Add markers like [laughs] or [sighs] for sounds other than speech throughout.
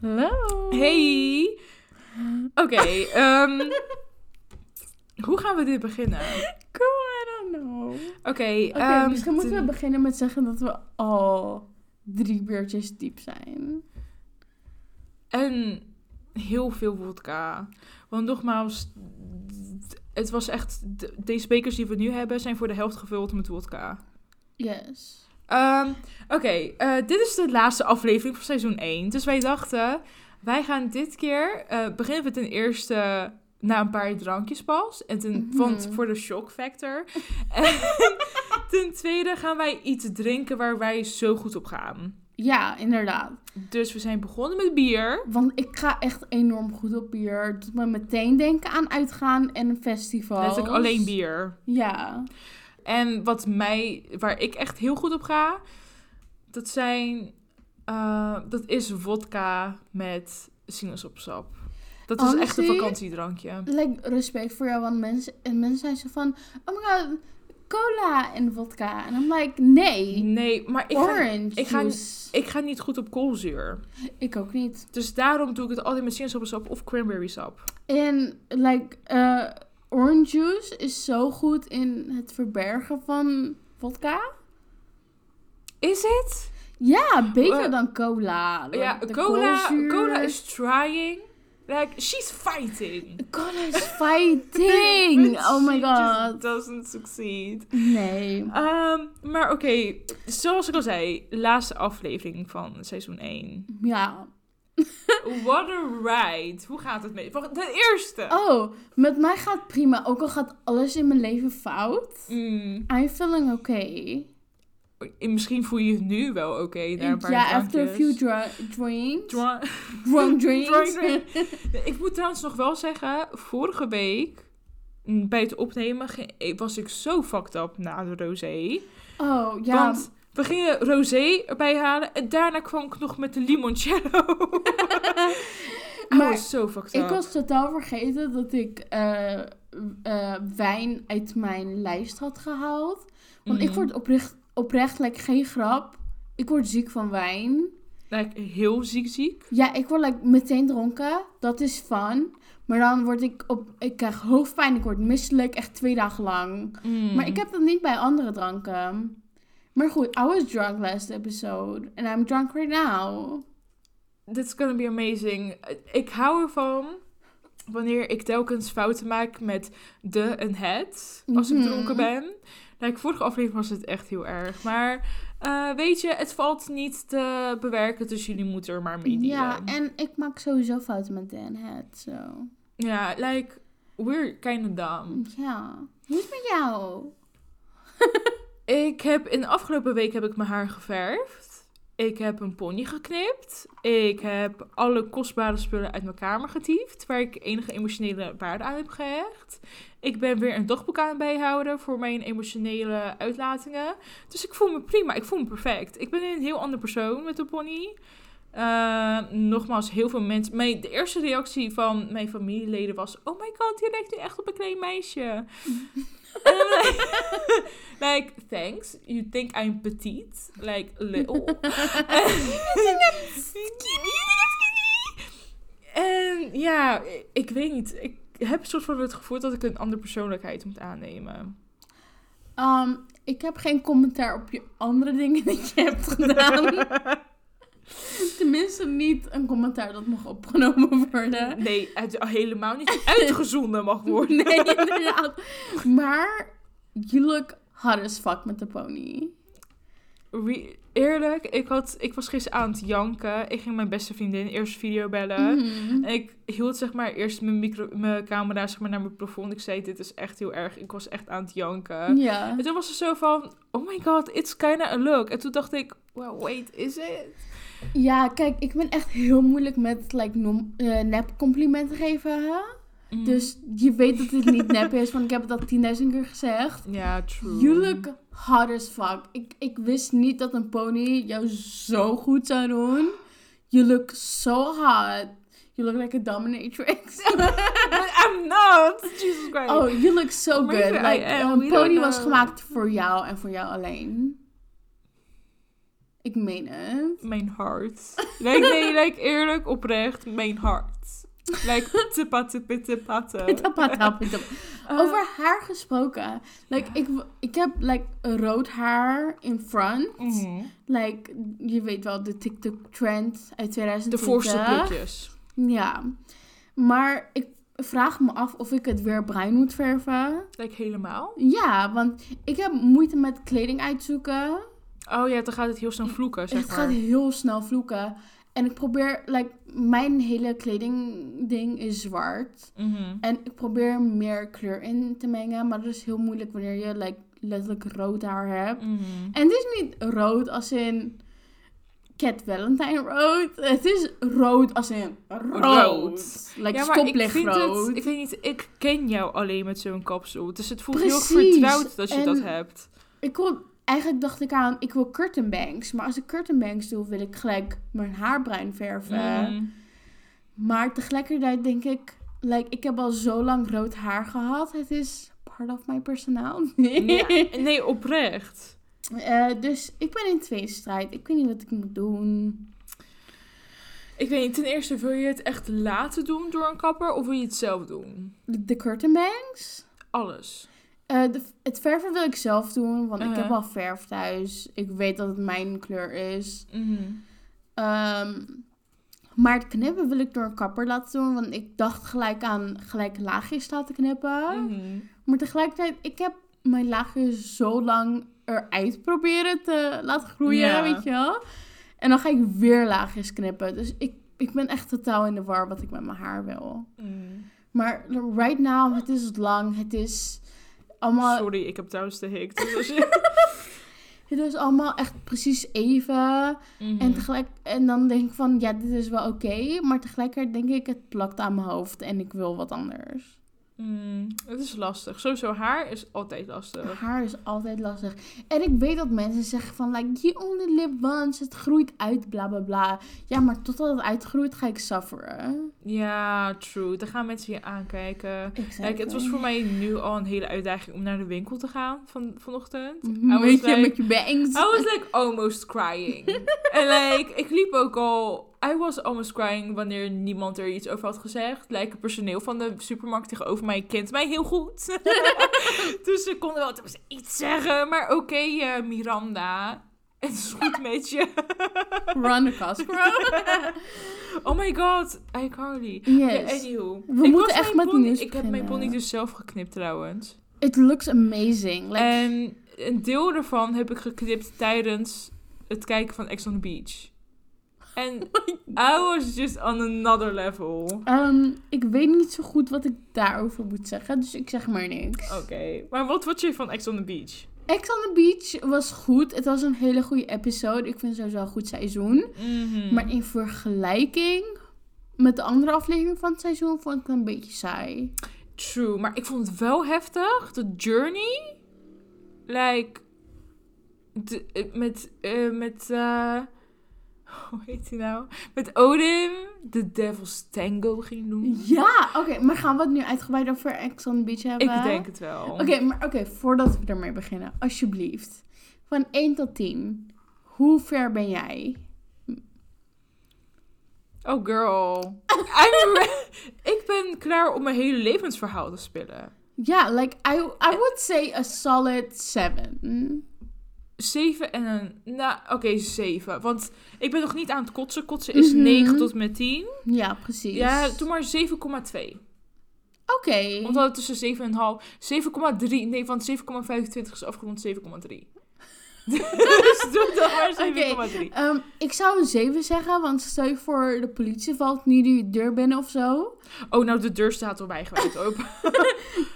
Hallo. Hey. Oké, [laughs] ehm, hoe gaan we dit beginnen? Cool, I don't know. Oké, ehm, misschien moeten we beginnen met zeggen dat we al drie beertjes diep zijn. En heel veel vodka. Want nogmaals, het was echt... de- Deze bekers die we nu hebben zijn voor de helft gevuld met vodka. Yes. Ehm, Oké, eh, dit is de laatste aflevering van seizoen 1. Dus wij dachten, wij gaan dit keer... eh, beginnen we ten eerste na een paar drankjes pas. En ten, Mhm. Want voor de shock factor. [laughs] en ten tweede gaan wij iets drinken waar wij zo goed op gaan. Ja, inderdaad. Dus we zijn begonnen met bier. Want ik ga echt enorm goed op bier. Het doet me meteen denken aan uitgaan en festivals. Letterlijk alleen bier. Ja. En wat mij, waar ik echt heel goed op ga, dat zijn, eh, dat is vodka met sinaasappelsap. Dat is echt een vakantiedrankje. Like, respect voor jou, want mensen, en mensen zijn zo van... Oh my god, cola en vodka. En I'm like, nee. Nee, maar ik ga, Orange ik ga- ik ga niet goed op koolzuur. Ik ook niet. Dus daarom doe ik het altijd met sinaasappelsap of cranberry sap. En, like, eh, orange juice is zo goed in het verbergen van vodka. Is het? Ja, beter dan cola. Ja, de cola, koolzuur- cola is trying. Like, she's fighting. Cola is [laughs] fighting! Oh my just god. doesn't succeed. Nee. Ehm, maar oké, zoals ik al zei, laatste aflevering van seizoen 1. Ja. [laughs] What a ride. Hoe gaat het mee? De eerste. Oh, met mij gaat prima. Ook al gaat alles in mijn leven fout. Mm, I'm feeling okay. misschien voel je je nu wel oké na een paar Ja, after a few dra- drinks. Dra- [laughs] Drunk [laughs] drinks. Drunk drinks. Ik moet trouwens nog wel zeggen, vorige week mm, bij het opnemen ge- was ik zo fucked up na de rosé. Oh, ja. Want we gingen rosé erbij halen en daarna kwam ik nog met de limoncello. [laughs] [laughs] Maar was zo fucked up. Ik was totaal vergeten dat ik eh, eh, wijn uit mijn lijst had gehaald. Want ik Mhm. word oprecht, oprecht like, geen grap. Ik word ziek van wijn. Like, heel ziek ziek. Ja, ik word like, meteen dronken. Dat is fun. Maar dan word ik op... Ik krijg hoofdpijn. Ik word misselijk. Echt twee dagen lang. Mm. Maar ik heb dat niet bij andere dranken. Maar goed, I was drunk last episode. And I'm drunk right now. This is gonna be amazing. Ik hou ervan wanneer ik telkens fouten maak met de en het. Als Mhm. ik dronken ben. Like, vorige aflevering was het echt heel erg. Maar eh, weet je, het valt niet te bewerken. Dus jullie moeten er maar mee dealen. Ja, en ik maak sowieso fouten met Dan Het. So. Ja, like, we're kind of dumb. Ja. Hoe is het met jou? [laughs] Ik heb in de afgelopen week heb ik mijn haar geverfd. Ik heb een pony geknipt. Ik heb alle kostbare spullen uit mijn kamer getiefd. Waar ik enige emotionele waarde aan heb gehecht. Ik ben weer een dagboek aan het bijhouden voor mijn emotionele uitlatingen. Dus ik voel me prima. Ik voel me perfect. Ik ben een heel ander persoon met de pony. Eh, nogmaals, heel veel mensen. Mijn, de eerste reactie van mijn familieleden was: Oh my god, je lijkt nu echt op een klein meisje. [laughs] [laughs] Like, thanks. You think I'm petite? Like, little. [laughs] en ja, ik weet niet. Ik heb soort van het gevoel dat ik een andere persoonlijkheid moet aannemen. Um, ik heb geen commentaar op je andere dingen die je hebt gedaan. [laughs] [laughs] Tenminste, niet een commentaar dat mag opgenomen [laughs] worden. Nee, het helemaal niet [laughs] uitgezonden mag worden. Nee, inderdaad. Maar, you look hot as fuck met de pony. Re- eerlijk, ik, had, ik was gisteren aan het janken. Ik ging mijn beste vriendin eerst video bellen. Mhm. En ik hield zeg maar eerst mijn, micro, mijn camera zeg maar, naar mijn plafond. Ik zei, dit is echt heel erg. Ik was echt aan het janken. Ja. En toen was ze zo van, oh my god, it's kinda a look. En toen dacht ik, well, wait, is it? Ja, kijk, ik ben echt heel moeilijk met like, nom- eh, nep complimenten geven. Hè? Mm. Dus je weet dat dit niet nep is, want ik heb het al 10.000 keer gezegd. Ja, true. You look hot as fuck. Ik, ik wist niet dat een pony jou zo goed zou doen. You look so hot. You look like a dominatrix. But [laughs] I'm not. Jesus Christ. oh, you look so good. Like, een pony was gemaakt voor jou en voor jou alleen. Ik meen het. Mijn hart. Like, nee, [laughs] like, eerlijk, oprecht, mijn hart. Like, Over haar gesproken. Like, ik, ik heb like rood haar in front. mhm. Like, je weet wel, de TikTok trend uit De 2020. voorste plukjes. Ja. Maar ik vraag me af of ik het weer bruin moet verven. Like, helemaal. Ja, want ik heb moeite met kleding uitzoeken. Oh ja, dan gaat het heel snel vloeken, zeg het maar. gaat heel snel vloeken. En ik probeer, like, mijn hele kledingding is zwart. Mhm. En ik probeer meer kleur in te mengen. Maar dat is heel moeilijk wanneer je, like, letterlijk rood haar hebt. Mhm. En het is niet rood als in Cat Valentine rood. Het is rood als in rood. Rood. Like ja, maar ik vind het, ik weet niet, ik ken jou alleen met zo'n kapsel. Dus het voelt heel vertrouwd dat je En- dat hebt. Ik wil, eigenlijk dacht ik aan, ik wil curtain bangs. Maar als ik curtain bangs doe, wil ik gelijk mijn haar bruin verven. Mhm. Maar tegelijkertijd denk ik, like, ik heb al zo lang rood haar gehad. Het is part of my personality. Ja, [laughs] nee, oprecht. Eh, dus ik ben in tweestrijd. Ik weet niet wat ik moet doen. Ik weet niet, ten eerste wil je het echt laten doen door een kapper of wil je het zelf doen? De curtain bangs? Alles. Eh, de, het verven wil ik zelf doen, want ik Uh-huh. heb al verf thuis. Ik weet dat het mijn kleur is. Mhm. Ehm, maar het knippen wil ik door een kapper laten doen, want ik dacht gelijk aan gelijk laagjes laten knippen. Mhm. Maar tegelijkertijd, ik heb mijn laagjes zo lang eruit proberen te laten groeien, weet je wel. En dan ga ik weer laagjes knippen. Dus ik, ik ben echt totaal in de war wat ik met mijn haar wil. Mhm. Maar right now, het is lang, het is allemaal... Sorry, ik heb trouwens de hik. [laughs] Dus. [laughs] Het is allemaal echt precies even. Mhm. En, tegelijk, en dan denk ik van, ja, dit is wel oké. maar tegelijkertijd denk ik, het plakt aan mijn hoofd en ik wil wat anders. Mm, het is lastig. Sowieso haar is altijd lastig. Haar is altijd lastig. En ik weet dat mensen zeggen van, like, you only live once. Het groeit uit, bla bla bla. Ja, maar totdat het uitgroeit, ga ik sufferen. Ja, true. Dan gaan mensen je aankijken. Exactly. Kijk, het was voor mij nu al een hele uitdaging om naar de winkel te gaan van, vanochtend. Mhm, Weet je, like- met je bangs. I was like almost crying. [laughs] en like, ik liep ook al... I was almost crying wanneer niemand er iets over had gezegd. Het personeel van de supermarkt tegenover mij kent mij heel goed. [laughs] dus ze konden wel iets zeggen. Maar oké, eh, Miranda. Het is goed met je. [laughs] Run bro. [laughs] oh my god, iCarly. Yes. Anywho. We Ik moeten echt met nieuws Ik heb mijn pony dus zelf geknipt trouwens. It looks amazing. Like, En een deel daarvan heb ik geknipt tijdens het kijken van Ex on the Beach. En [laughs] I was just on another level. ehm, ik weet niet zo goed wat ik daarover moet zeggen, dus ik zeg maar niks. Oké, maar wat vond je van Ex on the Beach? Ex on the Beach was goed. Het was een hele goede episode. Ik vind het sowieso een goed seizoen. Mhm. Maar in vergelijking met de andere aflevering van het seizoen vond ik het een beetje saai. True, maar ik vond het wel heftig. De journey. Like. de- eh, met. eh, met. eh, [laughs] hoe heet hij nou? Met Odin. De Devil's Tango ging doen. Ja, oké. maar gaan we het nu uitgebreid over Ex on the Beach hebben? Ik denk het wel. Oké, maar oké, voordat we ermee beginnen, alsjeblieft. Van 1 tot 10, hoe ver ben jij? Oh girl. [laughs] Ik ben klaar om mijn hele levensverhaal te spelen. Ja, like, I, I would say a solid 7. Zeven en een... Nou, oké, zeven. Want ik ben nog niet aan het kotsen. Kotsen is Mhm. 9 tot met 10. Ja, precies. Ja, doe maar 7,2. Oké. We hadden tussen 7,5... 7,3. Nee, want 7,25 is afgerond 7,3. Dus doe dan maar 7,3. Ehm, ik zou een 7 zeggen, want stel je voor de politie valt nu die deur binnen of zo. Oh, nou, de deur staat al bijgewijd open.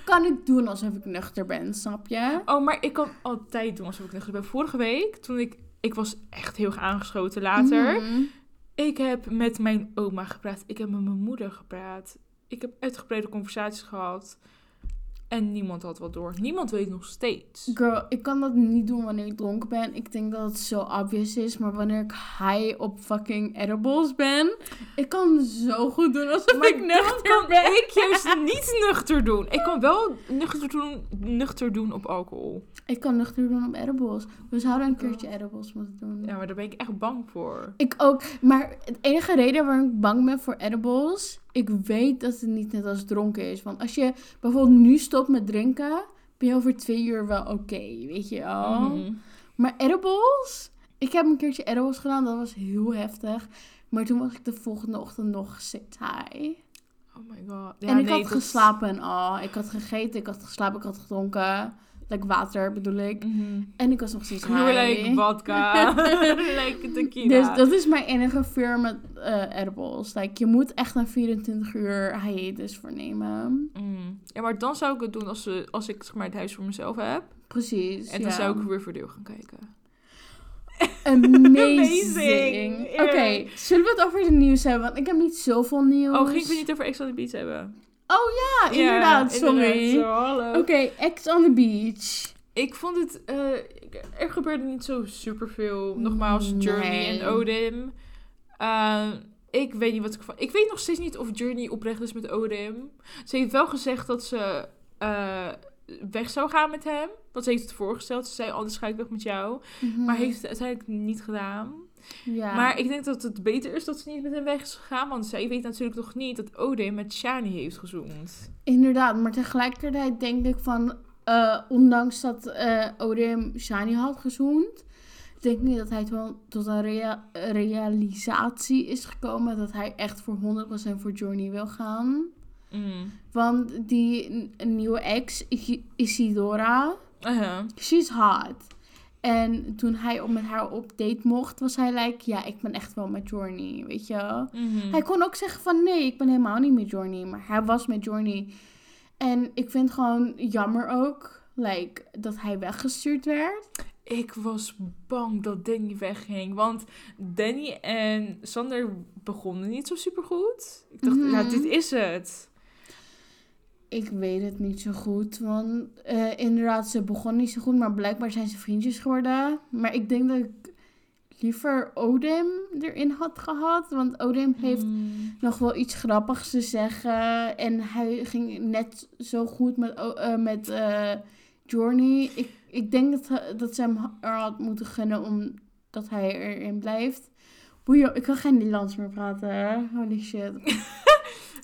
Kan ik doen alsof ik nuchter ben, snap je? Oh, maar ik kan altijd doen alsof ik nuchter ben. Vorige week, toen ik... Ik was echt heel erg aangeschoten later. Mhm. Ik heb met mijn oma gepraat. Ik heb met mijn moeder gepraat. Ik heb uitgebreide conversaties gehad. En niemand had wat door. Niemand weet nog steeds. Girl, ik kan dat niet doen wanneer ik dronken ben. Ik denk dat het zo obvious is. Maar wanneer ik high op fucking edibles ben, ik kan zo goed doen alsof Maar ik nuchter kan ben. ik juist niet nuchter doen. Ik kan wel nuchter doen, nuchter doen op alcohol. Ik kan nuchter doen op edibles. We zouden een keertje edibles moeten doen. Ja, maar daar ben ik echt bang voor. Ik ook. Maar het enige reden waarom ik bang ben voor edibles, ik weet dat het niet net als dronken is. Want als je bijvoorbeeld nu stopt met drinken, ben je over twee uur wel oké, weet je wel. Mhm. Maar edibles, ik heb een keertje edibles gedaan, dat was heel heftig. Maar toen was ik de volgende ochtend nog steeds high. Oh my god. Ja, en ik nee, had dat- geslapen en al. Ik had gegeten, ik had geslapen, ik had gedronken. Like water bedoel ik. Mhm. En ik was nog steeds high. like vodka. [laughs] [laughs] like tequila. Dus dat is mijn enige fear met eh, edibles. Like, je moet echt een 24 uur hiatus voor nemen. Mm. Ja, maar dan zou ik het doen als, ze, als ik zeg maar, het huis voor mezelf heb. Precies. En dan ja. zou ik Riverdale gaan kijken. Amazing. Oké, zullen we het over het nieuws hebben? Want ik heb niet zoveel nieuws. Oh, ging we niet over Ex on the Beach hebben? Oh ja, inderdaad. Sorry. Zo, hallo. Oké, Ex on the Beach. Ik vond het... eh, er gebeurde niet zo superveel. Nogmaals, Journey Nee. en Odin. Eh, ik weet niet wat ik van... Ik weet nog steeds niet of Journey oprecht is met Odin. Ze heeft wel gezegd dat ze eh, weg zou gaan met hem. Want ze heeft het voorgesteld. Ze zei, anders ga ik weg met jou. Maar heeft het uiteindelijk niet gedaan. Ja. Maar ik denk dat het beter is dat ze niet met hem weg is gegaan. Want zij weet natuurlijk nog niet dat Odin met Shani heeft gezoend. Inderdaad, maar tegelijkertijd denk ik van... eh, ondanks dat eh Odin Shani had gezoend... denk ik niet dat hij wel tot een rea- realisatie is gekomen... dat hij echt voor 100% voor Journey wil gaan. Mm. Want die nieuwe ex, Isi- Isidora, Uh-huh. she's hot. En toen hij op- met haar op date mocht, was hij like... Ja, ik ben echt wel met Journey, weet je wel. Mhm. Hij kon ook zeggen van nee, ik ben helemaal niet met Journey. Maar hij was met Journey. En ik vind gewoon jammer ook, like, dat hij weggestuurd werd. Ik was bang dat Danny wegging. Want Danny en Sander begonnen niet zo super goed. Ik dacht, ja, dit is het. Ik weet het niet zo goed, want eh, inderdaad, ze begon niet zo goed. Maar blijkbaar zijn ze vriendjes geworden. Maar ik denk dat ik liever Odin erin had gehad. Want Odin heeft Mm. nog wel iets grappigs te zeggen. En hij ging net zo goed met, eh, met eh, Journey. Ik, ik denk dat, dat ze hem er had moeten gunnen omdat hij erin blijft. Boeien, ik kan geen Nederlands meer praten. Holy shit. [laughs]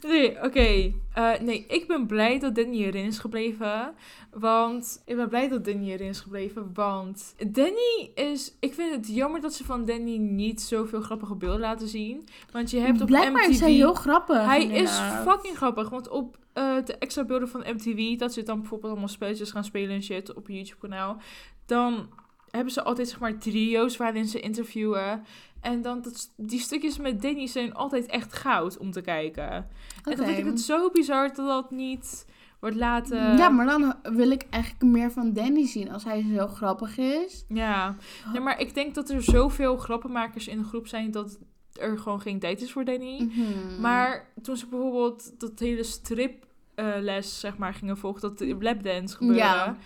Nee, oké. Eh, nee, ik ben blij dat Danny erin is gebleven. Want ik ben blij dat Danny erin is gebleven. Want Danny is. Ik vind het jammer dat ze van Danny niet zoveel grappige beelden laten zien. Want je hebt op Blijkbaar MTV. is hij heel grappig. Hij is fucking grappig. Want op eh, de extra beelden van MTV, dat ze dan bijvoorbeeld allemaal spelletjes gaan spelen en shit op een YouTube-kanaal. Dan hebben ze altijd zeg maar trio's waarin ze interviewen. En dan dat, die stukjes met Danny zijn altijd echt goud om te kijken. En dan vind ik het zo bizar dat dat niet wordt laten. Ja, maar dan wil ik eigenlijk meer van Danny zien als hij zo grappig is. Ja. Nee, maar ik denk dat er zoveel grappenmakers in de groep zijn dat er gewoon geen tijd is voor Danny. Mhm. Maar toen ze bijvoorbeeld dat hele striples, zeg maar, gingen volgen, dat de lapdance gebeurde, Ja.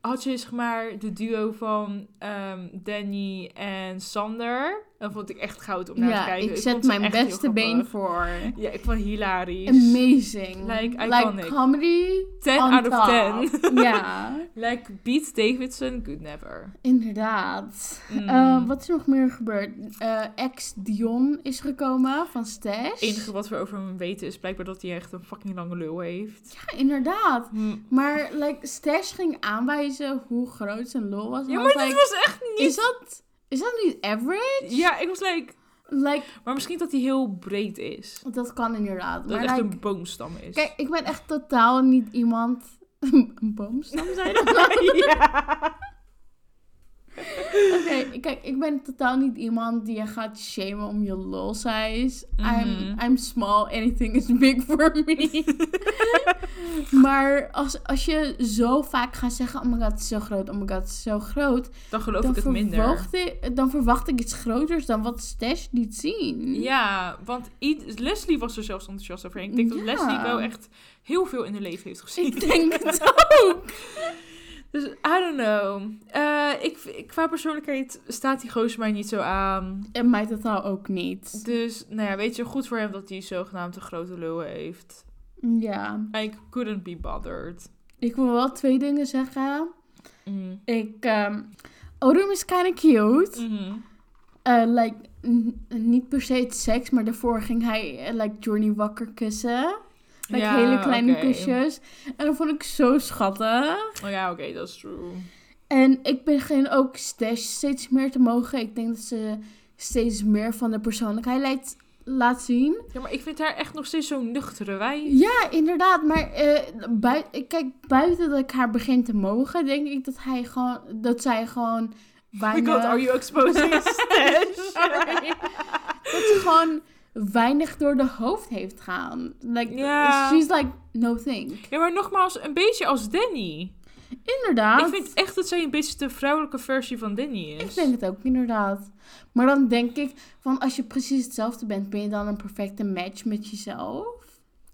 had je zeg maar de duo van ehm, Danny en Sander. Dat vond ik echt goud om naar te kijken. ik vond zet ze mijn beste been voor. Ja, ik vond hilarisch. Amazing. Like, iconic. comedy. 10 on out of top. 10. [laughs] ja, [laughs] like Pete Davidson, good never. inderdaad. Mm. Eh, wat is er nog meer gebeurd? Eh, ex Dion is gekomen van Stash. Het enige wat we over hem weten is blijkbaar dat hij echt een fucking lange lul heeft. Ja, inderdaad. Hm. Maar like, Stash ging aanwijzen hoe groot zijn lol was. Ja, maar like, was echt niet... is, dat, is dat niet average? Ja, ik was like... Like, Maar misschien dat hij heel breed is. dat kan inderdaad. Dat maar het echt like, een boomstam is. Kijk, ik ben echt totaal niet iemand... [laughs] een boomstam, zei dat? [laughs] ja. Oké, kijk, ik ben totaal niet iemand die je gaat shamen om je lol size. I'm, Mhm. I'm small, anything is big for me. [laughs] maar als, als je zo vaak gaat zeggen, oh my god, het is zo groot, oh my god, het is zo groot. Dan geloof Dan ik het minder. verwacht, ik, dan verwacht ik iets groters dan wat Stash liet zien. Ja, want Leslie was er zelfs enthousiast over. Ik denk dat. Leslie wel echt heel veel in de leven heeft gezien. Ik denk het [laughs] ook. Dus, I don't know. Eh, ik, ik- qua persoonlijkheid staat die gozer mij niet zo aan. En mij totaal ook niet. Dus, nou ja, weet je, goed voor hem dat hij zogenaamd een grote lul heeft. Ja. I couldn't be bothered. Ik wil wel twee dingen zeggen. Mm. Ik, ehm Odom is kinda cute. Mhm. Eh, like, niet per se het seks, maar daarvoor ging hij eh, like Journey wakker kussen. Ja, hele kleine kusjes. En dat vond ik zo schattig. Oh ja, oké, dat is true. En ik begin ook Stash steeds meer te mogen. Ik denk dat ze steeds meer van de persoonlijkheid laat, laat zien. Ja, maar ik vind haar echt nog steeds zo'n nuchtere wijf. Ja, inderdaad. Maar eh, bui- kijk, buiten dat ik haar begin te mogen, denk ik dat, hij gewoon, dat zij gewoon Oh my god, are you exposing [laughs] stash? Sorry. dat ze gewoon weinig door de hoofd heeft gaan. Like, she's like, no think. Ja, maar nogmaals, een beetje als Danny. Inderdaad. Ik vind echt dat zij een beetje de vrouwelijke versie van Danny is. Ik denk het ook, inderdaad. Maar dan denk ik, van als je precies hetzelfde bent, ben je dan een perfecte match met jezelf?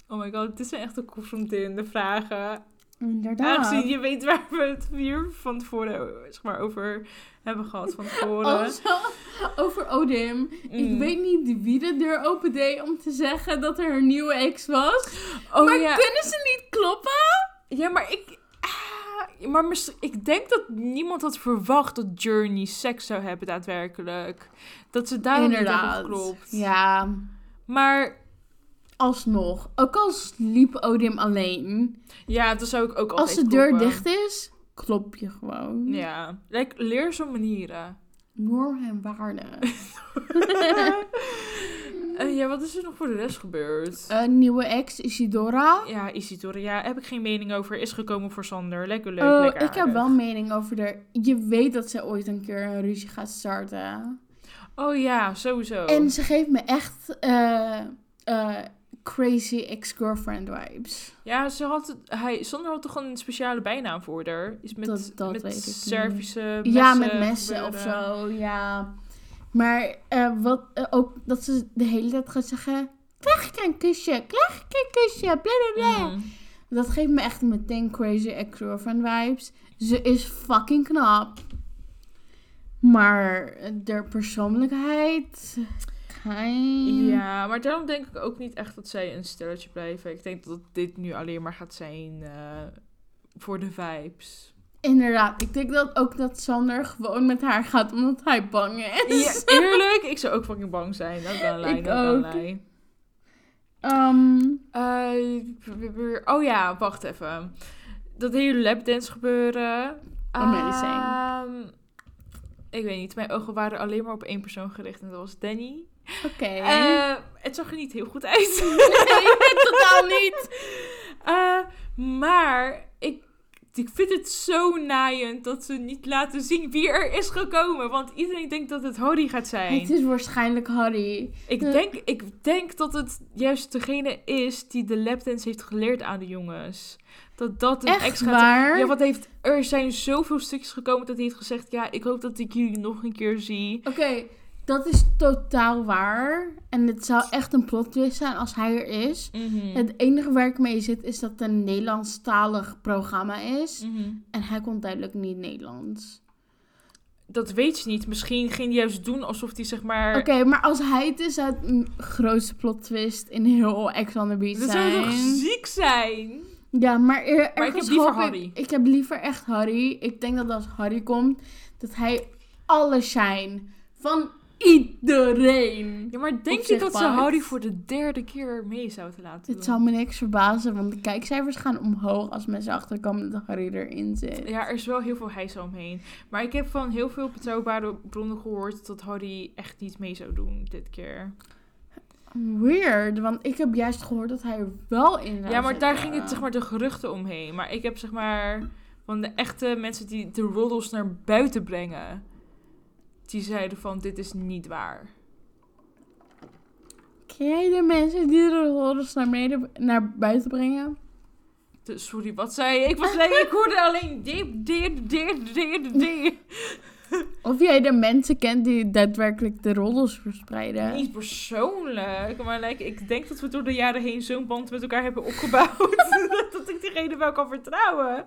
Oh my god, dit zijn echt de confronterende vragen. Inderdaad. Aangezien je weet waar we het hier van tevoren zeg maar, over hebben gehad van tevoren. Also, over Odim. Ik Mm. weet niet wie de deur opende om te zeggen dat er een nieuwe ex was. oh, maar ja. kunnen ze niet kloppen? ja, maar ik... ah, maar ik denk dat niemand had verwacht dat Journey seks zou hebben daadwerkelijk. Dat ze daarom niet hebben geklopt. Ja, Maar alsnog. Ook al sliep Odim alleen. ja, dat zou ik ook altijd Als de deur kloppen. dicht is, klop je gewoon. Ja, like, leer zo'n manieren. Norm en waarde. [laughs] Eh, ja, wat is er nog voor de rest gebeurd? Een nieuwe ex, Isidora. Ja, Isidore, ja, heb ik geen mening over. Is gekomen voor Sander. Lekker leuk, Oh, lekker ik heb wel mening over de... Je weet dat ze ooit een keer een ruzie gaat starten. Oh ja, sowieso. En ze geeft me echt eh, eh, crazy ex-girlfriend vibes. Ja, ze had het, hij, Sander had toch een speciale bijnaam voor haar? Iets met, Dat- dat met weet. Servische messen ja, met messen of zo, ja. Maar eh, wat, eh, ook dat ze de hele tijd gaat zeggen... Krijg ik een kusje, krijg ik een kusje, bla bla bla. Mm. Dat geeft me echt meteen crazy ex-girlfriend vibes. Ze is fucking knap. Maar de persoonlijkheid... Ja, maar daarom denk ik ook niet echt dat zij een stelletje blijven. Ik denk dat dit nu alleen maar gaat zijn eh, voor de vibes. Inderdaad, ik denk dat ook dat Sander gewoon met haar gaat omdat hij bang is. Ja, eerlijk, ik zou ook fucking bang zijn. Dat kan lijn, [laughs] Ik dat kan ook. lijn. Ehm, Eh, oh ja, wacht even. Dat hele lapdance gebeuren. Amazing. Ehm, ik weet niet, mijn ogen waren alleen maar op één persoon gericht en dat was Danny. Oké. Eh, het zag er niet heel goed uit. [laughs] nee, [laughs] totaal niet. Eh, maar ik, ik vind het zo naaiend dat ze niet laten zien wie er is gekomen. Want iedereen denkt dat het Harry gaat zijn. Het is waarschijnlijk Harry. Ik de- denk, ik denk dat het juist degene is die de lapdance heeft geleerd aan de jongens. Dat dat een Echt ex gaat waar? Ja, wat heeft, er zijn zoveel stukjes gekomen dat hij heeft gezegd... Ja, ik hoop dat ik jullie nog een keer zie. Oké, dat is totaal waar. En het zou echt een plot twist zijn als hij er is. Mhm. Het enige waar ik mee zit is dat het een Nederlandstalig programma is. Mhm. En hij kon duidelijk niet Nederlands. Dat weet je niet. Misschien ging hij juist doen alsof hij zeg maar... Oké, maar als hij het is, zou het een grootste plot twist in heel Ex on the Beach Dat zou zijn. toch ziek zijn? Ja, maar, er, heb ergens liever hoop Harry. Ik, ik heb liever echt Harry. Ik denk dat als Harry komt, dat hij alles zijn. Van iedereen. Ja, maar denk je dat ze. Harry voor de derde keer mee zouden laten doen? Dit zal me niks verbazen, want de kijkcijfers gaan omhoog als mensen achterkomen dat Harry erin zit. Ja, er is wel heel veel hijs omheen. Maar ik heb van heel veel betrouwbare bronnen gehoord dat Harry echt niet mee zou doen dit keer. Weird, want ik heb juist gehoord dat hij er wel in zou Ja, maar daar ging het zeg maar de geruchten omheen. Maar ik heb zeg maar van de echte mensen die de roddels naar buiten brengen. die zeiden van dit is niet waar. Ken jij de mensen die de rollers naar, naar buiten brengen? Sorry, wat zei je? Ik was nee, ik hoorde alleen dit, dit, dit, dit, dit. [laughs] Of jij de mensen kent die daadwerkelijk de rollers verspreiden? Niet persoonlijk, maar like, ik denk dat we door de jaren heen zo'n band met elkaar hebben opgebouwd. [laughs] [laughs] dat ik diegene wel kan vertrouwen.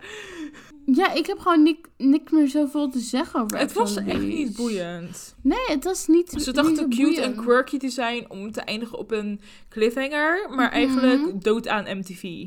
Ja, ik heb gewoon ni- niks meer zoveel te zeggen over Het was echt niet boeiend. Nee, het was niet Ze dachten cute en quirky te zijn om te eindigen op een cliffhanger, maar Mhm. eigenlijk dood aan MTV.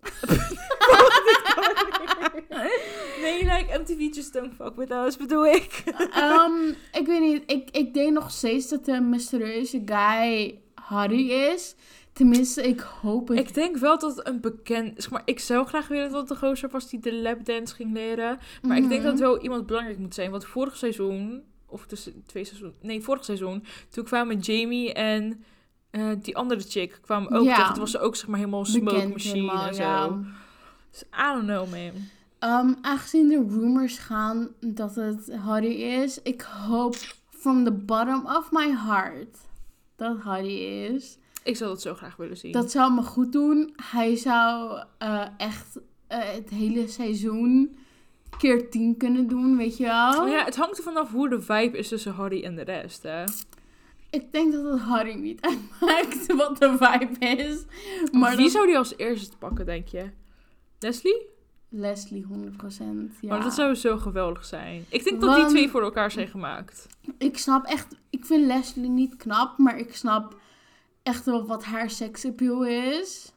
[laughs] nee, like MTV just don't fuck with us, bedoel ik. Ehm, ik weet niet, ik, ik denk nog steeds dat de mysterieuze guy Harry is. Tenminste, ik hoop het. Ik denk wel dat het een bekend... Zeg maar, ik zou graag willen dat het de gozer was die de lapdance ging leren. Maar ik denk dat het Mhm. wel iemand belangrijk moet zijn. Want vorig seizoen, of tussen twee seizoenen... Nee, vorig seizoen. Toen kwamen Jamie en eh, die andere chick kwamen ook. Ja. terug. Was ze ook zeg maar helemaal smoke Bekend machine helemaal, en zo. ja. Dus I don't know, man. Ehm, aangezien de rumors gaan dat het Harry is, ik hoop from the bottom of my heart dat Harry is. Ik zou dat zo graag willen zien. Dat zou me goed doen. Hij zou eh, echt eh, het hele seizoen keer 10 kunnen doen, weet je wel. Ja, het hangt er vanaf hoe de vibe is tussen Harry en de rest, hè. Ik denk dat het Harry niet uitmaakt [laughs] wat de vibe is. Maar Wie dat- zou die als eerste pakken, denk je? Leslie? Leslie, 100%. Ja. Maar dat zou zo geweldig zijn. Ik denk dat die twee voor elkaar zijn gemaakt. Ik snap echt, ik vind Leslie niet knap, maar ik snap echt wel wat haar seksappeal is.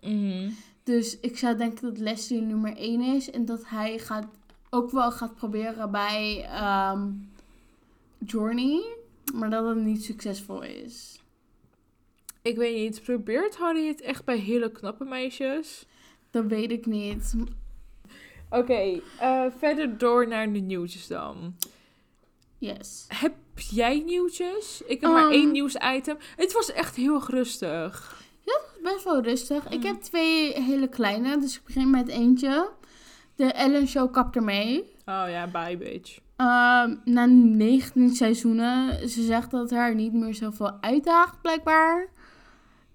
Mhm. Dus ik zou denken dat Leslie nummer 1 is en dat hij gaat, ook wel gaat proberen bij ehm Journey, maar dat het niet succesvol is. Ik weet niet, probeert Harry het echt bij hele knappe meisjes? Dat weet ik niet. Oké, eh, verder door naar de nieuwtjes dan. Yes. Heb jij nieuwtjes? Ik heb maar Um, één nieuwsitem. Het was echt heel rustig. Best wel rustig. Ik Mm. heb twee hele kleine, dus ik begin met eentje. De Ellen Show kapt ermee. Oh ja, bye bitch. Ehm, na 19 seizoenen, ze zegt dat haar niet meer zoveel uitdaagt, blijkbaar.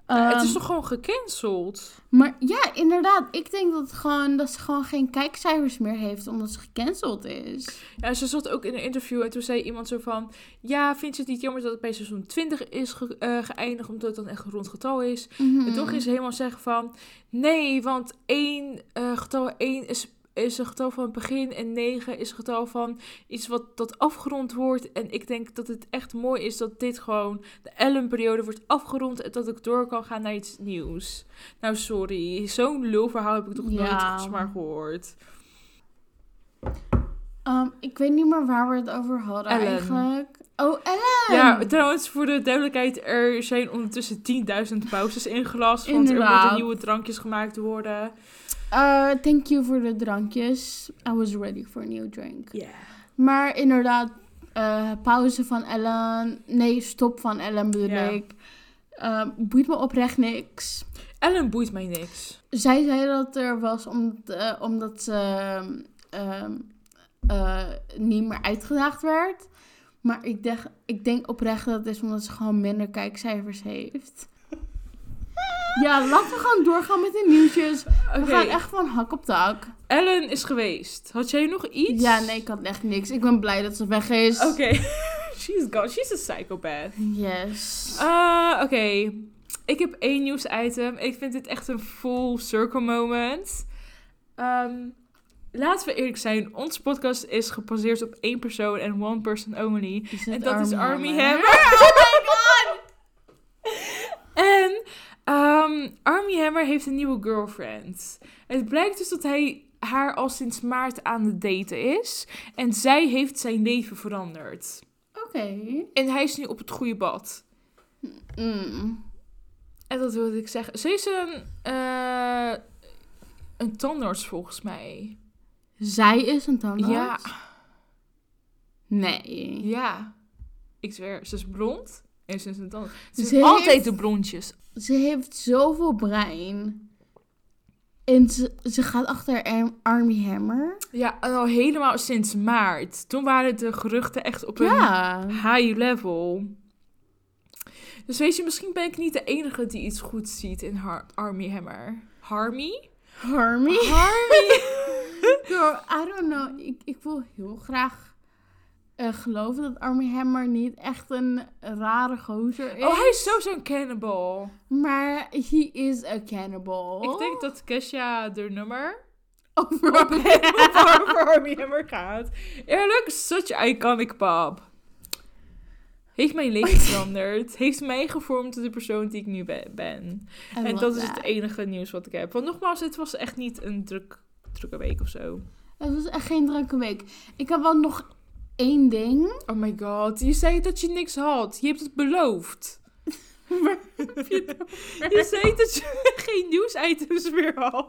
Ja, het Ehm, is toch gewoon gecanceld? Maar ja, inderdaad. Ik denk dat, gewoon, dat ze gewoon geen kijkcijfers meer heeft, omdat ze gecanceld is. Ja, ze zat ook in een interview en toen zei iemand zo van... Ja, vindt ze het niet jammer dat het bij seizoen 20 is ge- eh, geëindigd, omdat het dan echt een rond getal is? Mhm. En toen ging ze helemaal zeggen van... Nee, want één, eh, getal 1 is, is een getal van het begin en 9 is een getal van iets wat dat afgerond wordt. En ik denk dat het echt mooi is dat dit gewoon de Ellen-periode wordt afgerond en dat ik door kan gaan naar iets nieuws. Nou, sorry. Zo'n lulverhaal heb ik toch nooit Ja. volgens maar gehoord. Ehm, ik weet niet meer waar we het over hadden Ellen. eigenlijk. Oh, Ellen! Ja, trouwens, voor de duidelijkheid, er zijn ondertussen 10.000 pauzes ingelast. Want er moeten nieuwe drankjes gemaakt worden. Eh, thank you voor de drankjes. I was ready for a new drink. Ja. Maar inderdaad, eh, pauze van Ellen. Nee, stop van Ellen bedoel ik. Ehm, boeit me oprecht niks. Ellen boeit mij niks. Zij zei dat er was omdat, eh, omdat ze ehm, eh, niet meer uitgedaagd werd. Maar ik denk, ik denk oprecht dat het is omdat ze gewoon minder kijkcijfers heeft. Ja, laten we gewoon doorgaan met de nieuwtjes. We gaan echt van hak op tak. Ellen is geweest. Had jij nog iets? Ja, nee, ik had echt niks. Ik ben blij dat ze weg is. Oké, [laughs] she's gone. She's a psychopath. Yes. Ah, Oké, ik heb één nieuwsitem. Ik vind dit echt een full circle moment. Ehm, laten we eerlijk zijn. Onze podcast is gebaseerd op één persoon en one person only. En dat is Army Hammer? Hammer. Oh my god! [laughs] En ehm, Army Hammer heeft een nieuwe girlfriend. Het blijkt dus dat hij haar al sinds maart aan het daten is. En zij heeft zijn leven veranderd. Oké. En hij is nu op het goede pad. Mm. En dat wilde ik zeggen. Ze is een, eh, een tandarts volgens mij. Zij is een tandarts? Ja, Nee. ja. Ik zweer, ze is blond. En ze is een tandarts. Ze Ze heeft altijd de blondjes. Ze heeft zoveel brein. En ze, ze gaat achter Army Hammer. Ja, en al helemaal sinds maart. Toen waren de geruchten echt op een high level. Dus weet je, misschien ben ik niet de enige die iets goed ziet in Har Army Hammer. Harmy? Army. Harmy! [laughs] Girl, I don't know. Ik, ik wil heel graag eh, geloven dat Army Hammer niet echt een rare gozer is. oh, hij is sowieso een cannibal. Maar he is a cannibal. Ik denk dat Kesha de nummer Over Army [laughs] Hammer gaat. Eerlijk, such iconic pop. Heeft mijn leven [laughs] veranderd. Heeft mij gevormd tot de persoon die ik nu be- ben. I En dat is that. het enige nieuws wat ik heb. Want nogmaals, het was echt niet een druk, drukke week of zo. Het was echt geen drukke week. Ik heb wel nog één ding. Oh my god, je zei dat je niks had. Je hebt het beloofd. [laughs] Je zei dat je [laughs] geen nieuwsitems meer had.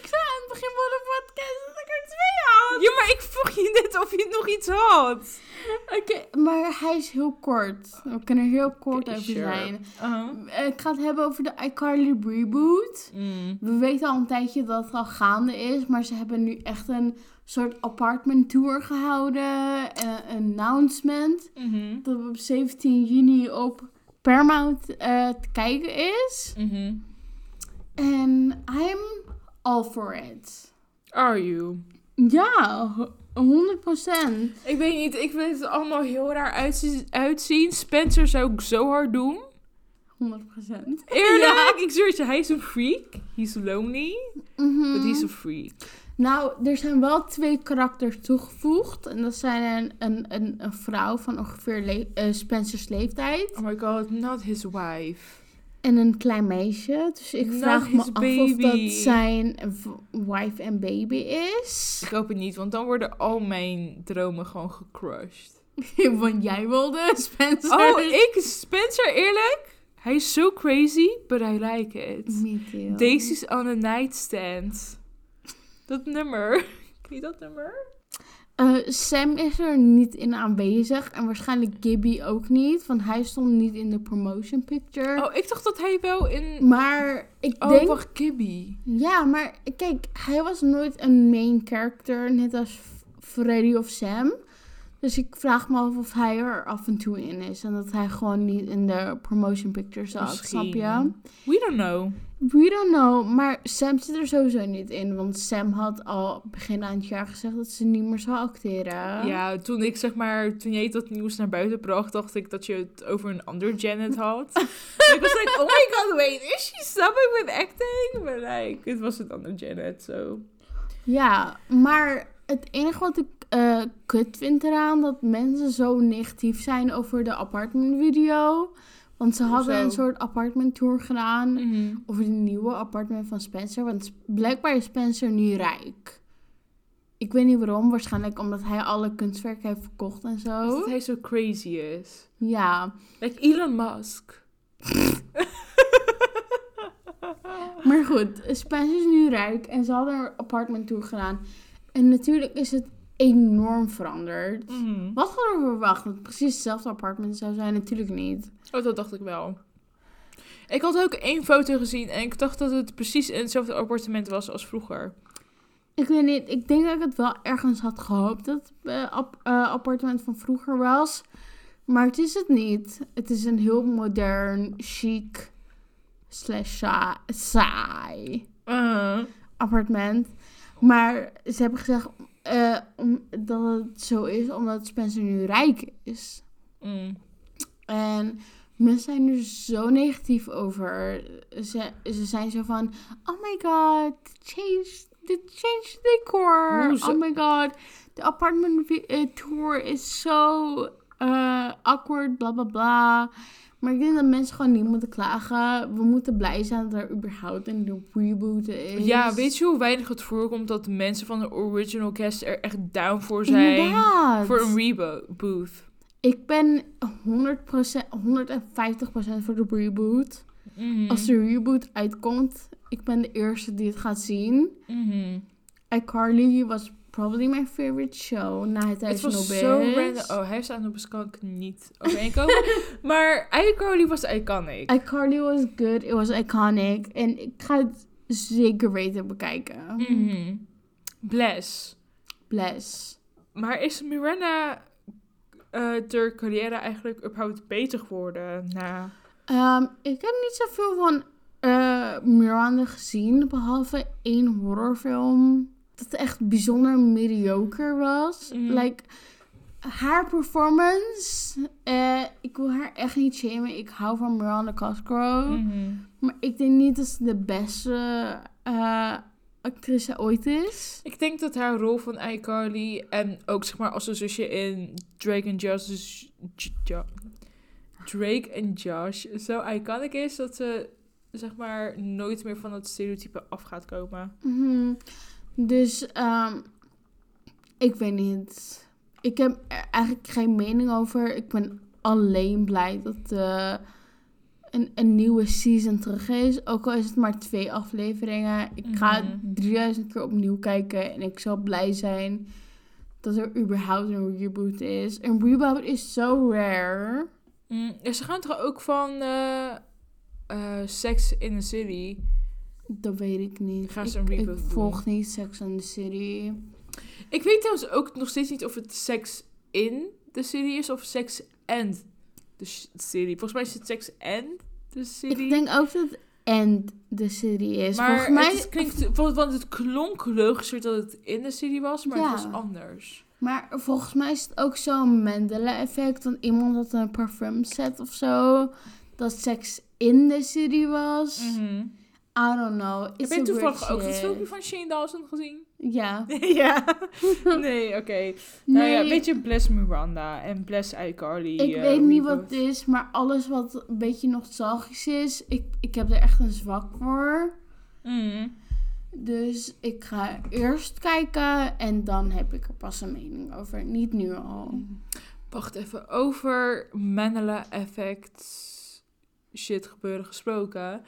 Ik zei aan het begin van de podcast dat ik er twee had. Ja, maar ik vroeg je net of je nog iets had. Oké, maar hij is heel kort. We kunnen er heel kort over sure. zijn. Uh-huh. Eh, Ik ga het hebben over de iCarly reboot. Mm. We weten al een tijdje dat het al gaande is, maar ze hebben nu echt een soort apartment tour gehouden. En een announcement Mhm. dat op 17 juni op Paramount eh, te kijken is. Mhm. En I'm all for it. Are you? Ja, ho- 100%. Ik weet niet, ik vind het allemaal heel raar uitzi- uitzien. Spencer zou ik zo hard doen. 100%. Eerlijk, ik zweer je, hij is een freak. He's lonely, Mhm. but he's a freak. Nou, er zijn wel twee karakters toegevoegd. En dat zijn een, een, een, een vrouw van ongeveer le- eh, Spencer's leeftijd. Oh my god, not his wife. En een klein meisje. Dus ik Not vraag me af of dat zijn wife en baby is. Ik hoop het niet, want dan worden al mijn dromen gewoon gecrushed. [laughs] Want jij wilde Spencer. Oh, ik, Spencer, eerlijk? Hij is zo crazy, but I like it. Me too. Daisy's on a nightstand. Dat nummer. [laughs] Ken je dat nummer? Eh, Sam is er niet in aanwezig. En waarschijnlijk Gibby ook niet. Want hij stond niet in de promotion picture. Oh, ik dacht dat hij wel in... Maar ik Oh, denk... wacht, Gibby. Ja, maar kijk, hij was nooit een main character, net als Freddy of Sam. Dus ik vraag me af of hij er af en toe in is. En dat hij gewoon niet in de promotion picture zat, snap je? We don't know. We don't know, maar Sam zit er sowieso niet in. Want Sam had al begin aan het jaar gezegd dat ze niet meer zou acteren. Ja, toen ik zeg maar, toen jij dat nieuws naar buiten bracht, dacht ik dat je het over een ander Janet [laughs] had. ik was like, oh my god, wait, is she stopping with acting? But like, het was een ander Janet, so. Ja, maar het enige wat ik eh, kut vind eraan, dat mensen zo negatief zijn over de apartment video. Want ze hadden een soort apartment tour gedaan Mhm. over de nieuwe appartement van Spencer. Want blijkbaar is Spencer nu rijk. Ik weet niet waarom, waarschijnlijk omdat hij alle kunstwerken heeft verkocht en zo. Dat hij zo crazy is. Ja, Like Elon Musk. [laughs] maar goed, Spencer is nu rijk en ze hadden een apartment tour gedaan. En natuurlijk is het enorm veranderd. Mhm. Wat hadden we verwacht? Dat het precies hetzelfde appartement zou zijn? Natuurlijk niet. Oh, dat dacht ik wel. Ik had ook één foto gezien en ik dacht dat het precies hetzelfde appartement was als vroeger. Ik weet niet, ik denk dat ik het wel ergens had gehoopt dat het eh, ap- eh, appartement van vroeger was. Maar het is het niet. Het is een heel modern, chic, slash sa- saai Uh, appartement. Maar ze hebben gezegd om, dat het zo is omdat Spencer nu rijk is. mm. En mensen zijn er zo negatief over. Ze, ze zijn zo van, oh my god, change, the change decor. Hoezo? Oh my god, de apartment eh, tour is zo eh, awkward, bla bla bla. Maar ik denk dat mensen gewoon niet moeten klagen. We moeten blij zijn dat er überhaupt een reboot is. Ja, weet je hoe weinig het voorkomt dat de mensen van de original cast er echt down voor zijn? Inderdaad. Voor een reboot. Ik ben 100%, 150% voor de reboot. Mhm. Als de reboot uitkomt, ik ben de eerste die het gaat zien. Mhm. iCarly was probably my favorite show na het Het Thuis was Nobis. zo random. Oh, hij staat op kan ik niet overeenkomen. [laughs] maar iCarly was iconic. iCarly was good, it was iconic. En ik ga het zeker weten bekijken. Mhm. Bless. Bless. Maar is Miranda ter carrière eigenlijk überhaupt beter geworden na... Ehm, ik heb niet zoveel van eh, Miranda gezien, behalve één horrorfilm. Dat echt bijzonder mediocre was. Mhm. Like, haar performance, eh, ik wil haar echt niet shamen. Ik hou van Miranda Cosgrove. Mhm. Maar ik denk niet dat ze de beste eh, actrice ooit is. Ik denk dat haar rol van iCarly en ook zeg maar als een zusje in Drake en Josh, Drake en Josh zo iconic is dat ze zeg maar nooit meer van het stereotype af gaat komen. Mhm. Dus ehm, ik weet niet. Ik heb er eigenlijk geen mening over. Ik ben alleen blij dat eh, een, een nieuwe season terug is. Ook al is het maar twee afleveringen. Ik ga Mhm. 3000 keer opnieuw kijken. En ik zal blij zijn dat er überhaupt een reboot is. Een reboot is zo rare. Mm, ze gaan toch ook van eh, eh, Sex in the City. Dat weet ik niet. Gaan ze ik, een ik reboot doen? volg niet Sex and the City. Ik weet trouwens ook nog steeds niet of het Sex in de serie is of Sex and de serie. Volgens mij is het Sex and de serie. Ik denk ook dat And the City is. Maar Volgens mij, het klinkt, want het klonk logischer dat het in de serie was, maar Ja. het was anders. maar volgens mij is het ook zo'n Mandela-effect. Want iemand had een parfum set of zo. Dat seks in de serie was. I don't know. Heb je toevallig ook het filmpje van Shane Dawson gezien? Ja. [laughs] ja. nee, oké. Nou ja, Nee, weet je, Bless Miranda en Bless iCarly. ik eh, weet niet wat het is. Maar alles wat een beetje nostalgisch is. Ik, ik heb er echt een zwak voor. Mm. Dus ik ga eerst kijken. En dan heb ik er pas een mening over. Niet nu al. Wacht even, over Mandela effect shit gebeuren gesproken.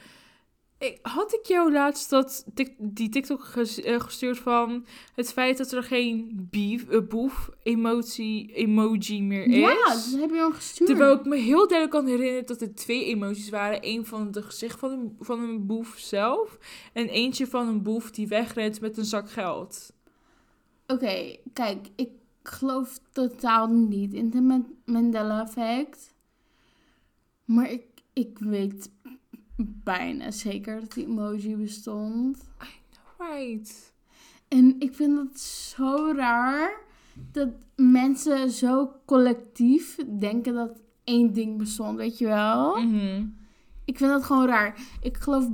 Ik, had ik jou laatst dat die TikTok eh, gestuurd van het feit dat er geen beef, eh, boef emotie, emoji meer is? Ja, dat heb je al gestuurd. Terwijl ik me heel duidelijk kan herinneren dat er twee emoties waren. Eén van het gezicht van een, van een boef zelf. En eentje van een boef die wegrent met een zak geld. Oké, kijk, ik geloof totaal niet in de Man- Mandela-effect. Maar ik, ik weet bijna zeker dat die emoji bestond. Right. En ik vind het zo raar dat mensen zo collectief denken dat één ding bestond, weet je wel? Mhm. Ik vind dat gewoon raar. Ik geloof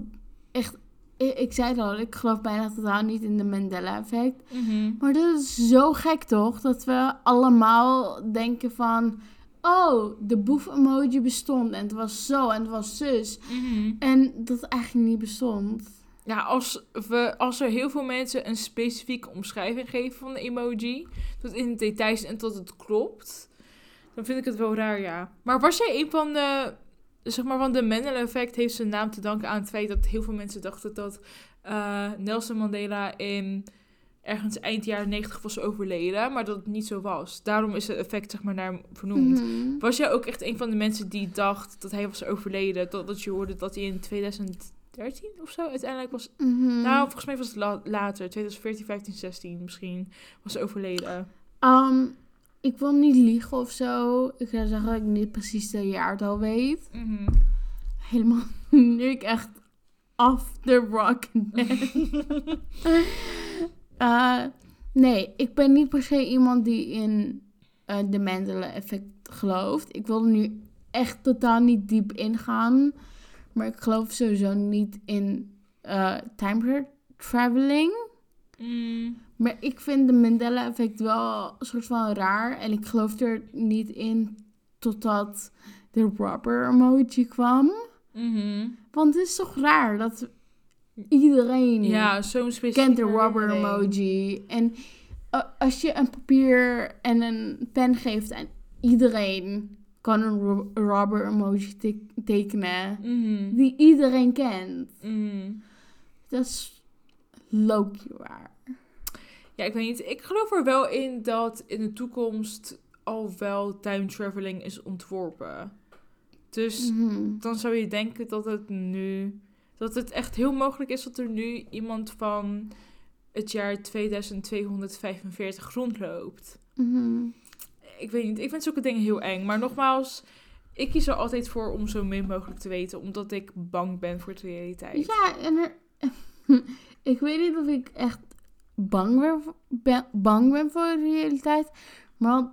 echt, ik, ik zei het al, ik geloof bijna totaal niet in de Mandela-effect. Mhm. Maar dat is zo gek toch? Dat we allemaal denken van... Oh, de boef-emoji bestond. En het was zo en het was zus. Mhm. En dat het eigenlijk niet bestond. Ja, als, we, als er heel veel mensen een specifieke omschrijving geven van de emoji, tot in de details en tot het klopt, dan vind ik het wel raar, ja. Maar was jij een van de, zeg maar, van de Mandela-effect heeft zijn naam te danken aan het feit dat heel veel mensen dachten dat eh, Nelson Mandela in ergens eind jaren 90 was overleden, maar dat het niet zo was. Daarom is het effect, zeg maar, naar hem vernoemd. Mhm. Was jij ook echt een van de mensen die dacht dat hij was overleden, totdat je hoorde dat hij in 2013 of zo uiteindelijk was Mhm. nou, volgens mij was het la- later, 2014, 15, 16 misschien, was overleden. Ehm, ik wil niet liegen of zo. Ik ga zeggen dat ik niet precies de jaartal weet. Mhm. Helemaal [laughs] nu ik echt off the rock ben. [laughs] Eh, nee, ik ben niet per se iemand die in eh, de Mandela-effect gelooft. Ik wil er nu echt totaal niet diep ingaan. Maar ik geloof sowieso niet in eh, time traveling. Mm. Maar ik vind de Mandela-effect wel een soort van raar. En ik geloof er niet in totdat de rubber emoji kwam. Mhm. Want het is toch raar dat iedereen Ja, zo'n specifieke kent de rubber emoji. En eh, als je een papier en een pen geeft aan iedereen, kan een ru- rubber emoji te- tekenen. Mhm. Die iedereen kent. Mhm. Dat is low-key raar. Ja, ik weet niet. Ik geloof er wel in dat in de toekomst al wel time traveling is ontworpen. Dus Mhm. dan zou je denken dat het nu... Dat het echt heel mogelijk is dat er nu iemand van het jaar 2245 rondloopt. Mhm. Ik weet niet, ik vind zulke dingen heel eng. Maar nogmaals, ik kies er altijd voor om zo min mogelijk te weten, omdat ik bang ben voor de realiteit. Ja, en er, [laughs] ik weet niet of ik echt bang ben, bang ben voor de realiteit. Maar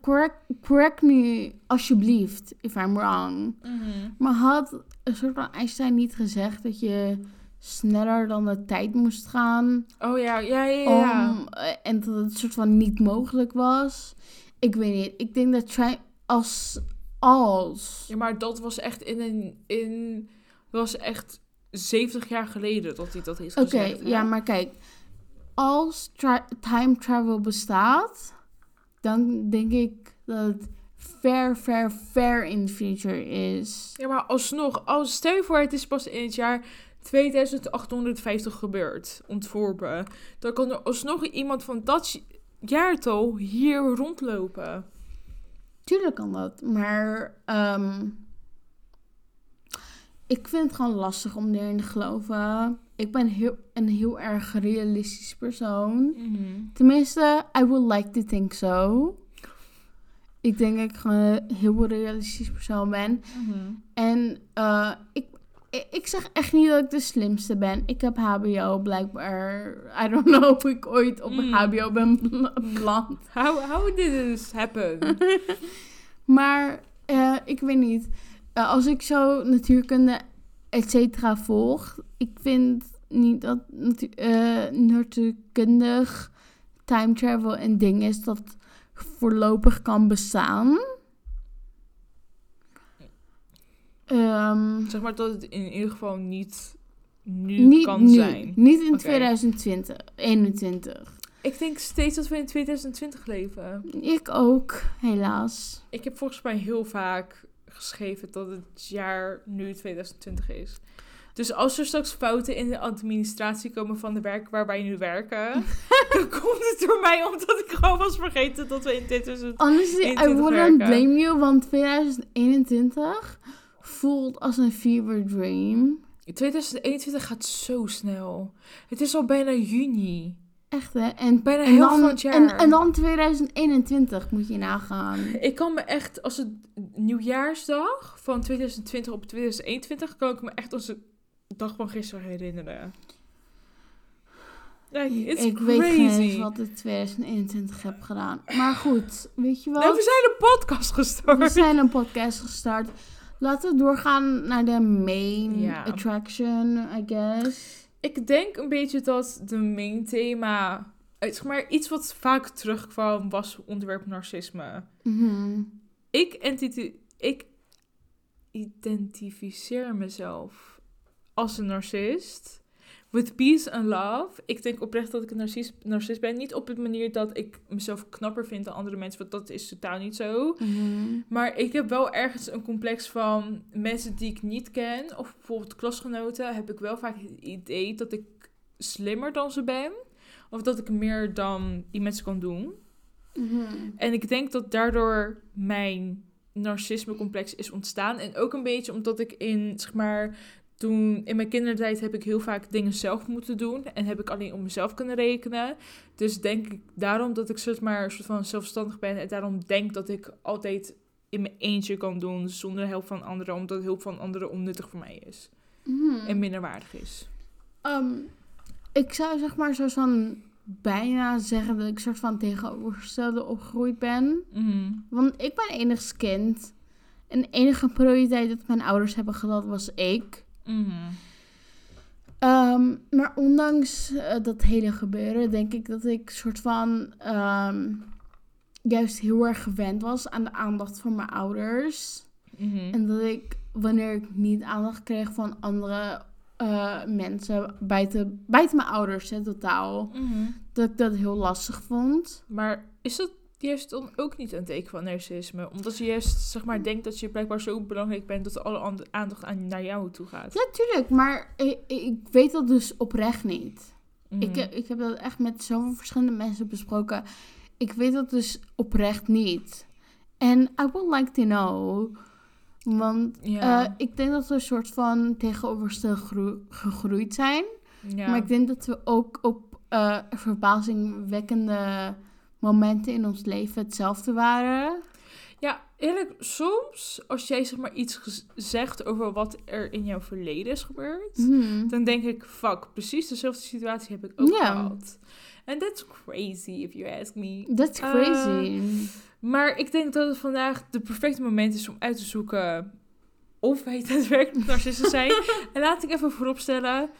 correct, correct me alsjeblieft, if I'm wrong. Mhm. Maar had een soort van Einstein niet gezegd dat je sneller dan de tijd moest gaan? Oh ja, ja, ja, ja. Om, eh, en dat het soort van niet mogelijk was? Ik weet niet. Ik denk dat als... Als... Ja, maar dat was echt in een. In, was echt 70 jaar geleden dat hij dat heeft Oké, gezegd. hè? ja, maar kijk. Als tra- time travel bestaat, dan denk ik dat het ver, ver, ver in the future is. Ja, maar alsnog, als, stel je voor, het is pas in het jaar 2850 gebeurd, ontworpen. Dan kan er alsnog iemand van dat jaartal hier rondlopen. Tuurlijk kan dat, maar ehm, ik vind het gewoon lastig om erin te geloven. Ik ben heel, een heel erg realistisch persoon. Tenminste, I would like to think so. Ik denk dat ik gewoon een heel realistisch persoon ben. En eh, ik, ik, zeg echt niet dat ik de slimste ben. Ik heb HBO blijkbaar. I don't know of ik ooit op Mm. HBO ben bel- beland. [laughs] How, how did this happen? [laughs] Maar eh, ik weet niet. Eh, als ik zo natuurkunde, et cetera, volg. Ik vind niet dat natu- eh, natuurkundig time travel een ding is dat voorlopig kan bestaan. Ehm, zeg maar dat het in ieder geval niet nu niet kan nu, zijn. Niet in Oké. 2020, 21. Ik denk steeds dat we in 2020 leven. Ik ook, helaas. Ik heb volgens mij heel vaak geschreven dat het jaar nu 2020 is. Dus als er straks fouten in de administratie komen van de werk waar wij nu werken, [laughs] dan komt het door mij omdat ik gewoon was vergeten dat we in 2020. Honestly, I 21 wouldn't werken. blame you, want 2021 voelt als een fever dream. 2021 gaat zo snel. Het is al bijna juni. Echt hè? En, Bijna en, heel dan, van jaar. En, en dan 2021 moet je nagaan. Ik kan me echt, als het nieuwjaarsdag van 2020 op 2021, kan ik me echt als de dag van gisteren herinneren. Like, it's ik crazy. weet eens wat ik 2021 heb gedaan. Maar goed, weet je wat? Nou, we zijn een podcast gestart. We zijn een podcast gestart. Laten we doorgaan naar de main Ja. attraction, I guess. Ik denk een beetje dat de main thema, eh, zeg maar iets wat vaak terugkwam, was onderwerp narcisme. Mhm. Ik identificeer mezelf als een narcist. With peace and love. Ik denk oprecht dat ik een narcist, narcist ben. Niet op de manier dat ik mezelf knapper vind dan andere mensen. Want dat is totaal niet zo. Mhm. Maar ik heb wel ergens een complex van mensen die ik niet ken. Of bijvoorbeeld klasgenoten. Heb ik wel vaak het idee dat ik slimmer dan ze ben. Of dat ik meer dan die mensen kan doen. Mhm. En ik denk dat daardoor mijn narcisme-complex is ontstaan. En ook een beetje omdat ik in, zeg maar, toen in mijn kindertijd heb ik heel vaak dingen zelf moeten doen. En heb ik alleen op mezelf kunnen rekenen. Dus denk ik daarom dat ik zeg maar soort van zelfstandig ben. En daarom denk dat ik altijd in mijn eentje kan doen zonder hulp van anderen. Omdat hulp van anderen onnuttig voor mij is. Mhm. En minderwaardig is. Ehm, ik zou zeg maar zo van bijna zeggen dat ik soort van tegenovergestelde opgegroeid ben. Mhm. Want ik ben enigst kind. En de enige prioriteit dat mijn ouders hebben gehad was ik. Mhm. Ehm, maar ondanks eh, dat hele gebeuren, denk ik dat ik soort van ehm, juist heel erg gewend was aan de aandacht van mijn ouders. Mhm. En dat ik, wanneer ik niet aandacht kreeg van andere eh, mensen, buiten, buiten mijn ouders, hè, totaal, Mhm. dat ik dat heel lastig vond. Maar is dat juist dan ook niet een teken van narcisme? Omdat je juist, zeg maar, denkt dat je blijkbaar zo belangrijk bent dat alle and- aandacht aan, naar jou toe gaat. Ja, tuurlijk, maar ik, ik weet dat dus oprecht niet. Mhm. Ik, heb- ik heb dat echt met zoveel verschillende mensen besproken. Ik weet dat dus oprecht niet. En I would like to know. Want Ja. eh, ik denk dat we een soort van tegenovergesteld gro- gegroeid zijn. ja. Maar ik denk dat we ook op eh, verbazingwekkende momenten in ons leven hetzelfde waren. Ja, eerlijk, soms als jij zeg maar iets zegt over wat er in jouw verleden is gebeurd, Hmm. dan denk ik, fuck, precies dezelfde situatie heb ik ook gehad. En that's crazy if you ask me. That's Eh, crazy. Maar ik denk dat het vandaag de perfecte moment is om uit te zoeken of wij daadwerkelijk [laughs] narcisten zijn. en laat ik even vooropstellen,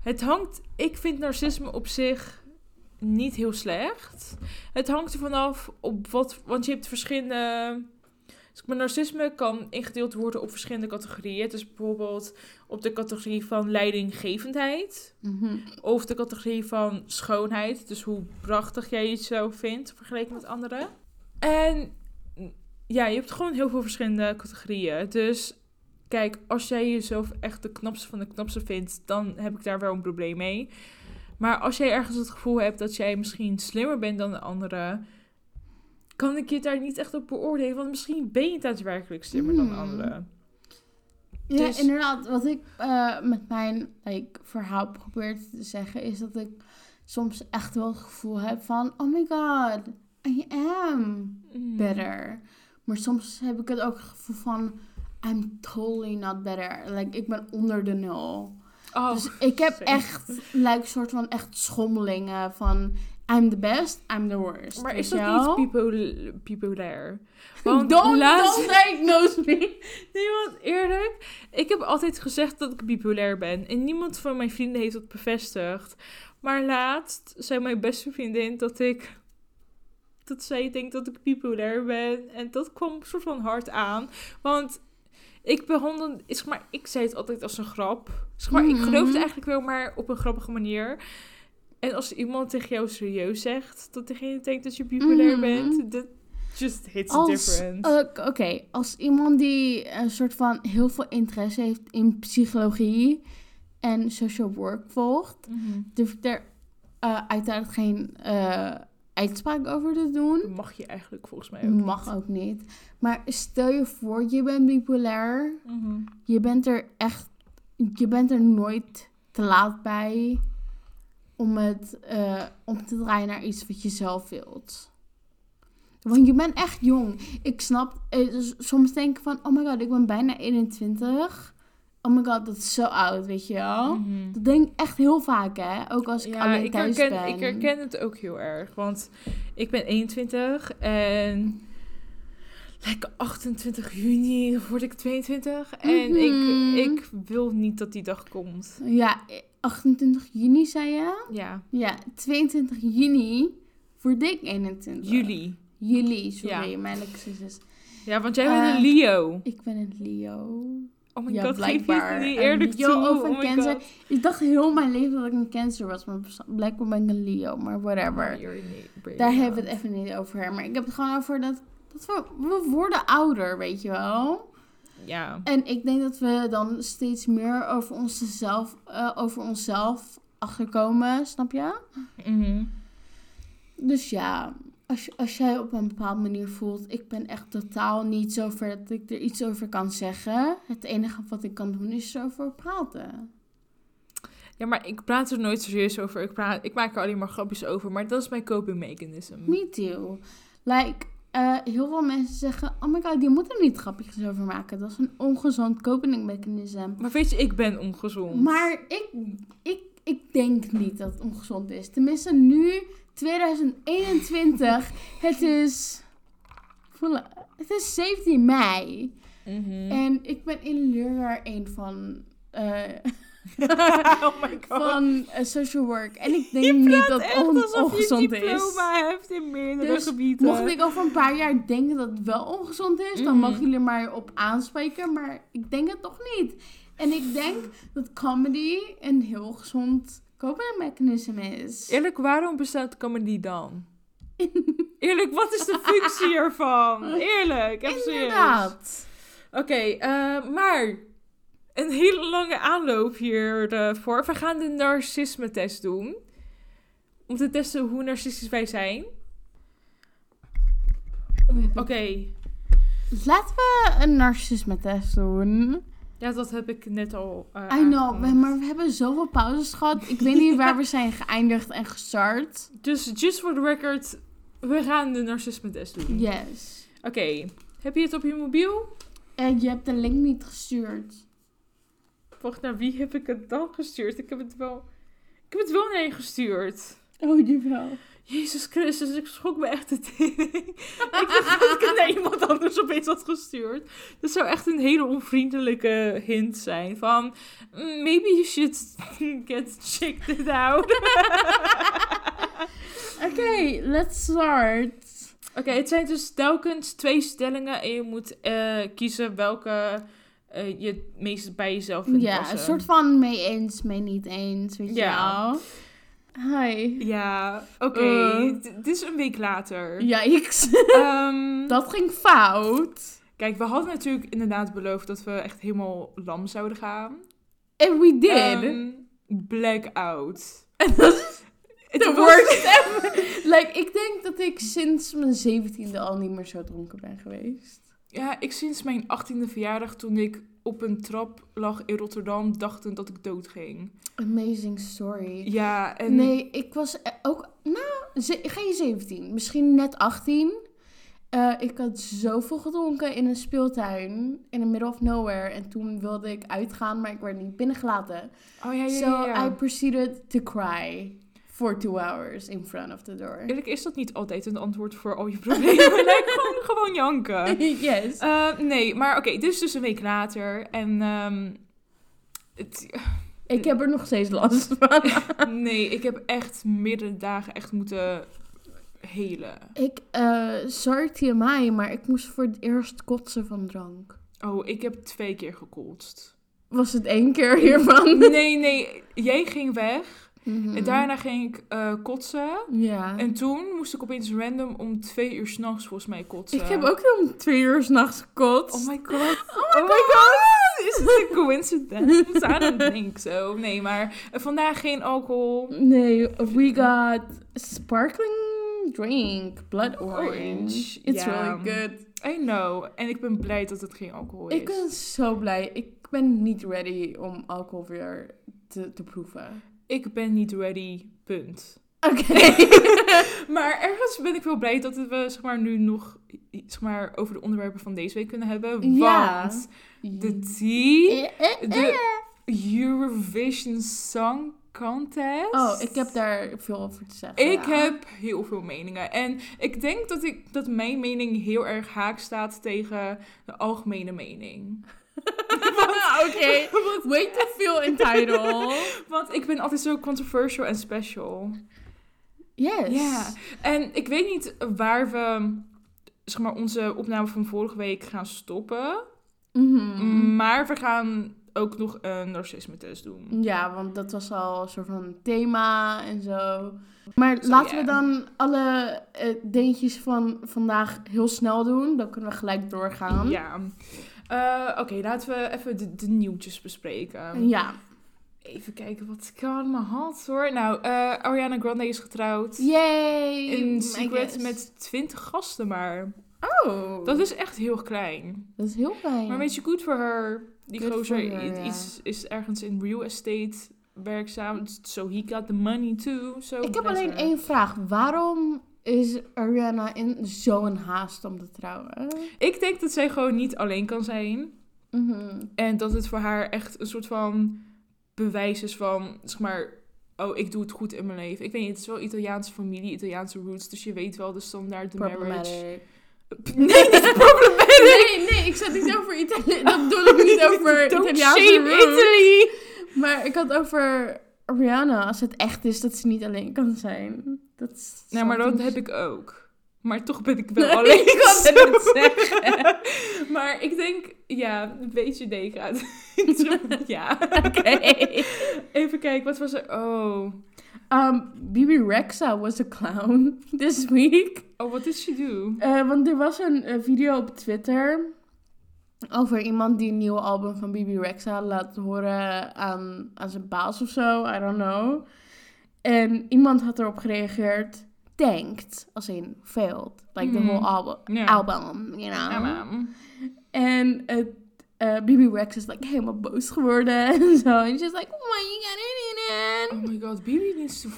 het hangt, ik vind narcisme op zich niet heel slecht. Het hangt er vanaf op wat, want je hebt verschillende... Dus maar narcisme kan ingedeeld worden op verschillende categorieën. Dus bijvoorbeeld op de categorie van leidinggevendheid. Mhm. Of de categorie van schoonheid. Dus hoe prachtig jij jezelf vindt vergeleken met anderen. En ja, je hebt gewoon heel veel verschillende categorieën. Dus kijk, als jij jezelf echt de knapste van de knapste vindt, dan heb ik daar wel een probleem mee. Maar als jij ergens het gevoel hebt dat jij misschien slimmer bent dan de anderen, kan ik je daar niet echt op beoordelen. Want misschien ben je daadwerkelijk slimmer dan Hmm. anderen. Ja, Dus- inderdaad. Wat ik eh, met mijn like, verhaal probeer te zeggen is dat ik soms echt wel het gevoel heb van... Oh my god, I am Mm. better. Maar soms heb ik het ook het gevoel van... I'm totally not better. Like, ik ben onder de nul. Oh, dus ik heb echt, like, soort van echt schommelingen van... I'm the best, I'm the worst. Maar is dat niet popul- populair? [laughs] Want don't, laatst- don't diagnose me. Nee, want eerlijk, ik heb altijd gezegd dat ik bipolair ben. En niemand van mijn vrienden heeft dat bevestigd. Maar laatst zei mijn beste vriendin dat ik... Dat zij denkt dat ik bipolair ben. En dat kwam soort van hard aan. Want ik behandel... Zeg maar, ik zei het altijd als een grap. Zeg maar, ik Mhm. geloof het eigenlijk wel, maar op een grappige manier. En als iemand tegen jou serieus zegt dat degene denkt dat je bipolair Mhm. bent... Dat just hits Als, different. eh, Oké, als iemand die een soort van heel veel interesse heeft in psychologie en social work volgt, Mhm. durf ik daar eh, uiteraard geen eh, uitspraak over te doen. Mag je eigenlijk volgens mij ook Mag niet. ook niet. Maar stel je voor, je bent bipolair. Mhm. Je bent er echt, je bent er nooit te laat bij om het eh, om te draaien naar iets wat je zelf wilt. Want je bent echt jong. Ik snap, eh, soms denk ik van, oh my god, ik ben bijna 21. Oh my god, dat is zo oud, weet je wel. Mhm. Dat denk ik echt heel vaak, hè. Ook als ik Ja, alleen ik thuis herken, ben. ik herken het ook heel erg. Want ik ben 21 en like 28 juni word ik 22. En Mhm. ik, ik wil niet dat die dag komt. Ja, eh, 28 juni zei je? Ja, Ja, 22 juni word ik 21. juli. Juli, sorry, Ja. mijn excuses. Ja, want jij bent Eh, een Leo. Ik ben een Leo. Oh my ja, god, [laughs] geef je het blijkbaar. niet Een eerlijk toe. of een oh Cancer. god. Ik dacht heel mijn leven dat ik een cancer was, maar blijkbaar ben ik een Leo, maar whatever. Niet Daar hebben we het even niet over. Maar ik heb het gewoon over dat, dat we, we worden ouder, weet je wel. Ja. En ik denk dat we dan steeds meer over onszelf, eh, over onszelf achterkomen, snap je? Mhm. Dus ja, als, als jij op een bepaalde manier voelt, ik ben echt totaal niet zo ver dat ik er iets over kan zeggen. Het enige wat ik kan doen is erover praten. Ja, maar ik praat er nooit serieus over. Ik, praat, ik maak er alleen maar grapjes over. Maar dat is mijn coping mechanism. Me too. Like, eh, heel veel mensen zeggen, oh my god, die moeten er niet grapjes over maken. Dat is een ongezond coping mechanism. Maar weet je, ik ben ongezond. Maar ik, ik, ik denk niet dat het ongezond is. Tenminste, nu, 2021, het is, het is 17 mei. Mhm. En ik ben in leerjaar 1 van, [laughs] eh, oh my god. van eh, social work. En ik denk niet dat het on- ongezond een is. diploma hebt in meerdere Dus gebieden. Mocht ik over een paar jaar denken dat het wel ongezond is, dan Mhm. mogen jullie maar op aanspreken. Maar ik denk het toch niet. En ik denk [sighs] dat comedy een heel gezond coping mechanism is. Eerlijk, waarom bestaat comedy dan? [laughs] Eerlijk, wat is de functie ervan? [laughs] Eerlijk, even serieus. Inderdaad. Oké, eh, maar een hele lange aanloop hiervoor. We gaan de narcisme-test doen. Om te testen hoe narcistisch wij zijn. Oké. Laten we een narcisme-test doen. Ja, dat heb ik net al eh, I know, maar we hebben zoveel pauzes gehad. Ik weet niet waar we zijn geëindigd en gestart. Dus just for the record, we gaan de narcisme-test doen. Yes. Oké, heb je het op je mobiel? En je hebt de link niet gestuurd. Wacht, naar wie heb ik het dan gestuurd? Ik heb het wel... Ik heb het wel naar je gestuurd. Oh, jawel. Jezus Christus, ik schrok me echt de tering. [laughs] ik dacht dat ik het naar iemand anders opeens had gestuurd. Dat zou echt een hele onvriendelijke hint zijn. Van, "Mm, maybe you should [laughs] get checked it out. [laughs] Oké, let's start. Oké, het zijn dus telkens twee stellingen. En je moet eh, kiezen welke eh, je het meest bij jezelf vindt Ja, een soort van mee eens, mee niet eens, weet je wel. Hi. Ja, oké. Eh. D- Dit is een week later. Yikes. Ehm, [laughs] Dat ging fout. Kijk, we hadden natuurlijk inderdaad beloofd dat we echt helemaal lam zouden gaan. And we did. Ehm, blackout. En dat is Het de was- worst ever. Like, ik denk dat ik sinds mijn zeventiende al niet meer zo dronken ben geweest. Ja, ik sinds mijn 18e verjaardag toen ik op een trap lag in Rotterdam dachten dat ik dood ging. Amazing story. Ja, en Nee, ik was eh, ook, nou, geen 17, misschien net 18. Eh, ik had zoveel gedronken in een speeltuin in the middle of nowhere. En toen wilde ik uitgaan, maar ik werd niet binnengelaten. Oh ja, ja, so ja. ja. I proceeded to cry for two hours in front of the door. Eerlijk is dat niet altijd een antwoord voor al je problemen. [laughs] like, gewoon, gewoon janken. [laughs] yes. Eh, nee, maar oké, dit is dus een week later. En ehm, het, ik heb er nog steeds last van. [laughs] nee, ik heb echt meerdere dagen echt moeten helen. ik, eh, sorry TMI, maar ik moest voor het eerst kotsen van drank. Oh, ik heb twee keer gekotst. Was het één keer hiervan? Nee, nee, jij ging weg. Mhm. En daarna ging ik eh, kotsen. Ja. En toen moest ik opeens random om twee uur s'nachts volgens mij kotsen. Ik heb ook om twee uur s'nachts gekotst. Oh my god. [laughs] Oh my god. Is het een coincidence? I don't think so. Nee, maar eh, vandaag geen alcohol. Nee, we got sparkling drink, blood orange. Orange, It's really good. I know. En ik ben blij dat het geen alcohol is. Ik ben zo blij. Ik ben niet ready om alcohol weer te, te proeven. Ik ben niet ready, punt. Oké. [laughs] [laughs] Maar ergens ben ik wel blij dat we zeg maar, nu nog zeg maar, over de onderwerpen van deze week kunnen hebben. Ja. Want de tea, Eh, eh, de Eurovision Song Contest. Oh, ik heb daar veel over te zeggen. Ik ja. heb heel veel meningen. En ik denk dat, ik, dat mijn mening heel erg haak staat tegen de algemene mening. [laughs] Oké. [laughs] Way to feel entitled. [laughs] Want ik ben altijd zo controversial en special. Yes. Ja. En ik weet niet waar we zeg maar, onze opname van vorige week gaan stoppen. Mhm. Maar we gaan ook nog een narcisme-test doen. Ja, want dat was al een soort van thema en zo. Maar laten we dan alle eh, dingetjes van vandaag heel snel doen. Dan kunnen we gelijk doorgaan. Ja. Eh, Oké, laten we even de, de nieuwtjes bespreken. Ja. Even kijken wat ik allemaal had hoor. Nou, eh, Ariana Grande is getrouwd. Yay! In my Secret met 20 gasten maar. Oh. Dat is echt heel klein. dat is heel fijn. Maar weet je, goed voor haar. Die Good gozer for her, i- ja. is, ergens in real estate werkzaam. So he got the money too. So Ik heb alleen her. één vraag. Waarom is Ariana in zo'n haast om te trouwen? Ik denk dat zij gewoon niet alleen kan zijn. Mhm. En dat het voor haar echt een soort van bewijs is van, zeg maar, oh, ik doe het goed in mijn leven. Ik weet niet, het is wel Italiaanse familie, Italiaanse roots, dus je weet wel de standaard, de marriage. Nee, niet problematic! [laughs] Nee, nee, ik zat niet over Italië. Dat bedoel ik niet [laughs] over Italiaanse roots. Italy! Maar ik had over Rihanna, als het echt is dat ze niet alleen kan zijn. Dat is Nou, maar dat heb ik ook. Maar toch ben ik wel Nee, alleen. ik net zeggen. [laughs] maar ik denk, ja, een beetje nee gaat. [laughs] ja. Oké. Even kijken, wat was er? Oh. Um, Bibi Rexa was a clown [laughs] this week. Oh, what did she do? Eh, want er was een eh, video op Twitter over iemand die een nieuwe album van Bibi Rexa laat horen aan, aan zijn baas of zo. I don't know. En iemand had erop gereageerd. tanked. Als in failed. Like the whole album. Ja. album you know. En het, eh BB Rex is like helemaal boos geworden [laughs] en zo. En she's like, why you got it Oh my god, Bibi needs to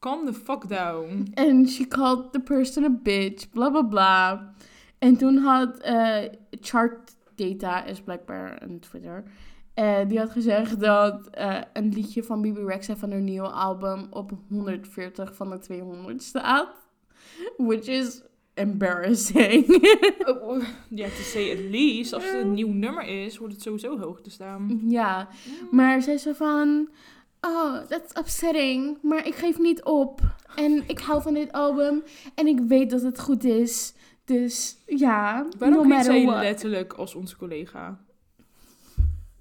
calm the fuck down. And she called the person a bitch, bla bla bla. En toen had eh, Chart Data, is blijkbaar een Twitter, eh, die had gezegd dat eh, een liedje van BB Rexa van haar nieuwe album op 140 van de 200 staat. Which is embarrassing. [laughs] Oh, Ja, to say at least, als het een nieuw nummer is, wordt het sowieso hoog te staan. ja, maar zij zei van, oh, that's upsetting, maar ik geef niet op. En ik hou van dit album en ik weet dat het goed is. Dus ja, Waarom no matter letterlijk als onze collega?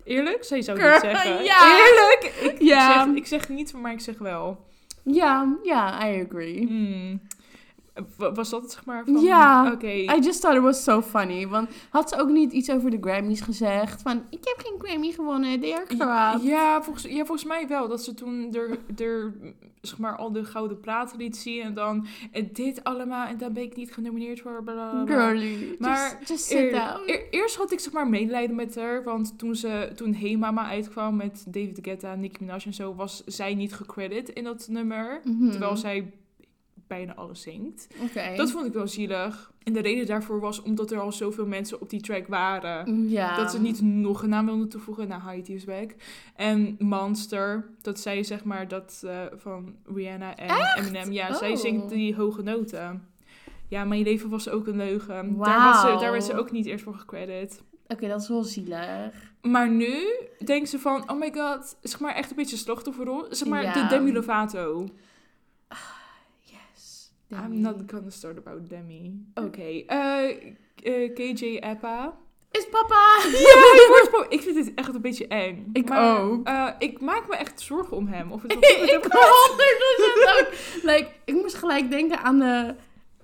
Eerlijk? Zij zou niet zeggen. ja. Eerlijk? Ik, Ja. zeg, ik zeg niet, maar ik zeg wel. Ja, ja, I agree. Hmm. Wa- Was dat zeg maar van... Ja. Oké. I just thought it was so funny. Want had ze ook niet iets over de Grammys gezegd? Van, ik heb geen Grammy gewonnen, they are. Ja, volgens, ja, volgens mij wel. Dat ze toen er, er zeg maar, al de gouden platen liet zien. En dan en dit allemaal. En dan ben ik niet genomineerd voor. Bla, bla, bla. Girly, Maar just, just sit Eer- down. eer- eerst had ik zeg maar medelijden met haar. Want toen, ze, toen Hey Mama uitkwam met David Guetta, Nicki Minaj en zo... was zij niet gecredit in dat nummer. Mhm. Terwijl zij bijna alles zingt. Dat vond ik wel zielig. En de reden daarvoor was omdat er al zoveel mensen op die track waren. Ja. Dat ze niet nog een naam wilden toevoegen naar Heidi is. En Monster, dat zij zeg maar dat eh, van Rihanna en Eminem. Ja, zij Oh. zingt die hoge noten. Ja, mijn leven was ook een leugen. Daar, was ze, daar werd ze ook niet eerst voor gecredit. Oké, dat is wel zielig. Maar nu denkt ze van, oh my god, zeg maar echt een beetje slachtofferrol. Zeg maar Ja. de Demi Lovato. I'm not gonna start about Demi. Oké, eh, eh, KJ Appa. Is papa! [laughs] Ja, ik, word ik vind dit echt een beetje eng. Ik Maar, ook. eh, ik maak me echt zorgen om hem. Of het [laughs] goed met ik hem gaat. 100% ook. Like, ik moest gelijk denken aan de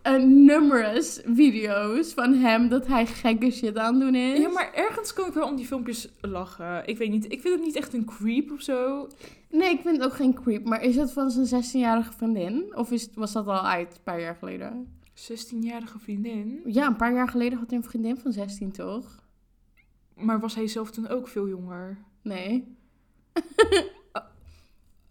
eh, numerous video's van hem dat hij gekke shit aan doen is. Ja, maar ergens kan ik wel om die filmpjes lachen. Ik weet niet, ik vind het niet echt een creep of zo. Nee, ik vind het ook geen creep. Maar is het van zijn 16-jarige vriendin? Of is, was dat al uit een paar jaar geleden? 16-jarige vriendin. Ja, een paar jaar geleden had hij een vriendin van 16, toch? Maar was hij zelf toen ook veel jonger? Nee. [laughs]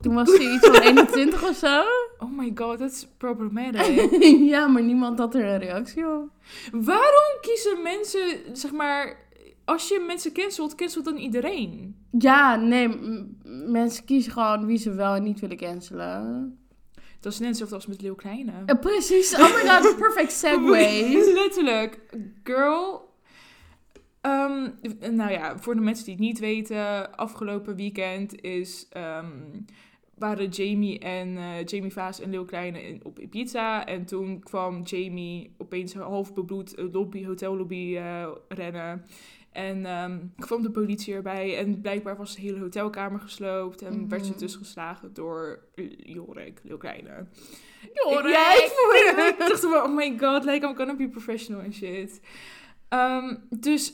Toen was hij iets van [laughs] 21 of zo. Oh my god, that's problematic. [laughs] ja, maar niemand had er een reactie op. Waarom kiezen mensen, zeg maar... Als je mensen cancelt, cancelt dan iedereen. Ja, nee, mensen kiezen gewoon wie ze wel en niet willen cancelen. Dat is net hetzelfde als met Leeuw Kleine. Precies, oh my god, [laughs] perfect segue. Letterlijk. Girl. Ehm, nou ja, voor de mensen die het niet weten, afgelopen weekend is, ehm, waren Jamie en eh, Jamie Vaas en Leeuw Kleine in, op Ibiza. En toen kwam Jamie opeens half bebloed een lobby, hotellobby eh, rennen. En ehm, kwam de politie erbij en blijkbaar was de hele hotelkamer gesloopt. En werd ze Mhm. dus geslagen door Jorik, Leeuw Kleine. Jorik! Ja, ik voelde [laughs] Ik dacht wel, oh my god, like I'm gonna be professional en shit. Ehm, dus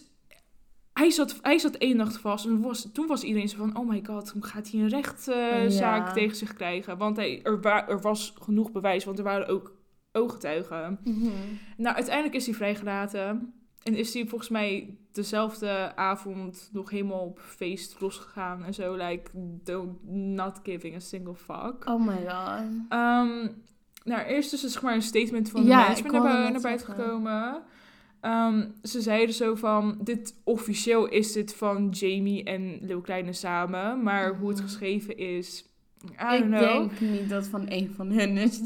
hij zat, hij zat één nacht vast. En was, toen was iedereen zo van, oh my god, hoe gaat hij een rechtszaak Ja. tegen zich krijgen? Want hij, er, wa- er was genoeg bewijs, want er waren ook ooggetuigen. Mhm. Nou, uiteindelijk is hij vrijgelaten. En is hij volgens mij dezelfde avond nog helemaal op feest losgegaan en zo. Like, don't, not giving a single fuck. Oh my god. Ehm, nou, eerst is er zeg maar een statement van de Ja, management ik naar, naar buiten gekomen. Ehm, ze zeiden zo van, dit officieel is dit van Jamie en Lil Kleine samen. Maar hoe het Mhm. geschreven is, I Ik don't know. denk niet dat van een van hun is.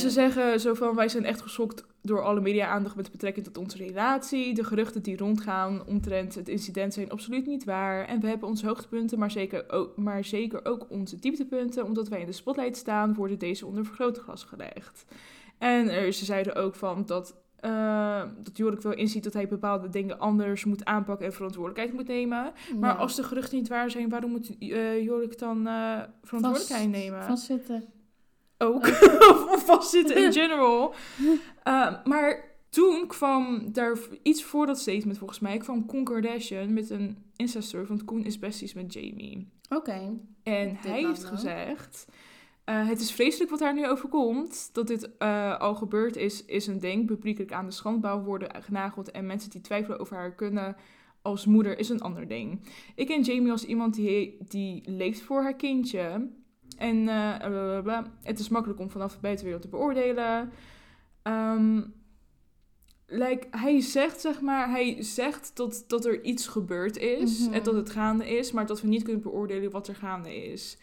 Ze zeggen zo van, wij zijn echt geschokt door alle media-aandacht met betrekking tot onze relatie. De geruchten die rondgaan omtrent het incident zijn absoluut niet waar. En we hebben onze hoogtepunten, maar zeker ook, maar zeker ook onze dieptepunten. Omdat wij in de spotlight staan, worden deze onder vergrootglas gelegd. En er, ze zeiden ook van dat, eh, dat Jorik wel inziet dat hij bepaalde dingen anders moet aanpakken en verantwoordelijkheid moet nemen. Maar Ja. als de geruchten niet waar zijn, waarom moet eh, Jorik dan eh, verantwoordelijkheid nemen? Vastzitten. ook. [laughs] of vastzitten in [laughs] general. Uh, maar toen kwam daar iets voor dat statement volgens mij kwam Koen Kardashian met een Insta-story. Want Koen is besties met Jamie. Oké. En Dit hij heeft gezegd Eh, het is vreselijk wat haar nu overkomt. Dat dit eh, al gebeurd is, is een ding. Publiekelijk aan de schandpaal worden genageld. En mensen die twijfelen over haar kunnen als moeder is een ander ding. Ik ken Jamie als iemand die, die leeft voor haar kindje. En eh, blablabla. het is makkelijk om vanaf de buitenwereld te beoordelen. Ehm, like, hij zegt, zeg maar, hij zegt dat, dat er iets gebeurd is Mhm. en dat het gaande is, maar dat we niet kunnen beoordelen wat er gaande is.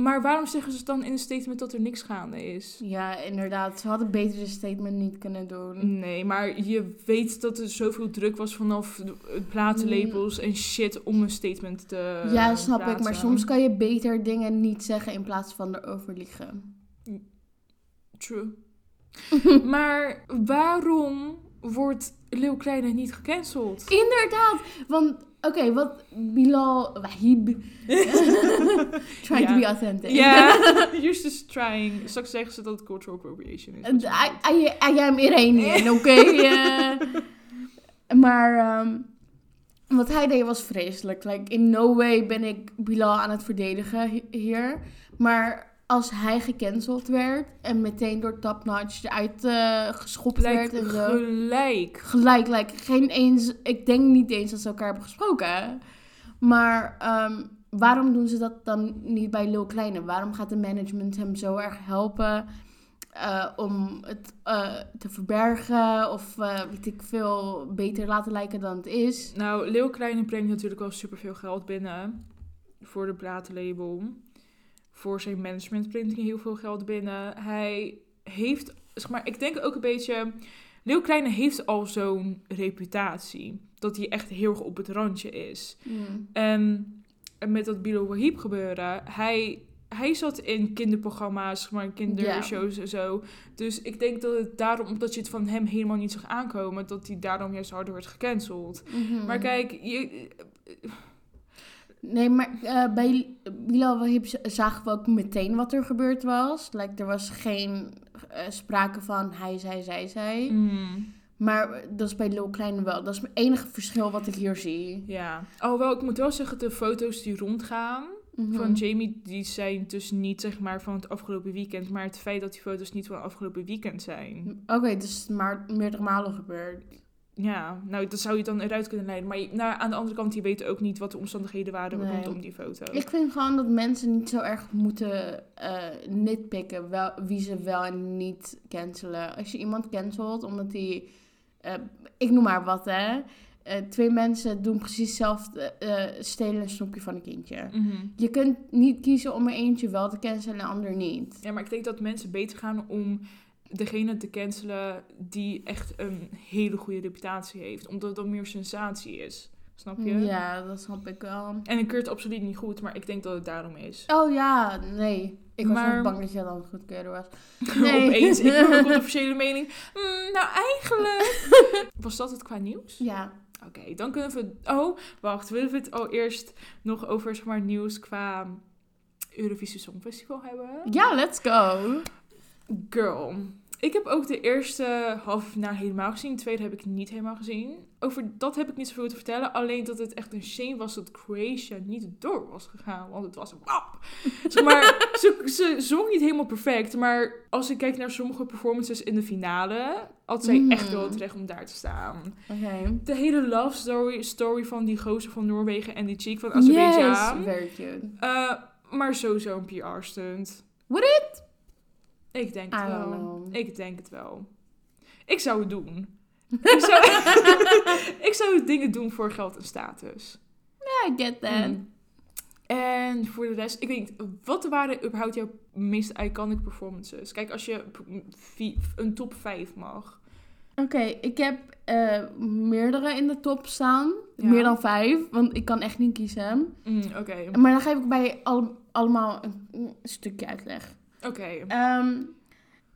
Maar waarom zeggen ze dan in een statement dat er niks gaande is? Ja, inderdaad. Ze hadden beter een statement niet kunnen doen. Nee, maar je weet dat er zoveel druk was vanaf de- platenlabels en shit om een statement te ja, snap ik. Maar soms kan je beter dingen niet zeggen in plaats van erover liegen. True. [laughs] maar waarom wordt Leeuw Kleine niet gecanceld? Inderdaad. Want, oké, wat Bilal Wahib... [laughs] Trying to be authentic. Ja, [laughs] you're just trying. Straks zeggen ze dat het cultural appropriation is. I, I, I am Iranian, [laughs] oké? maar ehm, wat hij deed was vreselijk. Like, in no way ben ik Bilal aan het verdedigen hi- hier. Maar als hij gecanceld werd en meteen door Top Notch eruit eh, geschopt werd en zo. gelijk. Gelijk, like, geen eens, ik denk niet eens dat ze elkaar hebben gesproken. Maar ehm, waarom doen ze dat dan niet bij Lil Kleine? Waarom gaat de management hem zo erg helpen eh, om het eh, te verbergen of weet ik veel beter laten lijken dan het is? Nou, Leeuw Kleine brengt natuurlijk wel superveel geld binnen voor de platenlabel. Voor zijn management brengt hij heel veel geld binnen. Hij heeft, zeg maar, ik denk ook een beetje... Leeuw Kleine heeft al zo'n reputatie. Dat hij echt heel erg op het randje is. Hmm. En met dat Bilo Wahib gebeuren, hij, hij zat in kinderprogramma's, zeg maar kindershows en zo. Dus ik denk dat het daarom, omdat je het van hem helemaal niet zag aankomen, dat hij daarom juist harder werd gecanceld. Mhm. Maar kijk, je, Nee, maar eh, bij Bilal zagen we ook meteen wat er gebeurd was. Like, er was geen eh, sprake van hij, zij, zij, zij. mm, Maar dat is bij Lil Kleine wel. Dat is het enige verschil wat ik hier zie. ja. Alhoewel, ik moet wel zeggen, de foto's die rondgaan Mhm. van Jamie, die zijn dus niet zeg maar van het afgelopen weekend, maar het feit dat die foto's niet van het afgelopen weekend zijn. Oké, dus maar meerdere malen gebeurd. Ja, nou, dat zou je dan eruit kunnen leiden. Maar je- nou, aan de andere kant, je weet ook niet wat de omstandigheden waren Nee. rondom die foto. Ik vind gewoon dat mensen niet zo erg moeten eh nitpicken wel, wie ze wel en niet cancelen. Als je iemand cancelt omdat die, eh, ik noem maar wat hè, eh, twee mensen doen precies hetzelfde, stelen een snoepje van een kindje. Mhm. Je kunt niet kiezen om er eentje wel te cancelen en de ander niet. Ja, maar ik denk dat mensen beter gaan om degene te cancelen die echt een hele goede reputatie heeft. Omdat het dan meer sensatie is. Snap je? Ja, dat snap ik wel. En ik keur het absoluut niet goed, maar ik denk dat het daarom is. Oh ja, nee. Ik was Maar- bang dat je dan goedkeuren was. Nee. [laughs] Opeens, ik heb een [laughs] controversiële mening. Hmm, nou, eigenlijk... [laughs] Was dat het qua nieuws? Ja. Oké, dan kunnen we... Oh, wacht. Willen we het al eerst nog over zeg maar, nieuws qua Eurovisie Songfestival hebben? Ja, let's go. Girl. Ik heb ook de eerste halve finale helemaal gezien. De tweede heb ik niet helemaal gezien. Over dat heb ik niet zoveel te vertellen. Alleen dat het echt een shame was dat Croatia niet door was gegaan. Want het was wap. [laughs] Zeg maar, ze, ze zong niet helemaal perfect. Maar als ik kijk naar sommige performances in de finale... had zij Mm. echt wel het recht om daar te staan. Oké. De hele love story, story van die gozer van Noorwegen en die chick van Azerbeidzjan. Yes, very cute. Eh, maar sowieso een PR-stunt. Would it? Ik denk het wel. Ik denk het wel. Ik zou het doen. [laughs] ik, zou, [laughs] ik zou dingen doen voor geld en status. I get that. Mm. En voor de rest, ik weet niet, wat waren überhaupt jouw meest iconic performances? Kijk, als je een top 5 mag. Oké, ik heb eh, meerdere in de top staan. Ja. Meer dan vijf, want ik kan echt niet kiezen. Mm, Oké, Maar dan geef ik bij al- allemaal een, een stukje uitleg. Oké. Ehm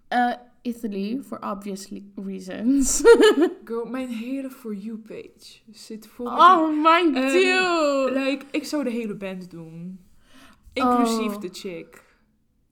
eh, Italy, for obvious reasons. [laughs] Girl, mijn hele For You page zit vol oh my Ehm, dude. Like, ik zou de hele band doen. Inclusief Oh. de chick.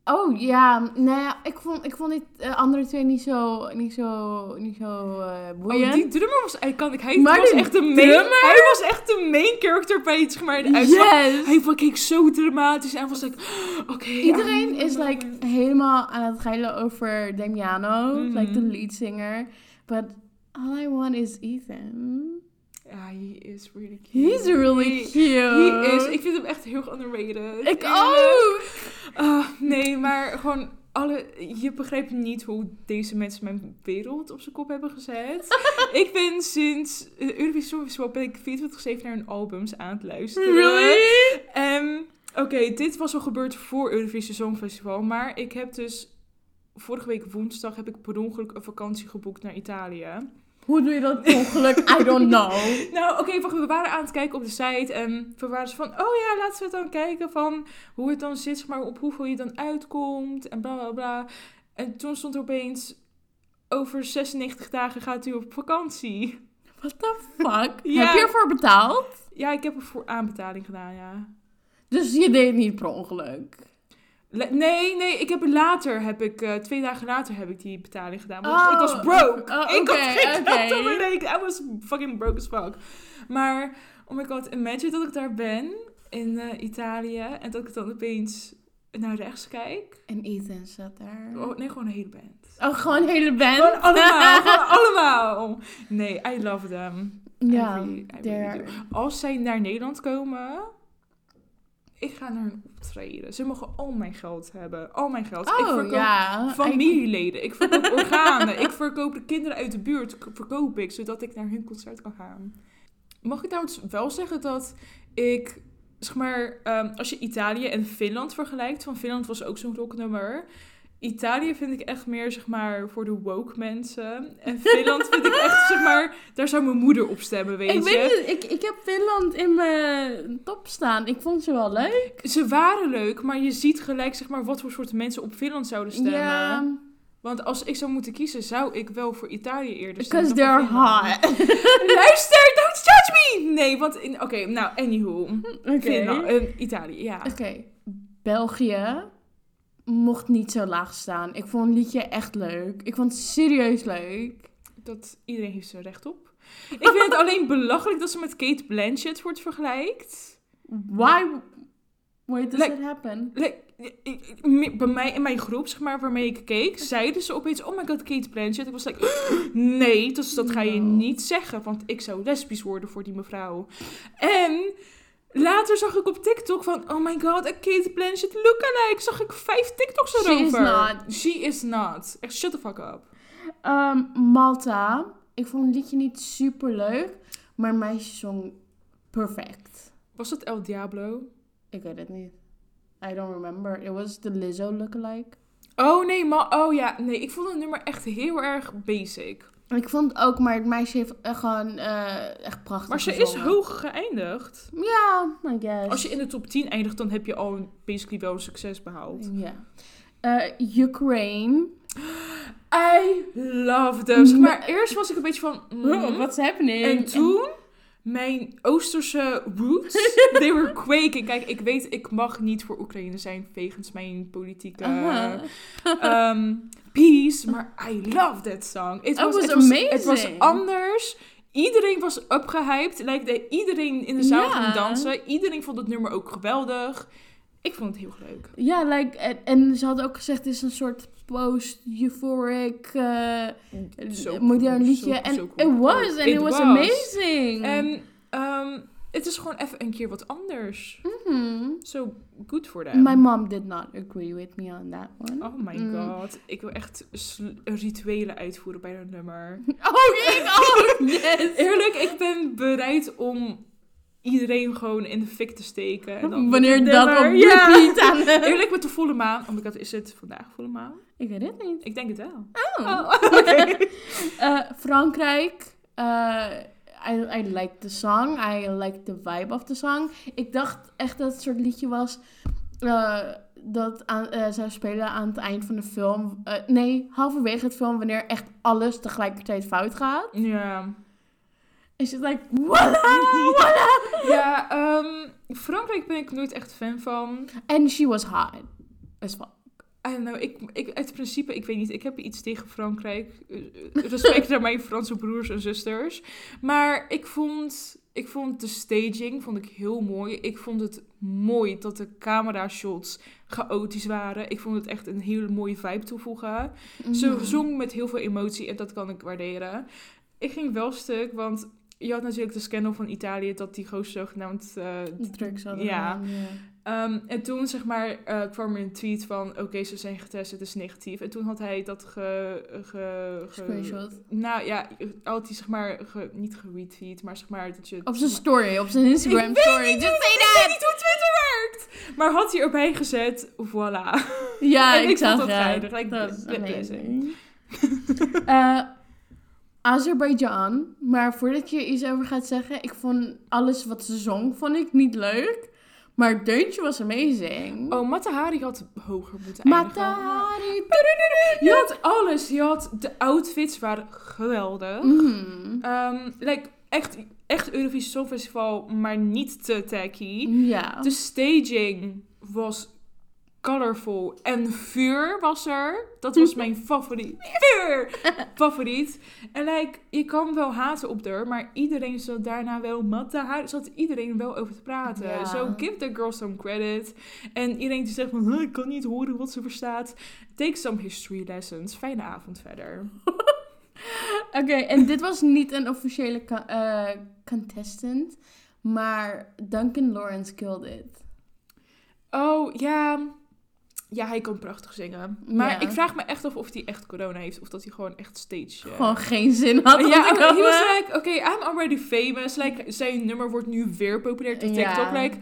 Oh ja, nou ja, ik vond, ik vond die eh, andere twee niet zo, niet zo, niet zo eh boeiend. Oh, die drummer was iconic. Hij Maar was die echt de main, drummer? hij was echt de main character bij het, zeg maar, de uitslag. yes! Hij keek zo dramatisch en was like, [gasps] oké. Iedereen ja. is like helemaal aan het geilen over Damiano, Mhm. like the lead singer. But all I want is Ethan. Ja, he is really cute. He's really cute. He is, ik vind hem echt heel underrated. Ik ook! Ah, nee, maar gewoon alle... Je begrijpt niet hoe deze mensen mijn wereld op zijn kop hebben gezet. [laughs] ik ben sinds de Eurovisie Songfestival ben ik 24-7 naar hun albums aan het luisteren. Really? En oké, dit was al gebeurd voor Eurovisie Songfestival. Maar ik heb dus... Vorige week woensdag heb ik per ongeluk een vakantie geboekt naar Italië. Hoe doe je dat per ongeluk? I don't [laughs] know. Nou, oké, we waren aan het kijken op de site en we waren zo van, oh ja, laten we het dan kijken van hoe het dan zit, zeg maar op hoeveel je dan uitkomt en bla bla bla. En toen stond er opeens, over 96 dagen gaat u op vakantie. What the fuck? [laughs] Ja. Heb je ervoor betaald? Ja, ik heb er voor aanbetaling gedaan, ja. Dus je deed het niet per ongeluk. Nee, nee, ik heb er later, heb ik, eh, twee dagen later heb ik die betaling gedaan. Want Oh, ik was broke. oh, ik had oké, geen geld oké. op mijn rekening. I was fucking broke as fuck. Maar, oh my god, imagine dat ik daar ben in eh, Italië en dat ik dan opeens naar rechts kijk. En Ethan zat daar. Oh, nee, gewoon een hele band. Oh, gewoon een hele band? Gewoon allemaal, [laughs] gewoon allemaal. Nee, I love them. Ja, I really-. Als zij naar Nederland komen, ik ga naar hun optreden. Ze mogen al mijn geld hebben. Al mijn geld. ik Oh, verkoop ja. familieleden. Ik [laughs] verkoop organen. Ik verkoop de kinderen uit de buurt. Verkoop ik, zodat ik naar hun concert kan gaan. Mag ik trouwens wel zeggen dat ik, zeg maar, ehm, als je Italië en Finland vergelijkt, van Finland was ook zo'n rocknummer. Italië vind ik echt meer, zeg maar, voor de woke mensen. En Finland vind ik echt, zeg maar, daar zou mijn moeder op stemmen, weet Ik je. weet niet, ik, ik heb Finland in mijn top staan. Ik vond ze wel leuk. Ze waren leuk, maar je ziet gelijk, zeg maar, wat voor soort mensen op Finland zouden stemmen. Ja, Want als ik zou moeten kiezen, zou ik wel voor Italië eerder stemmen. because they're hot. [laughs] Luister, don't judge me! Nee, want... in- Oké, nou, anywho. Oké. Finland, eh, Italië, ja. Oké, België mocht niet zo laag staan. Ik vond het liedje echt leuk. Ik vond het serieus leuk. Dat, iedereen heeft zijn recht op. Ik vind het alleen belachelijk dat ze met Kate Blanchett wordt vergelijkt. Why? Why does Like- it happen? Like, bij mij in mijn groep, zeg maar, waarmee ik keek, zeiden ze opeens, oh my god, Kate Blanchett. Ik was like, [gasps] nee, dus dat ga je niet zeggen, want ik zou lesbisch worden voor die mevrouw. En later zag ik op TikTok van, oh my god, a Kate Blanchett lookalike. Zag ik vijf TikToks She erover. is not. She is not. Echt, shut the fuck up. Ehm, Malta. Ik vond het liedje niet super leuk, maar meisje zong perfect. Was dat El Diablo? Ik weet het niet. I don't remember. It was the Lizzo lookalike. Oh nee, maar oh ja, nee, ik vond het nummer echt heel erg basic. Ik vond ook, maar het meisje heeft echt gewoon eh, echt prachtig Maar ze is hoog geëindigd. Ja, I guess. Als je in de top 10 eindigt, dan heb je al basically wel een succes behaald. Ja. Eh, Ukraine. [gasps] I love them. Zeg maar, eerst was ik een beetje van... mm. Oh, what's happening? En toen, mijn Oosterse roots, [laughs] they were quaking. Kijk, ik weet, ik mag niet voor Oekraïne zijn wegens mijn politieke [laughs] ehm, peace. Maar I love that song. It It was het was, Het was amazing. anders. Iedereen was upgehyped. Iedereen in de zaal Ja. ging dansen. Iedereen vond het nummer ook geweldig. Ik vond het heel leuk. Ja, like, en, en ze had ook gezegd, het is een soort post-euphoric eh, Zo modern cool, liedje. En cool. it was, and it, It was, was. amazing. En ehm, het is gewoon even een keer wat anders. Mhm. So good for them. My mom did not agree with me on that one. Oh my Mm. god. Ik wil echt rituelen uitvoeren bij dat nummer. [laughs] Oh, ik [laughs] ook! Yes! Eerlijk, ik ben bereid om iedereen gewoon in de fik te steken. En dan Wanneer dat op Ja. repeat aan. [laughs] Eerlijk, met de volle maan. Oh my god, is het vandaag volle maan? Ik weet het niet. Ik denk het wel. Oh. Oh, [laughs] oké. [laughs] Eh, Frankrijk. eh, I, I like the song. I like the vibe of the song. Ik dacht echt dat het soort liedje was... eh, dat aan, zou spelen aan het eind van de film. Eh, nee, halverwege het film, wanneer echt alles tegelijkertijd fout gaat. Ja. Is het like, voila, voila. [laughs] Ja, ehm, Frankrijk ben ik nooit echt fan van. And she was hot as fuck. I don't know, ik, ik, uit principe, ik weet niet, ik heb iets tegen Frankrijk. Eh, Respect [laughs] naar mijn Franse broers en zusters. Maar ik vond, ik vond de staging vond ik heel mooi. Ik vond het mooi dat de camera shots chaotisch waren. Ik vond het echt een hele mooie vibe toevoegen. Ze Mhm. zong met heel veel emotie en dat kan ik waarderen. Ik ging wel stuk, want je had natuurlijk de scandal van Italië dat die gozer zogenaamd... eh, Drugs hadden. Ja. Ehm, en toen zeg maar eh, kwam er een tweet van oké, ze zijn getest, het is negatief. En toen had hij dat ge... ge, ge- Screenshot. Nou ja, had hij zeg maar ge- niet geretweet, maar zeg maar dat je... Op zijn story, op zijn Instagram Ik weet story. Just say ik weet that! niet hoe Twitter werkt! Maar had hij erbij gezet, voilà. Ja, [laughs] ik, ik zag dat het. geinig, like, Dat amazing. [laughs] Eh, Azerbeidzjan. Maar voordat je iets over gaat zeggen, ik vond alles wat ze zong, vond ik niet leuk. Maar het deuntje was amazing. Oh, Matahari had hoger moeten eindigen. Matahari. Je had alles. Je had de outfits waren geweldig. Ehm, like, echt, echt Eurovisie Songfestival, maar niet te tacky. Ja. De staging was colorful. En vuur was er. Dat was [laughs] mijn favoriet. Vuur! Favoriet. En like, je kan wel haten op haar, maar iedereen zat daarna wel matta. zat iedereen wel over te praten. Ja. So give the girl some credit. En iedereen die zegt van, "Huh, ik kan niet horen wat ze verstaat. Take some history lessons. Fijne avond verder. [laughs] Oké, en dit was niet een officiële eh, contestant, maar Duncan Lawrence killed it. Oh, ja. Ja, hij kan prachtig zingen. Maar Ja. ik vraag me echt af of hij echt corona heeft. Of dat hij gewoon echt stage... eh, Gewoon geen zin had om ja, te he was komen. like, oké, I'm already famous. Like, zijn nummer wordt nu weer populair op Ja. TikTok. Like,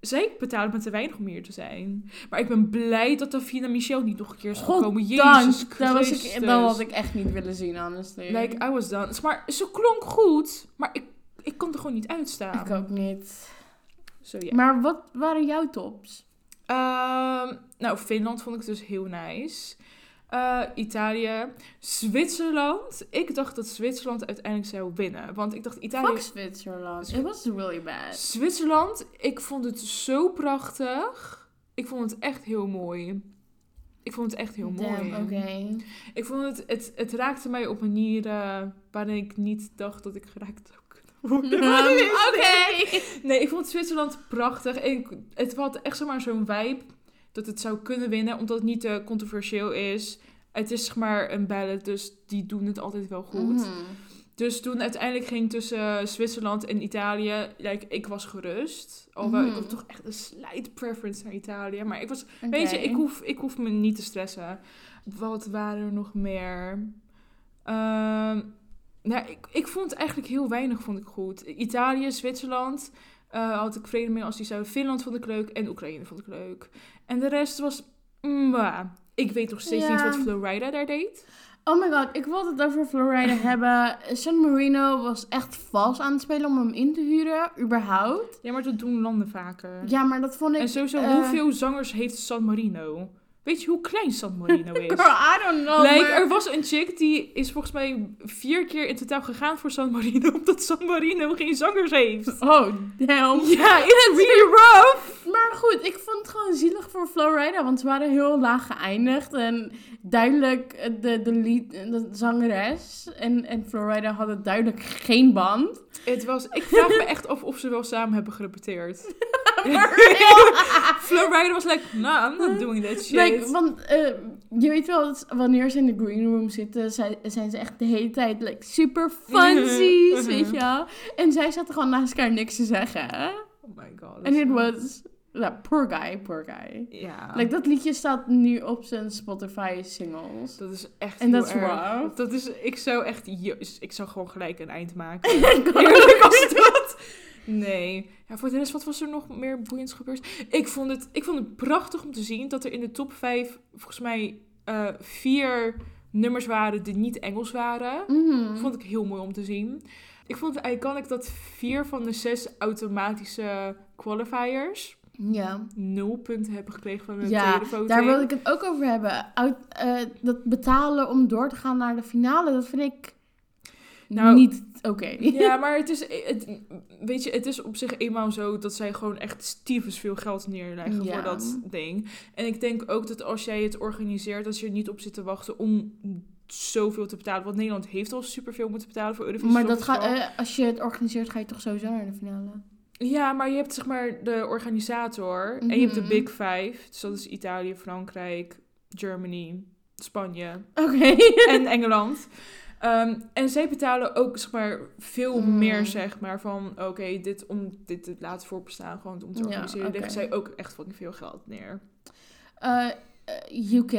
zij betalen me te weinig om hier te zijn. Maar ik ben blij dat Davina Michel niet nog een keer is gekomen. Jezus. Dat, was ik, dat had ik echt niet willen zien, honestly. Like, I was done. Maar ze klonk goed. Maar ik, ik kon er gewoon niet uitstaan. ik ook niet. Zo, ja. Maar wat waren jouw tops? Ehm, nou, Finland vond ik dus heel nice. Eh, Italië. Zwitserland. Ik dacht dat Zwitserland uiteindelijk zou winnen. Want ik dacht Italië... Fuck Zwitserland. It was really bad. Zwitserland, ik vond het zo prachtig. Ik vond het echt heel mooi. Ik vond het echt heel mooi. Damn, oké. Ik vond het, het, het raakte mij op manieren waarin ik niet dacht dat ik geraakt zou. [laughs] Oké. Nee, ik vond Zwitserland prachtig. En ik- het had echt zomaar zo'n vibe dat het zou kunnen winnen, omdat het niet te controversieel is. Het is zeg maar een ballad, dus die doen het altijd wel goed. Mhm. Dus toen uiteindelijk ging tussen Zwitserland en Italië, like, ik was gerust. Alhoewel, ik Mhm. had toch echt een slight preference naar Italië. Maar ik was, weet je, ik hoef, ik hoef me niet te stressen. Wat waren er nog meer? Ehm, nou, ik, ik vond eigenlijk heel weinig vond ik goed. Italië, Zwitserland eh, had ik vrede mee als die zouden. Finland vond ik leuk en Oekraïne vond ik leuk. En de rest was, mwah. ik weet nog steeds Ja. niet wat Florida daar deed. Oh my god, ik wilde het over Florida [laughs] hebben. San Marino was echt vals aan het spelen om hem in te huren, überhaupt. Ja, maar dat doen landen vaker. Ja, maar dat vond ik... En sowieso, eh, hoeveel zangers heeft San Marino? Weet je hoe klein San Marino [laughs] is? Girl, I don't know, Like, maar- er was een chick die is volgens mij vier keer in totaal gegaan voor San Marino, [laughs] omdat San Marino geen zangers heeft. Oh, damn. Ja, it's really rough. Maar goed, ik vond het gewoon zielig voor Florida, want ze waren heel laag geëindigd. En duidelijk eh, de, de, lead, de zangeres en, en Florida hadden duidelijk geen band. Het was, ik vraag me echt af of ze wel samen hebben gerepeteerd. [laughs] [laughs] Florida was like, nah, I'm not doing that shit. Like, want eh, je weet wel, wanneer ze in de green room zitten, zij- zijn ze echt de hele tijd like, super funsies, Mhm. weet je wel. En zij zaten gewoon naast elkaar niks te zeggen. oh my god. En it was, ja, poor guy, poor guy. Ja, Like, dat liedje staat nu op zijn Spotify singles. dat is echt En dat is rough. Dat is, ik zou echt, ik zou gewoon gelijk een eind maken. [laughs] Eerlijk als dat. Nee. Ja, voor de rest, wat was er nog meer boeiends gebeurd? Ik vond het, ik vond het prachtig om te zien dat er in de top 5 volgens mij eh, vier nummers waren die niet Engels waren. Mhm. Vond ik heel mooi om te zien. Ik vond het iconic dat vier van de zes automatische qualifiers Ja, nul punten hebben gekregen van de Ja, voting. daar wilde ik het ook over hebben. Uit, eh, dat betalen om door te gaan naar de finale, dat vind ik Nou, niet oké. Ja, [laughs] maar het is, het, weet je, het is op zich eenmaal zo dat zij gewoon echt stiefens veel geld neerleggen Ja. voor dat ding. En ik denk ook dat als jij het organiseert, dat je er niet op zit te wachten om zoveel te betalen. Want Nederland heeft al superveel moeten betalen voor Eurovisie Maar dat Songfestival. eh, als je het organiseert, ga je toch sowieso naar de finale. Ja, maar je hebt zeg maar de organisator en je hebt de Mhm. Big Five. Dus dat is Italië, Frankrijk, Germany, Spanje en Engeland. Ehm, en zij betalen ook zeg maar, veel Mm. meer zeg maar, van oké, dit om dit te laten voorbestaan, gewoon om te Ja, organiseren, oké. leggen zij ook echt fucking veel geld neer. Eh, eh, UK,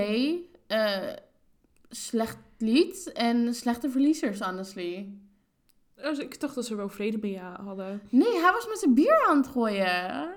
eh, slecht lied en slechte verliezers, honestly. Dus ik dacht dat ze er wel vrede mee hadden. Nee, hij was met zijn bier aan het gooien.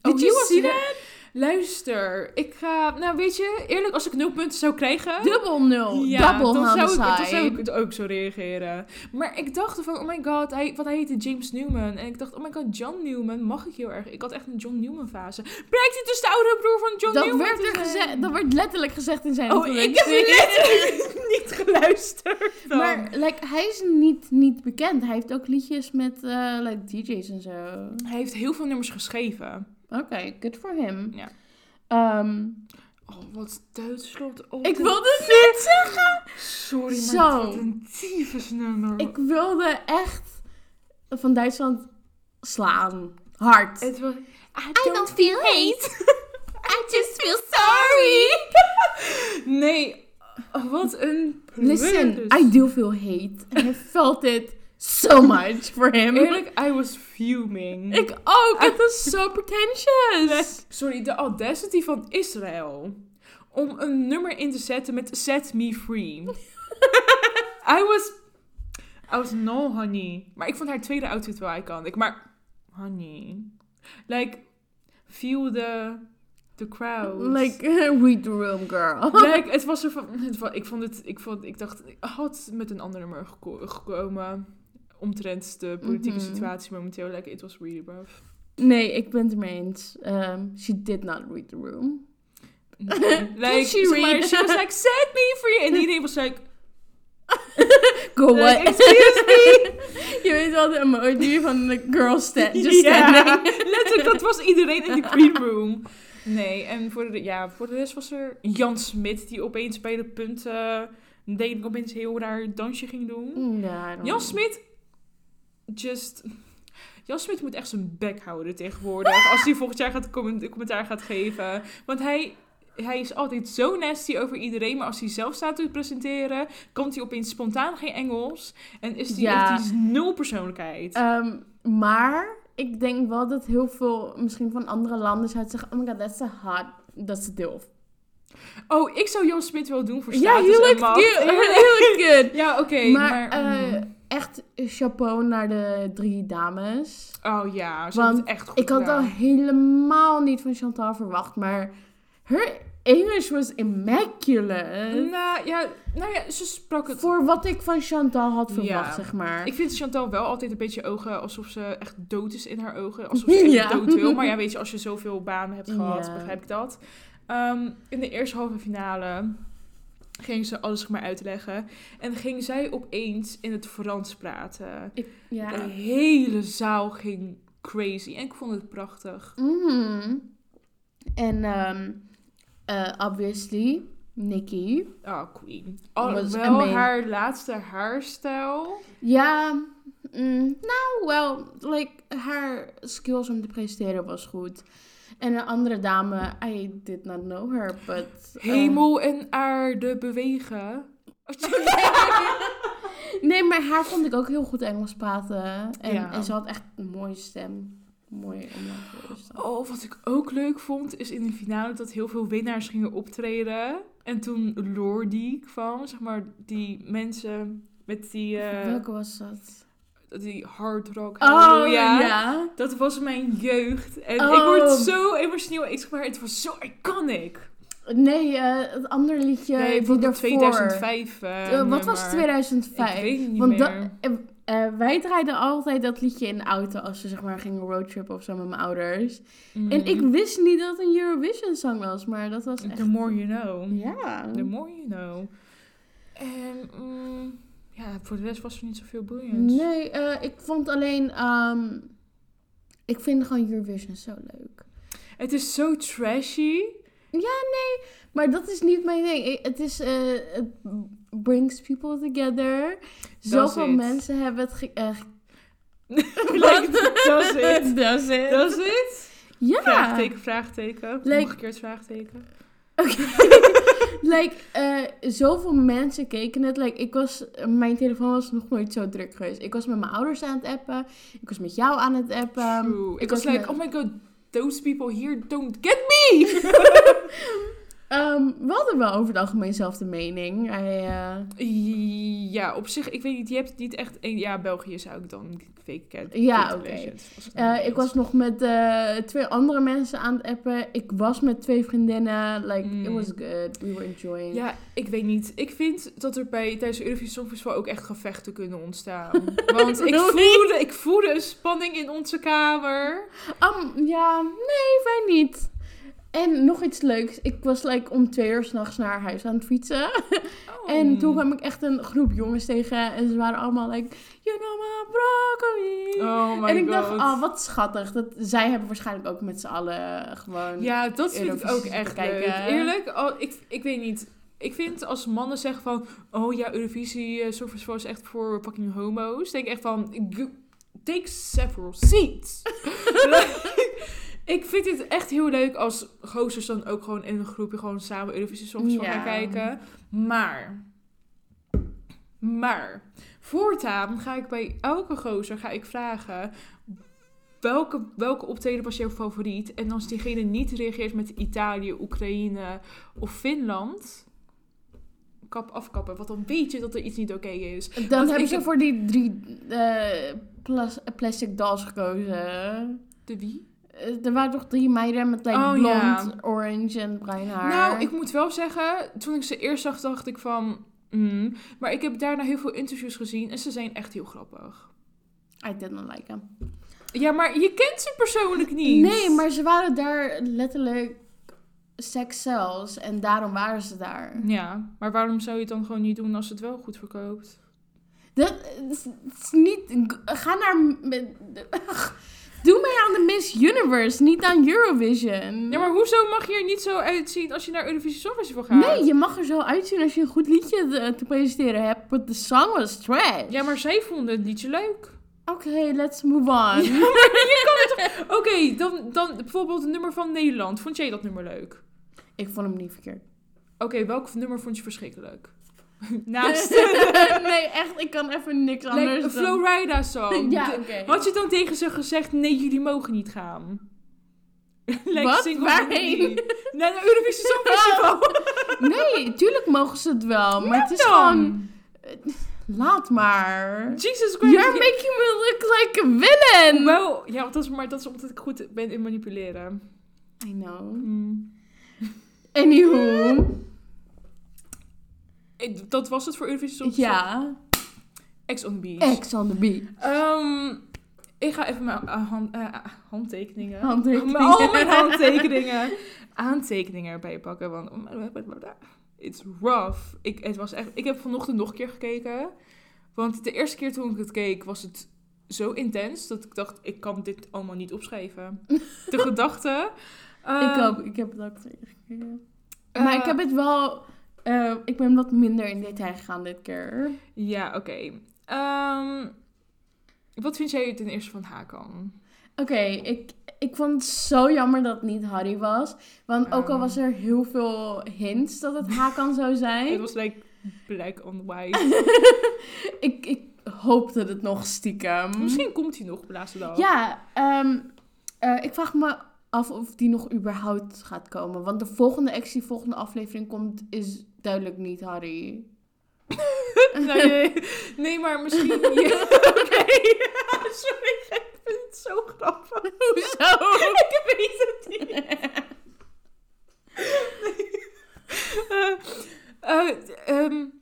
Did Oh, you see that? Luister, ik ga, nou weet je, eerlijk, als ik nul punten zou krijgen, Dubbel nul. Ja, Double dan zou, ik, dan zou ik het ook zo reageren. Maar ik dacht van, oh my god, hij, wat hij heette James Newman. En ik dacht, oh my god, John Newman mag ik heel erg. Ik had echt een John Newman fase. Blijkt hij dus de oudere broer van John dat Newman werd, er gezegd, dat werd letterlijk gezegd in zijn Oh, ik heb letterlijk [laughs] niet geluisterd. dan. Maar like, hij is niet, niet bekend. Hij heeft ook liedjes met eh, like, DJ's en zo. Hij heeft heel veel nummers geschreven. Oké, good for him. Ja. Ehm, Oh, wat Duitsland. Oh, ik wilde het niet zeggen. Sorry, maar Zo. wat een tyfusnummer. Ik wilde echt van Duitsland slaan. Hard. Het was... I don't feel hate. [laughs] I just feel sorry. [laughs] Nee, oh, wat een... Listen, pleuris. I do feel hate. And I felt it so much for him. Eerlijk, I was fuming. Ik ook. Het was so pretentious. Sorry, de audacity van Israël. Om een nummer in te zetten met Set Me Free. [laughs] I was... I was no honey. Maar ik vond haar tweede outfit wel iconic. Maar, honey. Like, feel the, the crowd. Like, read the room, girl. [laughs] Like, het was er van... Het was, ik vond het... Ik, vond, ik dacht, ik had met een ander nummer geko- gekomen. Omtrent de politieke Mhm. situatie momenteel. Like, it was really rough. Nee, ik ben het ermee eens. Um, she did not read the room. [laughs] like, she read? she was like, set me free. En iedereen was like, [laughs] Go like, what? excuse me. [laughs] Je weet wel de emoji van de girl just Ja, standing. letterlijk, dat was iedereen in de green room. Nee, en voor de, ja, voor de rest was er Jan Smit, die opeens bij de punten, denk ik, opeens heel raar dansje ging doen. Ja, I don't Jan. Smit, just... Jan Smit moet echt zijn bek houden tegenwoordig. als hij volgend jaar gaat comment- commentaar gaat geven. Want hij, hij is altijd zo nasty over iedereen. Maar als hij zelf staat te presenteren, kan hij opeens spontaan geen Engels. En is hij, Ja. nul persoonlijkheid. Ehm, maar ik denk wel dat heel veel, misschien van andere landen, zouden zeggen: Oh my god, that's a hot, that's a dilf. oh, ik zou Jan Smit wel doen voor Ja, status he en looked macht. good. Good. [laughs] Ja, oké. maar maar, eh, mm. Echt chapeau naar de drie dames. oh ja, ze want het echt goed Ik had gedaan. helemaal niet van Chantal verwacht, maar her English was immaculate. Nou ja, nou ja, ze sprak het Voor wat ik van Chantal had verwacht, Ja. zeg maar. Ik vind Chantal wel altijd een beetje ogen alsof ze echt dood is in haar ogen. [laughs] Alsof ze echt Ja. dood wil. Maar ja, weet je, als je zoveel banen hebt [laughs] gehad, Ja. begrijp ik dat. Ehm, in de eerste halve finale ging ze alles zeg maar uitleggen. En ging zij opeens in het Frans praten. Ik, ja. De hele zaal ging crazy. En ik vond het prachtig. Mhm. En eh, obviously, Nikki. Oh, queen. Was Alhoewel amazing. haar laatste haarstijl... Ja, mm, nou, wel, like, haar skills om te presenteren was goed. En een andere dame, I did not know her, but... Hemel en aarde bewegen. [laughs] nee, maar haar vond ik ook heel goed Engels praten. En, Ja. en ze had echt een mooie stem. Mooie omlaag. Oh, wat ik ook leuk vond, is in de finale dat heel veel winnaars gingen optreden. En toen Lordi kwam, zeg maar, die mensen met die, eh, Welke was dat? Die hard rock. Oh, ja. Dat was mijn jeugd. En Oh. ik word zo emotioneel. Ik zeg maar, het was zo iconic. Nee, eh, het andere liedje nee, die van daarvoor. 2005. eh, Eh, wat was nummer. 2005? Ik weet het niet Want meer. eh, wij draaiden altijd dat liedje in de auto als we zeg maar gingen roadtrippen of zo met mijn ouders. Mm. En ik wist niet dat het een Eurovision song was, maar dat was echt... The more you know. Ja. The more you know. En, mm, Ja, voor de rest was er niet zoveel boeiends. Nee, eh, ik vond alleen... ehm, ik vind gewoon Eurovision zo leuk. Het is zo trashy. Maar dat is niet mijn ding. Het is... eh, het brings people together. Zoveel mensen hebben het... Ge- [laughs] like, does it? [laughs] Does it? Does it? Ja. Vraagteken, vraagteken. Like- Omgekeerd vraagteken. [laughs] like, eh, zoveel mensen keken het. Like, ik was, mijn telefoon was nog nooit zo druk geweest. Ik was met mijn ouders aan het appen. Ik was met jou aan het appen. True. Ik ik was was like, met- oh my god, those people here don't get me! [laughs] Ehm, we hadden wel over het algemeen dezelfde mening. Hij, eh, ja, op zich, ik weet niet, je hebt niet echt... een- ja, België zou ik dan fake cat. Ja, oké. Eh, ik was nog met eh, twee andere mensen aan het appen. Ik was met twee vriendinnen. Like, it Mm. was good. We were enjoying. Ja, ik weet niet. Ik vind dat er bij tijdens de Eurovisie Songfestival ook echt gevechten kunnen ontstaan. [laughs] Want ik voelde, ik voelde een spanning in onze kamer. Um, ja, nee, wij niet. En nog iets leuks. Ik was like om twee uur s'nachts naar huis aan het fietsen. [laughs] Oh. En toen kwam ik echt een groep jongens tegen. En ze waren allemaal like, you know my broccoli. Oh my en ik god. dacht, oh, wat schattig. Dat, zij hebben waarschijnlijk ook met z'n allen gewoon... Ja, dat vind ik ook echt leuk. Eerlijk, oh, ik, ik weet niet. Ik vind als mannen zeggen van... Oh ja, Eurovisie uh, Songfestival is echt voor fucking homo's. denk ik echt van... Take several seats. [laughs] [laughs] ik vind het echt heel leuk als gozers dan ook gewoon in een groepje... gewoon samen Eurovisie Songfestival Ja. gaan kijken. Maar... Maar... Voortaan ga ik bij elke gozer ga ik vragen... Welke, welke optreden was jouw favoriet? En als diegene niet reageert met Italië, Oekraïne of Finland, kap afkappen. Want dan weet je dat er iets niet oké is. Dan Want hebben ik ze heb- voor die drie eh, plas- plastic dolls gekozen. De wie? Eh, Er waren toch drie meiden met like, Oh, blond, ja. orange en bruin haar. Nou, ik moet wel zeggen, toen ik ze eerst zag, dacht ik van... mm, maar ik heb daarna heel veel interviews gezien en ze zijn echt heel grappig. I didn't like them. Ja, maar je kent ze persoonlijk niet. Nee, maar ze waren daar letterlijk sex cells en daarom waren ze daar. Ja, maar waarom zou je het dan gewoon niet doen als het wel goed verkoopt? Dat is niet. Ga naar. [laughs] Doe mee aan de Miss Universe, niet aan Eurovision. Ja, maar hoezo mag je er niet zo uitzien als je naar Eurovisie Songfestival gaat? Nee, je mag er zo uitzien als je een goed liedje te, te presenteren hebt. But the song was trash. Ja, maar zij vonden het liedje leuk. Oké, let's move on. [laughs] Oké, dan, dan bijvoorbeeld het nummer van Nederland. Vond jij dat nummer leuk? Ik vond hem niet verkeerd. Oké, welk nummer vond je verschrikkelijk? [laughs] Naast [laughs] nee, echt, ik kan even niks like, anders. een Flowrida song. [laughs] Ja, oké. Had je dan tegen ze gezegd, nee, jullie mogen niet gaan? like Wat? Waarheen? Naar de Eurovisie Songfestival. Nee, tuurlijk mogen ze het wel. Maar het is Dan. gewoon. Laat maar. Jesus Christ. You're making me look like a villain. Wel, ja, dat is, maar dat is omdat ik goed ben in manipuleren. I know. Hmm. Anywho. Dat was het voor Eurovisie Songfestival. Ja. Ex on the Beach. Ex on the beach. Ehm, ik ga even mijn eh, hand, eh, handtekeningen. Handtekeningen. [laughs] Al mijn handtekeningen. Aantekeningen erbij pakken. Want it's rough. Ik, het was echt, ik heb vanochtend nog een keer gekeken. Want de eerste keer toen ik het keek was het zo intens dat ik dacht, ik kan dit allemaal niet opschrijven. De [laughs] gedachten. ik Ehm, ook. Ik heb het ook eh, maar ik heb het wel... eh, ik ben wat minder in detail gegaan dit keer. Ja, oké. Ehm, wat vind jij ten eerste van Hakan? Oké, ik, ik vond het zo jammer dat het niet Harry was. Want ook al Ja. was er heel veel hints dat het Hakan zou [laughs] Het zijn. was like black on white. [laughs] ik, ik hoopte het nog stiekem. Misschien komt hij nog op de laatste dag. Ja, ehm, eh, ik vraag me af of die nog überhaupt gaat komen. Want de volgende die volgende aflevering komt, is duidelijk niet Harry. [laughs] nee, nee, nee, maar misschien... [laughs] Oké, [laughs] sorry, ik vind het zo grappig. Hoezo? ik weet het niet. Ehm, mm,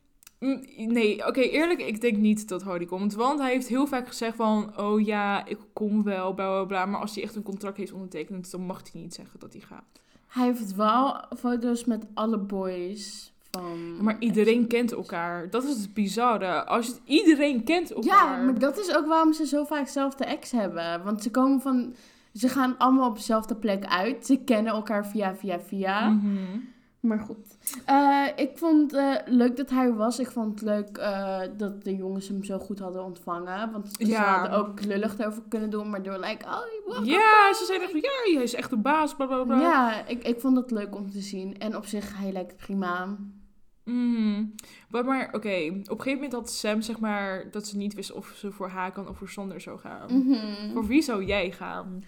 nee, oké, eerlijk, ik denk niet dat Hardy komt. Want hij heeft heel vaak gezegd van... Oh ja, ik kom wel, bla bla bla. Maar als hij echt een contract heeft ondertekend... dan mag hij niet zeggen dat hij gaat. Hij heeft wel foto's met alle boys van... Maar iedereen kent elkaar. Dat is het bizarre. Als je iedereen kent elkaar. Ja, maar dat is ook waarom ze zo vaak dezelfde ex hebben. Want ze komen van... Ze gaan allemaal op dezelfde plek uit. Ze kennen elkaar via, via, via. Mhm. Maar goed. Eh, ik vond het leuk dat hij er was. Ik vond het leuk eh, dat de jongens hem zo goed hadden ontvangen. Want ze Ja. hadden ook lullig erover kunnen doen. Maar door like, oh, Ja, ze zeiden echt van, ja, hij is echt een baas, bla bla bla. Ja, ik, ik vond het leuk om te zien. En op zich, hij lijkt prima. Mm. Maar, maar oké, op een gegeven moment had Sam zeg maar dat ze niet wist of ze voor Hakan of voor Sander zou gaan. Mhm. Voor wie zou jij gaan?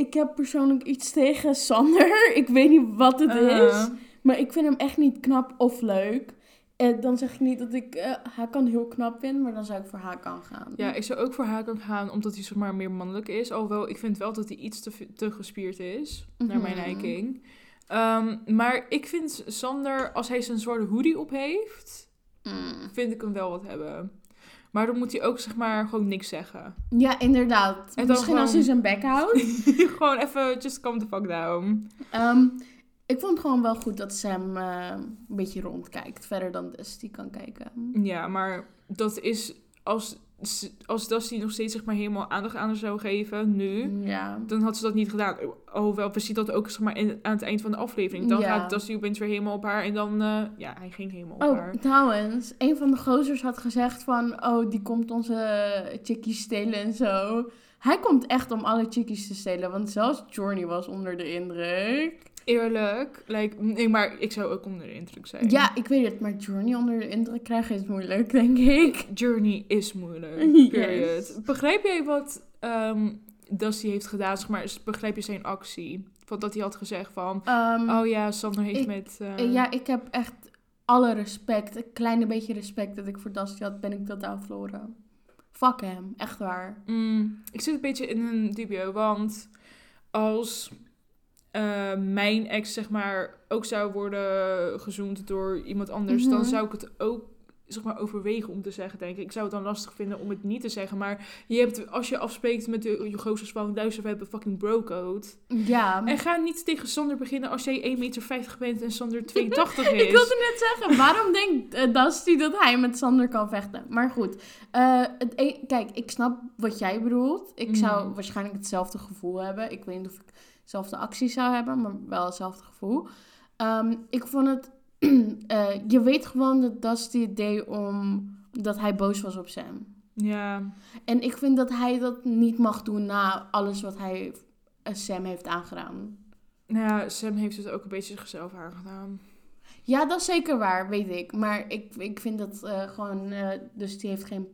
Eh, ik heb persoonlijk iets tegen Sander. [laughs] Ik weet niet wat het Uh, is. Maar ik vind hem echt niet knap of leuk. En dan zeg ik niet dat ik eh Hakan heel knap vind. Maar dan zou ik voor Hakan gaan. Ja, ik zou ook voor Hakan gaan omdat hij zeg maar meer mannelijk is. Alhoewel, ik vind wel dat hij iets te, te gespierd is, naar mijn Mhm. liking. Ehm, maar ik vind Sander, als hij zijn zwarte hoodie op heeft, Mm. vind ik hem wel wat hebben. Maar dan moet hij ook zeg maar gewoon niks zeggen. Ja, inderdaad. En Misschien als hij zijn bek houdt. [laughs] gewoon even, just calm the fuck down. Ehm, ik vond het gewoon wel goed dat Sam eh, een beetje rondkijkt. Verder dan Dusty kan kijken. Ja, maar dat is als, als Dusty nog steeds zeg maar helemaal aandacht aan haar zou geven, nu, Ja. dan had ze dat niet gedaan. Hoewel, we zien dat ook zeg maar, in, aan het eind van de aflevering. Dan Ja. gaat Dusty opeens weer helemaal op haar en dan, eh, ja, hij ging helemaal op Oh, haar. trouwens, een van de gozers had gezegd van... Oh, die komt onze chickies stelen en zo. Hij komt echt om alle chickies te stelen. Want zelfs Journey was onder de indruk. Eerlijk, like, nee, maar ik zou ook onder de indruk zijn. Ja, ik weet het. Maar Journey onder de indruk krijgen is moeilijk, [laughs] denk ik. Journey is moeilijk, [laughs] Yes. period. Begrijp jij wat Dusty heeft gedaan, zeg maar, begrijp je zijn actie? Van dat hij had gezegd van, Ehm, oh ja, Sander heeft ik- met... eh, Eh, Ja, ik heb echt alle respect. Een kleine beetje respect dat ik voor Dusty had, ben ik totaal verloren. Fuck hem, echt waar. Mm, ik zit een beetje in een dubio, want als eh, mijn ex, zeg maar, ook zou worden gezoend door iemand anders, Mhm. dan zou ik het ook, zeg maar, overwegen om te zeggen, denk ik. Ik zou het dan lastig vinden om het niet te zeggen, maar je hebt, als je afspreekt met de je gozers van, luister, we hebben een fucking bro-code. Ja. En ga niet tegen Sander beginnen als jij 1,50 meter bent en Sander 82 [laughs] is. Ik wilde net zeggen, waarom denkt eh, Dusty dat hij met Sander kan vechten? Maar goed, eh, het e- kijk, ik snap wat jij bedoelt. Ik zou Mhm. waarschijnlijk hetzelfde gevoel hebben. Ik weet niet of ik dezelfde acties zou hebben, maar wel hetzelfde gevoel. Ehm, ik vond het... [clears throat] eh, je weet gewoon dat Dusty het deed omdat hij boos was op Sam. Ja, En ik vind dat hij dat niet mag doen na alles wat hij eh, Sam heeft aangedaan. nou ja, Sam heeft het ook een beetje zichzelf aangedaan. Ja, dat is zeker waar, weet ik. Maar ik, ik vind dat eh, gewoon... dus die heeft geen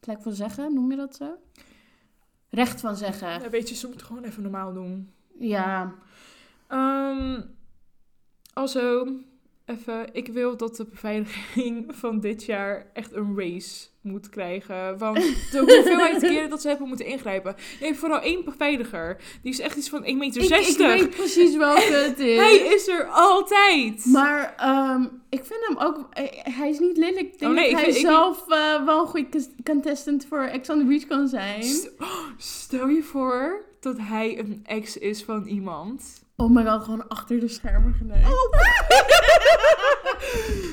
plek van zeggen, noem je dat zo? Recht van zeggen. Ja, weet je, ze moeten gewoon even normaal doen. Ja. Ehm also, even, ik wil dat de beveiliging [laughs] van dit jaar echt een race moet krijgen. Want de hoeveelheid [laughs] keren dat ze hebben moeten ingrijpen. Je hebt vooral één beveiliger. Die is echt iets van 1,60 meter. Ik, ik weet precies welke [laughs] het is. Hij is er altijd. Maar ehm, ik vind hem ook... eh, hij is niet lelijk. Ik denk Oh, nee, dat ik hij vind- ik- zelf eh, wel een goede contestant voor Ex on the Beach kan zijn. Oh, Stel je voor dat hij een ex is van iemand. Oh my god, gewoon achter de schermen geneukt. [laughs]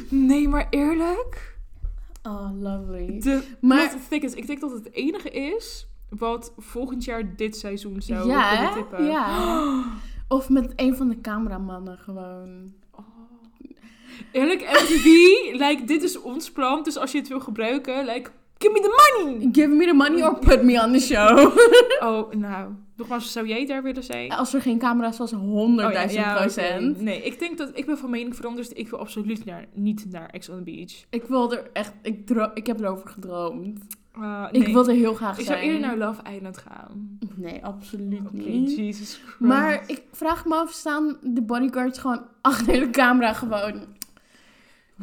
Nee, maar eerlijk. Oh, lovely. De Maar- ik denk dat het enige is wat volgend jaar dit seizoen zou ja, kunnen tippen. ja. [gasps] Of met een van de cameramannen gewoon. Oh. Eerlijk, MTV, [laughs] like, dit is ons plan. Dus als je het wil gebruiken, like, give me the money. Give me the money or put me on the show. [laughs] Oh, nou, nogmaals, zou jij daar willen zijn? Als er geen camera's was, 100.000 Oh, ja, ja, oké. procent. Nee, ik denk dat ik ben van mening veranderd. dus Ik wil absoluut naar, niet naar Ex on the Beach. Ik wil er echt, ik, ik heb erover gedroomd. Ah, nee. Ik wil er heel graag Ik zijn. zou eerder naar Love Island gaan. Nee, absoluut Oké, niet. Jesus Christ. Maar ik vraag me af, staan de bodyguards gewoon achter de camera gewoon...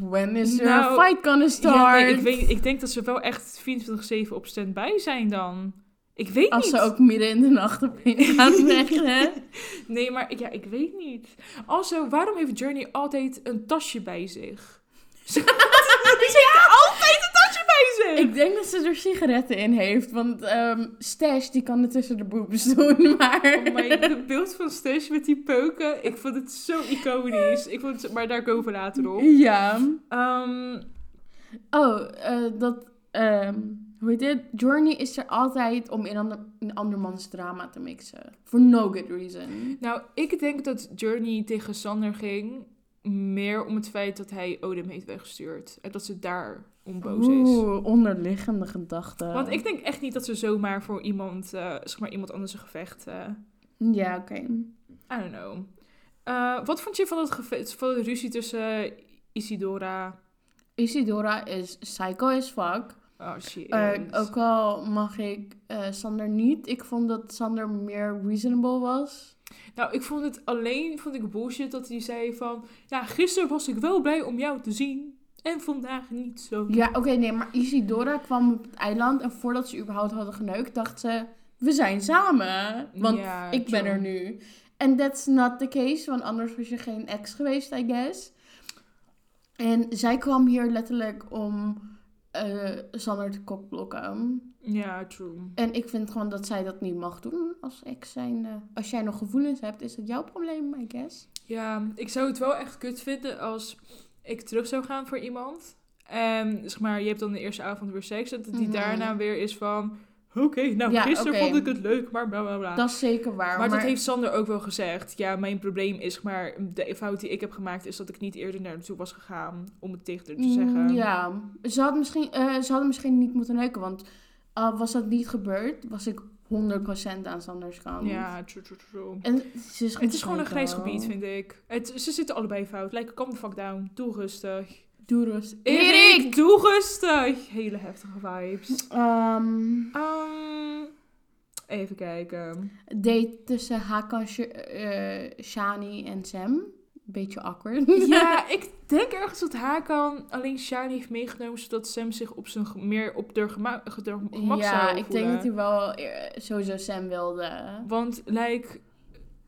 When is your Nou, fight gonna Ja, start? nee, ik, weet, ik denk dat ze wel echt 24-7 op standby zijn dan. Ik weet Als niet. ze ook midden in de nacht opeens gaan [laughs] vechten. Nee, maar ja, ik weet niet. Also, waarom heeft Journey altijd een tasje bij zich? [laughs] Ze, heeft altijd een tasje bij zich. Ik denk dat ze er sigaretten in heeft. Want ehm Stash, die kan het tussen de boobs [laughs] doen. Maar... Oh my, het beeld van Stash met die peuken, ik vond het zo iconisch. Ik vond het, maar daar komen we later op. Ja. Ehm, Oh, eh, dat... ehm hoe heet dit? Journey is er altijd om in, ander, in andermans drama te mixen. For no good reason. nou, ik denk dat Journey tegen Sander ging meer om het feit dat hij Odem heeft weggestuurd. En dat ze daar om boos is. Oeh, onderliggende gedachten. Want ik denk echt niet dat ze zomaar voor iemand, eh, zeg maar, iemand anders een gevecht... eh, Ja, oké. I don't know. Eh, wat vond je van, het gevecht, van de ruzie tussen Isidora... Isidora is psycho as fuck. Oh, she is. ook al mag ik Sander niet. Ik vond dat Sander meer reasonable was. Nou, ik vond het alleen vond ik bullshit dat hij zei van... Ja, gisteren was ik wel blij om jou te zien. En vandaag niet zo. Ja, oké, nee, maar Isidora kwam op het eiland en voordat ze überhaupt hadden geneukt, dacht ze: We zijn samen. Want Ja, ik ben true. er nu. En that's not the case, want anders was je geen ex geweest, I guess. En zij kwam hier letterlijk om eh Sander te kokblokken. Ja, true. En ik vind gewoon dat zij dat niet mag doen als ex zijnde. Als jij nog gevoelens hebt, is dat jouw probleem, I guess. Ja, ik zou het wel echt kut vinden als ik terug zou gaan voor iemand. En zeg maar, je hebt dan de eerste avond weer seks. Dat die Mhm. daarna weer is van... Oké, nou Ja, gisteren vond ik het leuk, maar bla bla bla. Dat is zeker waar. maar, dat heeft Sander ook wel gezegd. Ja, mijn probleem is, maar, de fout die ik heb gemaakt is dat ik niet eerder naar naartoe was gegaan om het tegen haar te Mm, zeggen. Ja, ze hadden misschien, eh, ze hadden misschien niet moeten neuken, want al was dat niet gebeurd, was ik 100% aan Sanders kant. Ja, true, true, true. En ze is Het is gewoon een grijs gebied, vind ik. Het, ze zitten allebei fout. Like, calm the fuck down. Doe rustig. Doe rust. Erik, doe rustig. Hele heftige vibes. Ehm, Um, even kijken. date tussen Hakan, Sh- eh, Shani en Sam. Beetje awkward. [laughs] Ja, [laughs] ik denk ergens dat Hakan alleen Shani heeft meegenomen... zodat Sam zich op zijn, meer op de gema- ge- de gemak ja, zou ik voelen. denk dat hij wel eh, sowieso Sam wilde. Want, like...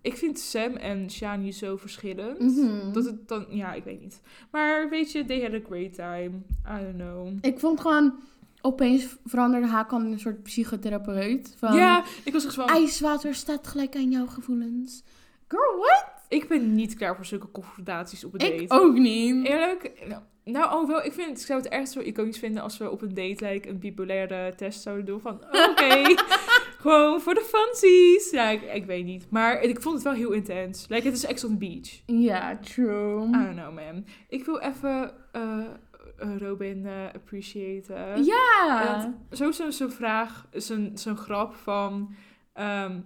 Ik vind Sam en Shani zo verschillend. Mhm. Dat het dan... Ja, ik weet niet. Maar weet je, they had a great time. I don't know. Ik vond gewoon, opeens veranderde Hakan in een soort psychotherapeut. Van, Ja, ik was echt van... ijswater staat gelijk aan jouw gevoelens. Girl, what? Ik ben niet klaar voor zulke confrontaties op een date. Ook niet. Eerlijk, nou, nou oh wel, ik, vind, ik zou het echt zo iconisch vinden als we op een date like, een bipolaire test zouden doen. Van, [laughs] oké, gewoon voor de fancies. Ja, ik, ik weet niet. Maar ik vond het wel heel intens. Like, het is Ex on the Beach. Ja, true. I don't know, man. Ik wil even eh, eh, Robin eh appreciaten. ja. Zo zo'n zo'n vraag, zo'n zo'n grap van... ehm,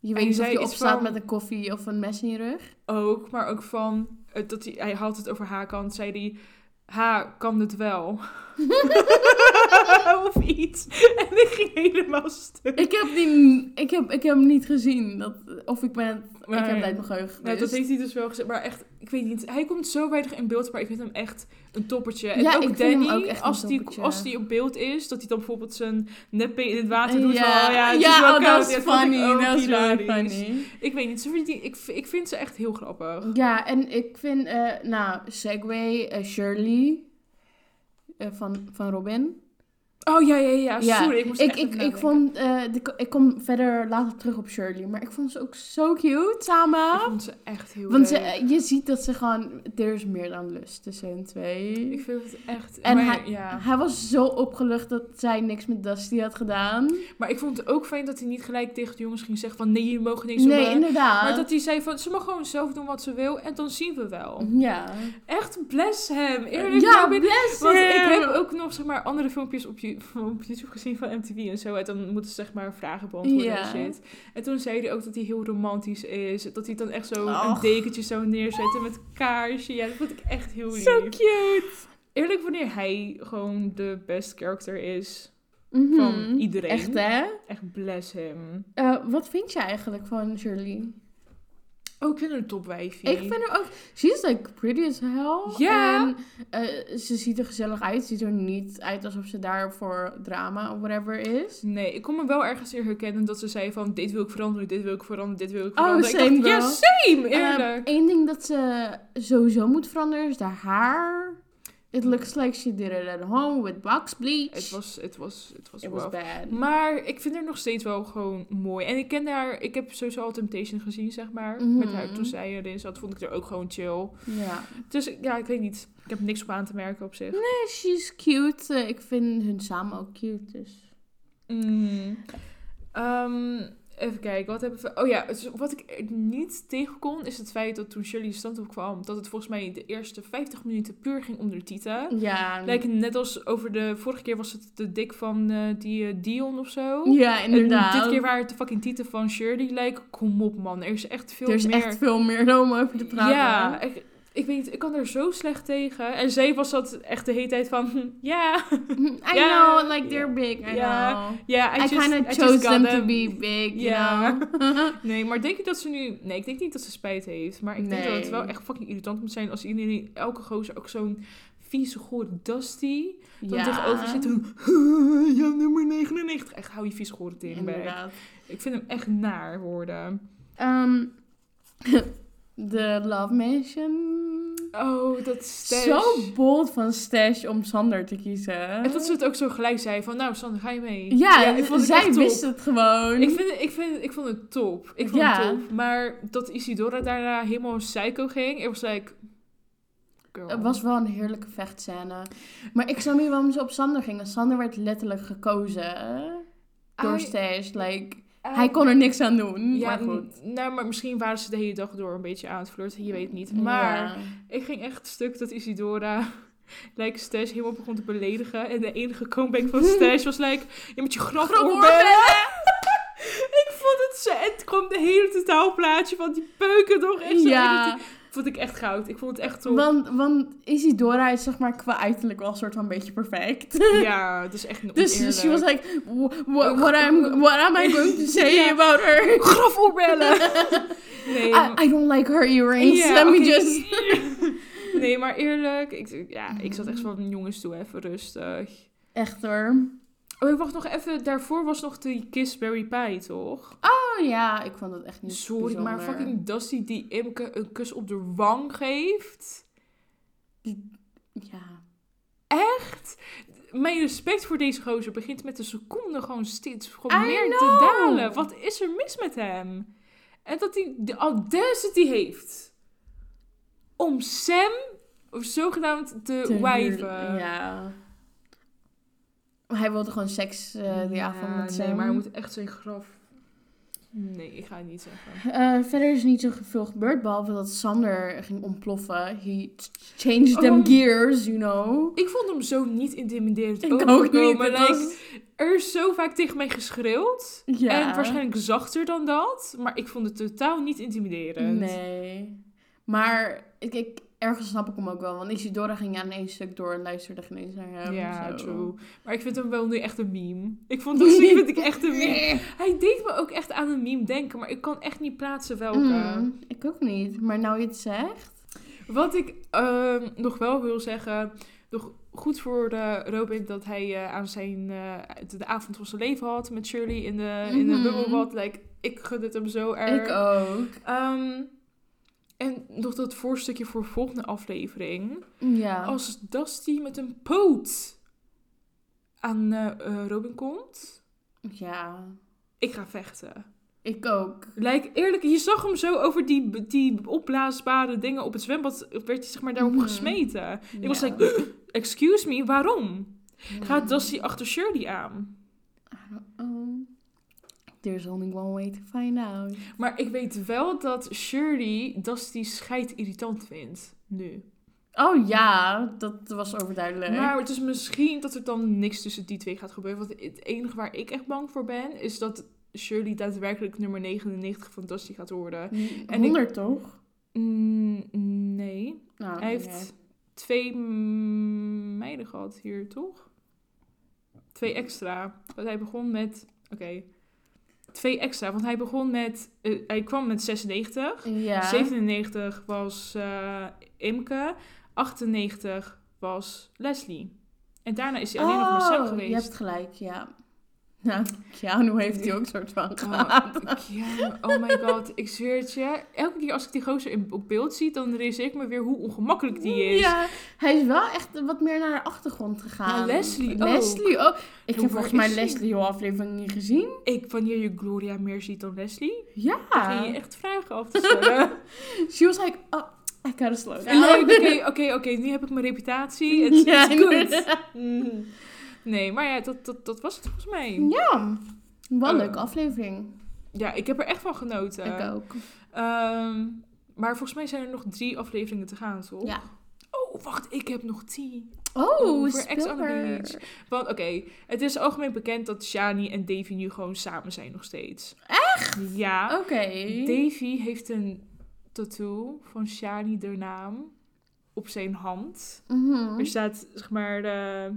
Je weet niet of je opstaat van- met een koffie of een mes in je rug. ook, maar ook van... eh, dat hij, hij had het over haar kant, zei hij... Ha, kan het wel? [laughs] of iets. En ik ging helemaal stuk. Ik heb, die, ik heb, ik heb hem niet gezien. Dat, of ik ben het... ik heb het uit mijn geheugen Nou, dat heeft hij dus wel gezegd. Maar echt, ik weet niet. Hij komt zo weinig in beeld, maar ik vind hem echt een toppertje. En Ja, ook ik Danny, ook echt als, die, als die op beeld is, dat hij dan bijvoorbeeld zijn neppen in het water doet. ja, Van, oh ja, het is ja wel oh, koud. dat is Ja, funny. Dat is funny. Ik weet niet, ze vind die, ik, ik vind ze echt heel grappig. Ja, en ik vind, eh, nou, Segway, eh, Shirley van, van Robin. Oh ja, ja, ja. Ja, Sorry, ik moest Ik, ik, ik, vond, eh, de, ik kom verder later terug op Shirley, maar ik vond ze ook zo cute samen. Ik vond ze echt heel Want leuk. eh, je ziet dat ze gewoon, er is meer dan lust tussen hun twee. Ik vind het echt... En maar, hij, ja. hij was zo opgelucht dat zij niks met Dusty had gedaan. maar ik vond het ook fijn dat hij niet gelijk tegen de jongens ging zeggen van... Nee, jullie mogen niks Nee, doen. inderdaad. Maar dat hij zei van, ze mag gewoon zelf doen wat ze wil en dan zien we wel. Ja. Echt bless hem. Eerlijk, ja, bless Want ik heb ook nog zeg maar, andere filmpjes op, op YouTube gezien van MTV en zo. En dan moeten ze zeg maar vragen beantwoorden en shit. En toen zei hij ook dat hij heel romantisch is. Dat hij dan echt zo een dekentje zou neerzetten met kaarsje. Ja, dat vond ik echt heel lief. Zo cute. Eerlijk, wanneer hij gewoon de best character is Mhm. van iedereen. Echt, hè? Echt bless hem. Eh, wat vind je eigenlijk van Shirley? Oh, ik vind haar een topwijfie. Ik vind haar ook... She's like pretty as hell. Ja. En eh, ze ziet er gezellig uit. Ziet er niet uit alsof ze daar voor drama of whatever is. Nee, ik kon me wel ergens in herkennen dat ze zei van... Dit wil ik veranderen, dit wil ik veranderen, dit wil ik Oh, veranderen. same ik dacht, ja, same, eerlijk. Eén ding dat ze sowieso moet veranderen is haar haar. It looks like she did it at home with box bleach. Het was, het was, het was It was bad. Maar ik vind haar nog steeds wel gewoon mooi. En ik ken haar, ik heb sowieso al Temptation gezien, zeg maar. Mhm. Met haar toen zij erin zat, vond ik haar ook gewoon chill. Ja. Dus ja, ik weet niet. Ik heb niks op aan te merken op zich. Nee, she's cute. Eh, ik vind hun samen ook cute, dus... Mm. Ehm, even kijken, wat hebben we... Oh ja, dus wat ik niet tegen kon, is het feit dat toen Shirley de stand op kwam, dat het volgens mij de eerste 50 minuten puur ging om de tieten. Ja. Lijkt net als over de... Vorige keer was het de dik van eh, die eh, Dion of zo. Ja, inderdaad. En dit keer waren het de fucking tieten van Shirley. Like, kom op man, er is echt veel er is meer... echt veel meer om over te praten. Ja, ik, ik weet niet, ik kan er zo slecht tegen. En zij was dat echt de hele tijd van, hm, ja, [laughs] I know, like they're big, I know. ja, I, just- kind I of chose them to be big, you know. [laughs] Nee, maar denk je dat ze nu... Nee, ik denk niet dat ze spijt heeft. Maar ik denk dat het wel echt fucking irritant moet zijn als iedereen, elke gozer ook zo'n vieze, gore Dusty dan tegenover zit. en, [laughs] Ja, nummer 99. Echt, hou je vieze, gore tering bij. Ik vind hem echt naar worden. Ehm, De Love Mansion. Oh, dat stash. Zo bold van Stash om Sander te kiezen. En dat ze het ook zo gelijk zei van, nou Sander, ga je mee? Ja, ik vond het zij wist het gewoon. Ik, vind, ik, vind, ik vond het top. Ik vond Ja. het top. Maar dat Isidora daarna helemaal psycho ging, ik was like... Girl. Het was wel een heerlijke vechtscène. Maar ik snap niet waarom ze op Sander gingen. Sander werd letterlijk gekozen door I- Stash. Like, hij kon er niks aan doen. Ja, maar goed. nou, maar misschien waren ze de hele dag door een beetje aan het flirten. Je weet niet. Maar Ja. ik ging echt stuk dat Isidora... [laughs] Like Stash helemaal begon te beledigen. En de enige comeback van [laughs] Stash was like... Je moet je [laughs] ik vond het zo... En het kwam de hele totaalplaatje van die peuken toch echt zo. Vond ik echt goud. Ik vond het echt top. want, want Isidora is zeg maar qua uiterlijk wel een soort van een beetje perfect. [laughs] Ja, het is echt een Dus she was oneerlijk. like, "Wh- wh- what, I'm, what am I going to say about her? graf oorbellen. [laughs] nee, I, I don't like her earrings. Let me just... nee, maar eerlijk. Ik, ja, ik zat echt [laughs] van jongens toe even rustig. Echt hoor. Oh, ik wacht nog even. Daarvoor was nog die Kiss Berry Pie, toch? Oh ja, ik vond het echt niet Sorry, maar fucking Dusty die Imke een kus op de wang geeft. Ja. Echt? Mijn respect voor deze gozer begint met de seconde gewoon steeds gewoon I meer te dalen. Wat is er mis met hem? En dat hij de audacity heeft om Sam zogenaamd te, Te wijven. huur- Ja. Hij wilde gewoon seks eh, die avond met Nee, maar hij moet echt zijn graf... Nee, ik ga het niet zeggen. Eh, verder is niet zo veel gebeurd, behalve dat Sander ging ontploffen. He changed them Oh. gears, you know. Ik vond hem zo niet intimiderend Ik ook niet. Like, was- Er is zo vaak tegen mij geschreeuwd. ja. En waarschijnlijk zachter dan dat. Maar ik vond het totaal niet intimiderend. Nee. Maar ik, ik, ergens snap ik hem ook wel. Want Isidora ging aan één stuk door en luisterde geen eens naar hem. Ja, zo. true. Maar ik vind hem wel nu echt een meme. Ik vond dat [laughs] stuk vind ik echt een meme. Hij deed me ook echt aan een meme denken, maar ik kan echt niet plaatsen welke. Mm, ik ook niet. Maar nou je het zegt. Wat ik ehm, nog wel wil zeggen, nog goed voor Robin dat hij eh, aan zijn eh, de, avond van zijn leven had met Shirley in de, in de Mhm. bubbelbad. Like, ik gun het hem zo erg. Ik ook. Ehm, en nog dat voorstukje voor de volgende aflevering. Ja. Als Dusty met een poot aan eh, eh, Robin komt, Ja. ik ga vechten. Ik ook. Like, eerlijk, je zag hem zo over die, die opblaasbare dingen op het zwembad, werd hij zeg maar daarop Mhm. gesmeten. Ik was like, excuse me, waarom? Gaat. Dusty achter Shirley aan? Know. There's only one way to find out. Maar ik weet wel dat Shirley Dusty scheid irritant vindt, nu. Oh ja, dat was overduidelijk. Maar het is misschien dat er dan niks tussen die twee gaat gebeuren. Want het enige waar ik echt bang voor ben, is dat Shirley daadwerkelijk nummer 99 van Dusty gaat worden. en 100 toch? Mm, nee. Nou, Hij heeft twee meiden gehad hier, toch? Twee extra. Want hij begon met... Oké. Twee extra, want hij begon met... eh, hij kwam met 96. Ja. 97 was eh, Imke. 98 was Leslie. En daarna is hij alleen nog maar Sam Oh, geweest. Je hebt gelijk, ja. Nou, Keanu heeft hij ook soort van Oh, gehad. ja, oh my god, ik zweer het je. Elke keer als ik die gozer in, op beeld zie, dan realiseer ik me weer hoe ongemakkelijk die is. Ja, hij is wel echt wat meer naar de achtergrond gegaan. Ja, Leslie ook. Leslie ook. Ik heb volgens mij die? Leslie al aflevering niet gezien. Ik, wanneer je Gloria meer ziet dan Leslie, Ja. begin je echt vragen af te stellen. [laughs] She was like, oh, I gotta slow down. Oké, oké, oké, nu heb ik mijn reputatie. Het is [laughs] Ja, goed. Nee, maar ja, dat, dat, dat was het volgens mij. Ja, wel een Oh. leuke aflevering. Ja, ik heb er echt van genoten. Ik ook. Ehm, maar volgens mij zijn er nog drie afleveringen te gaan, toch? Ja. Oh, wacht, ik heb nog tien. Oh, Over Ex on the. Beach. Want oké, het is algemeen bekend dat Shani en Davy nu gewoon samen zijn nog steeds. Echt? Ja. Oké. Davy heeft een tattoo van Shani, de naam, op zijn hand. Mhm. Er staat, zeg maar, de...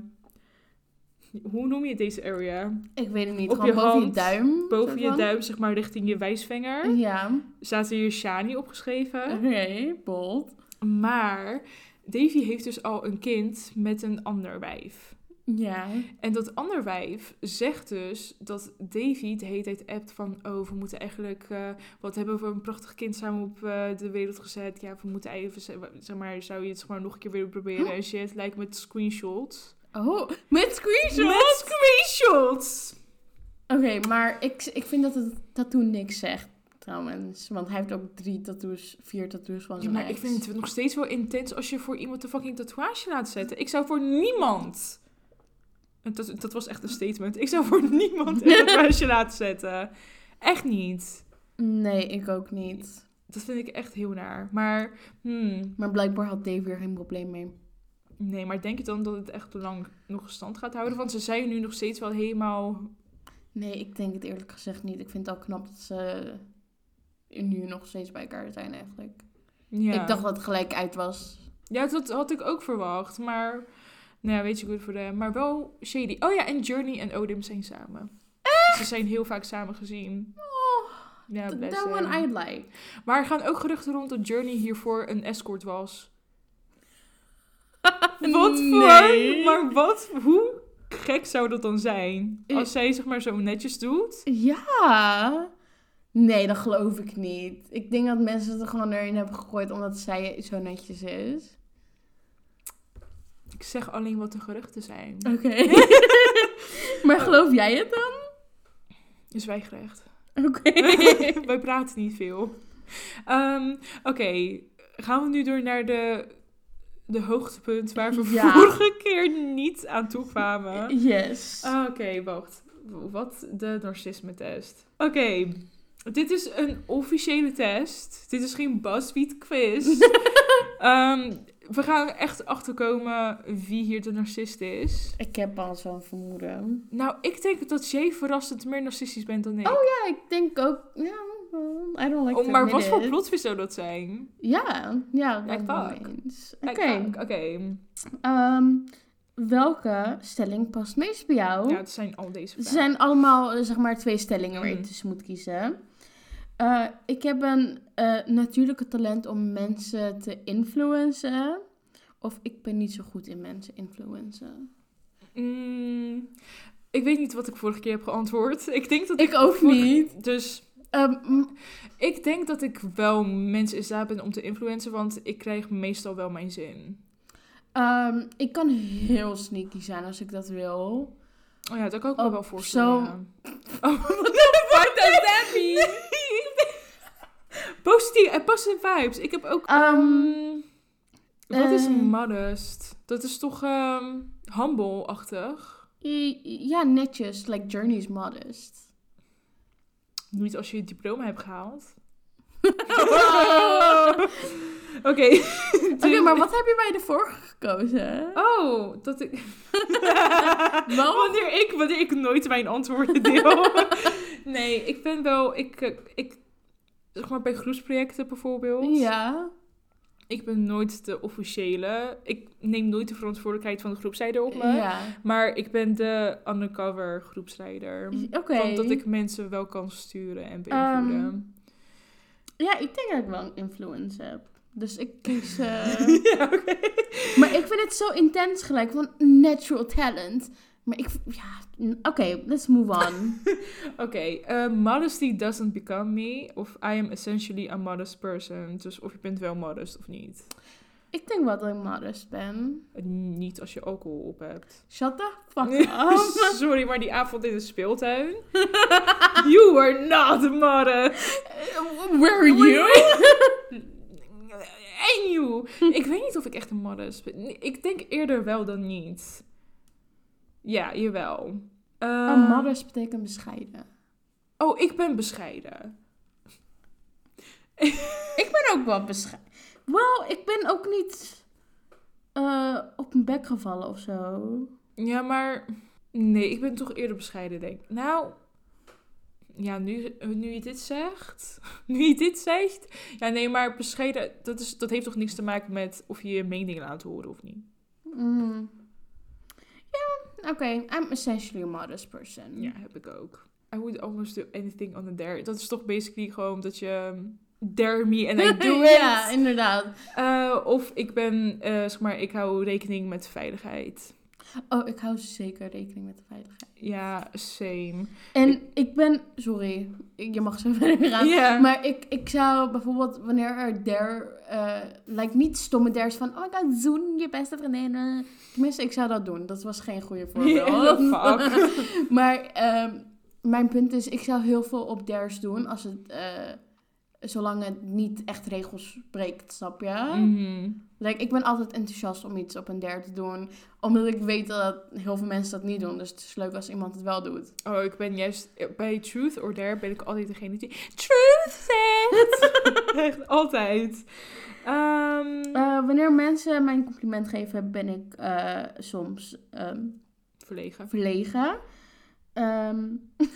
[laughs] Hoe noem je deze area? Ik weet het niet. Op Gewoon je boven je hand, duim. Boven je duim, zeg maar, richting je wijsvinger. Ja. Staat hier Shani opgeschreven. Oké, bold. Maar Davy heeft dus al een kind met een ander wijf. Ja. En dat ander wijf zegt dus dat Davy de hele tijd appt van... Oh, we moeten eigenlijk... eh, wat hebben we een prachtig kind samen op eh, de wereld gezet. Ja, we moeten even... Zeg maar, zou je het zeg maar, nog een keer willen proberen en shit. Lijkt met screenshots. Oh, met screenshots? Met screenshots! Oké, maar ik, ik vind dat het tattoo niks zegt, trouwens. Want hij heeft ook drie tattoos, vier tattoos van Ja, zijn maar ex. ik vind het nog steeds wel intens als je voor iemand een fucking tatoeage laat zetten. Ik zou voor niemand... Dat, dat was echt een statement. Ik zou voor [laughs] niemand een tatoeage [laughs] laten zetten. Echt niet. Nee, ik ook niet. Dat vind ik echt heel naar. Maar, hmm, Maar blijkbaar had Dave er geen probleem mee. Nee, maar denk je dan dat het echt te lang nog stand gaat houden? Want ze zijn nu nog steeds wel helemaal... Nee, ik denk het eerlijk gezegd niet. Ik vind het al knap dat ze nu nog steeds bij elkaar zijn eigenlijk. Ja. Ik dacht dat het gelijk uit was. Ja, dat had ik ook verwacht. Maar, nou ja, weet je goed voor hem. Maar wel shady. Oh ja, en Journey en Odin zijn samen. Ze zijn heel vaak samen gezien. Oh, Ja, that one. I'd like. Maar er gaan ook geruchten rond dat Journey hiervoor een escort was. [laughs] Wat Nee. voor? Maar wat? Hoe gek zou dat dan zijn? Als zij zeg maar zo netjes doet. Ja. Nee, dat geloof ik niet. Ik denk dat mensen het er gewoon erin hebben gegooid omdat zij zo netjes is. Ik zeg alleen wat de geruchten zijn. Oké. [laughs] maar geloof jij het dan? Is zwijgrecht. Oké. [laughs] Wij praten niet veel. Ehm, Oké, gaan we nu door naar de, de hoogtepunt waar we Ja. vorige keer niet aan toe kwamen. [laughs] Yes. Ah, Oké, wacht. Wat? De narcisme-test. Oké, dit is een officiële test. Dit is geen BuzzFeed quiz. [laughs] Ehm, we gaan echt achterkomen wie hier de narcist is. Ik heb al zo'n vermoeden. Nou, ik denk dat jij verrassend meer narcistisch bent dan ik. Oh ja, ik denk ook... Ja, I don't like Oh, maar wat voor plotvis zou dat zijn? Ja, ja. Like wel fuck. eens. Like, Oké. Oké. Ehm, welke stelling past meest bij jou? Ja, het zijn al deze vragen. zijn allemaal, eh, zeg maar, twee stellingen waar je Mhm. tussen moet kiezen. Eh, ik heb een eh, natuurlijke talent om mensen te influencen. Of ik ben niet zo goed in mensen influencen. Mm, ik weet niet wat ik vorige keer heb geantwoord. Ik denk dat Ik ook vorige- niet. Dus Ehm, ik denk dat ik wel mensen in staat ben om te influencen, want ik krijg meestal wel mijn zin. ehm, ik kan heel sneaky zijn als ik dat wil. Oh ja, dat kan ik me Oh, wel voorstellen. zo- ja. Oh, [laughs] what the fuck does that mean? [laughs] Positief en positive vibes. Ik heb ook... Ehm, wat is eh, modest? Dat is toch humble-achtig? Ja, netjes. Like Journey is modest. Niet als je het diploma hebt gehaald. [laughs] Oké. Oké, [laughs] maar wat heb je bij de vorige gekozen? Oh, dat ik... [laughs] Wel? wanneer, ik, wanneer ik nooit mijn antwoorden deel. nee, ik ben wel... Ik, eh, ik, zeg maar bij groepsprojecten bijvoorbeeld. Ja. Ik ben nooit de officiële. Ik neem nooit de verantwoordelijkheid van de groepsleider op me. Ja. Maar ik ben de undercover groepsleider. Oké. Want dat ik mensen wel kan sturen en beïnvloeden. Ja, ik denk dat ik wel een influence heb. Dus ik kies... [laughs] eh, ja, oké. maar ik vind het zo intens gelijk. Van natural talent. Maar ik... Ja, oké, let's move on. [laughs] Oké, eh, modesty doesn't become me. Of I am essentially a modest person. Dus of je bent wel modest of niet. ik denk wel dat ik modest ben. Eh, Niet als je alcohol op hebt. Shut the fuck [laughs] up. Sorry, maar die avond in de speeltuin. [laughs] you are not modest. Where are you? En you. Ik weet niet of ik echt een modest ben. Ik denk eerder wel dan niet. Ja, jawel. Eh, Oh, modest betekent bescheiden. Oh, ik ben bescheiden. [laughs] Ik ben ook wel bescheiden. Wel, ik ben ook niet eh, op mijn bek gevallen of zo. Ja, maar... Nee, ik ben toch eerder bescheiden, denk ik. Nou... Ja, nu, nu je dit zegt... [laughs] Nu je dit zegt... Ja, nee, maar bescheiden... Dat, is, dat heeft toch niks te maken met of je je mening laat horen of niet? Mm. Ja, oké. I'm essentially a modest person. Ja, heb ik ook. I would almost do anything on a dare. Dat is toch basically gewoon dat je... um, Dare me and I do [laughs] it. ja, inderdaad. Eh, of ik ben, eh, zeg maar, ik hou rekening met veiligheid. Oh, ik hou zeker rekening met de veiligheid. Ja, same. En ik ben... Sorry, je mag zo [laughs] verder gaan. Maar ik, ik zou bijvoorbeeld, wanneer er dare... eh like niet stomme dares van... Oh my god, zoen je beste vriendin. Tenminste, ik zou dat doen. Dat was geen goede [laughs] voorbeeld. Fuck. [laughs] maar ehm, mijn punt is, ik zou heel veel op dares doen als het... eh, zolang het niet echt regels breekt, snap je? Mhm. Like, ik ben altijd enthousiast om iets op een dare te doen. Omdat ik weet dat heel veel mensen dat niet doen. Dus het is leuk als iemand het wel doet. Oh, ik ben juist bij Truth or Dare ben ik altijd degene die Truth zegt. [laughs] Echt altijd. Ehm, Eh, wanneer mensen mij een compliment geven, ben ik eh, soms ehm, verlegen. verlegen. Ehm,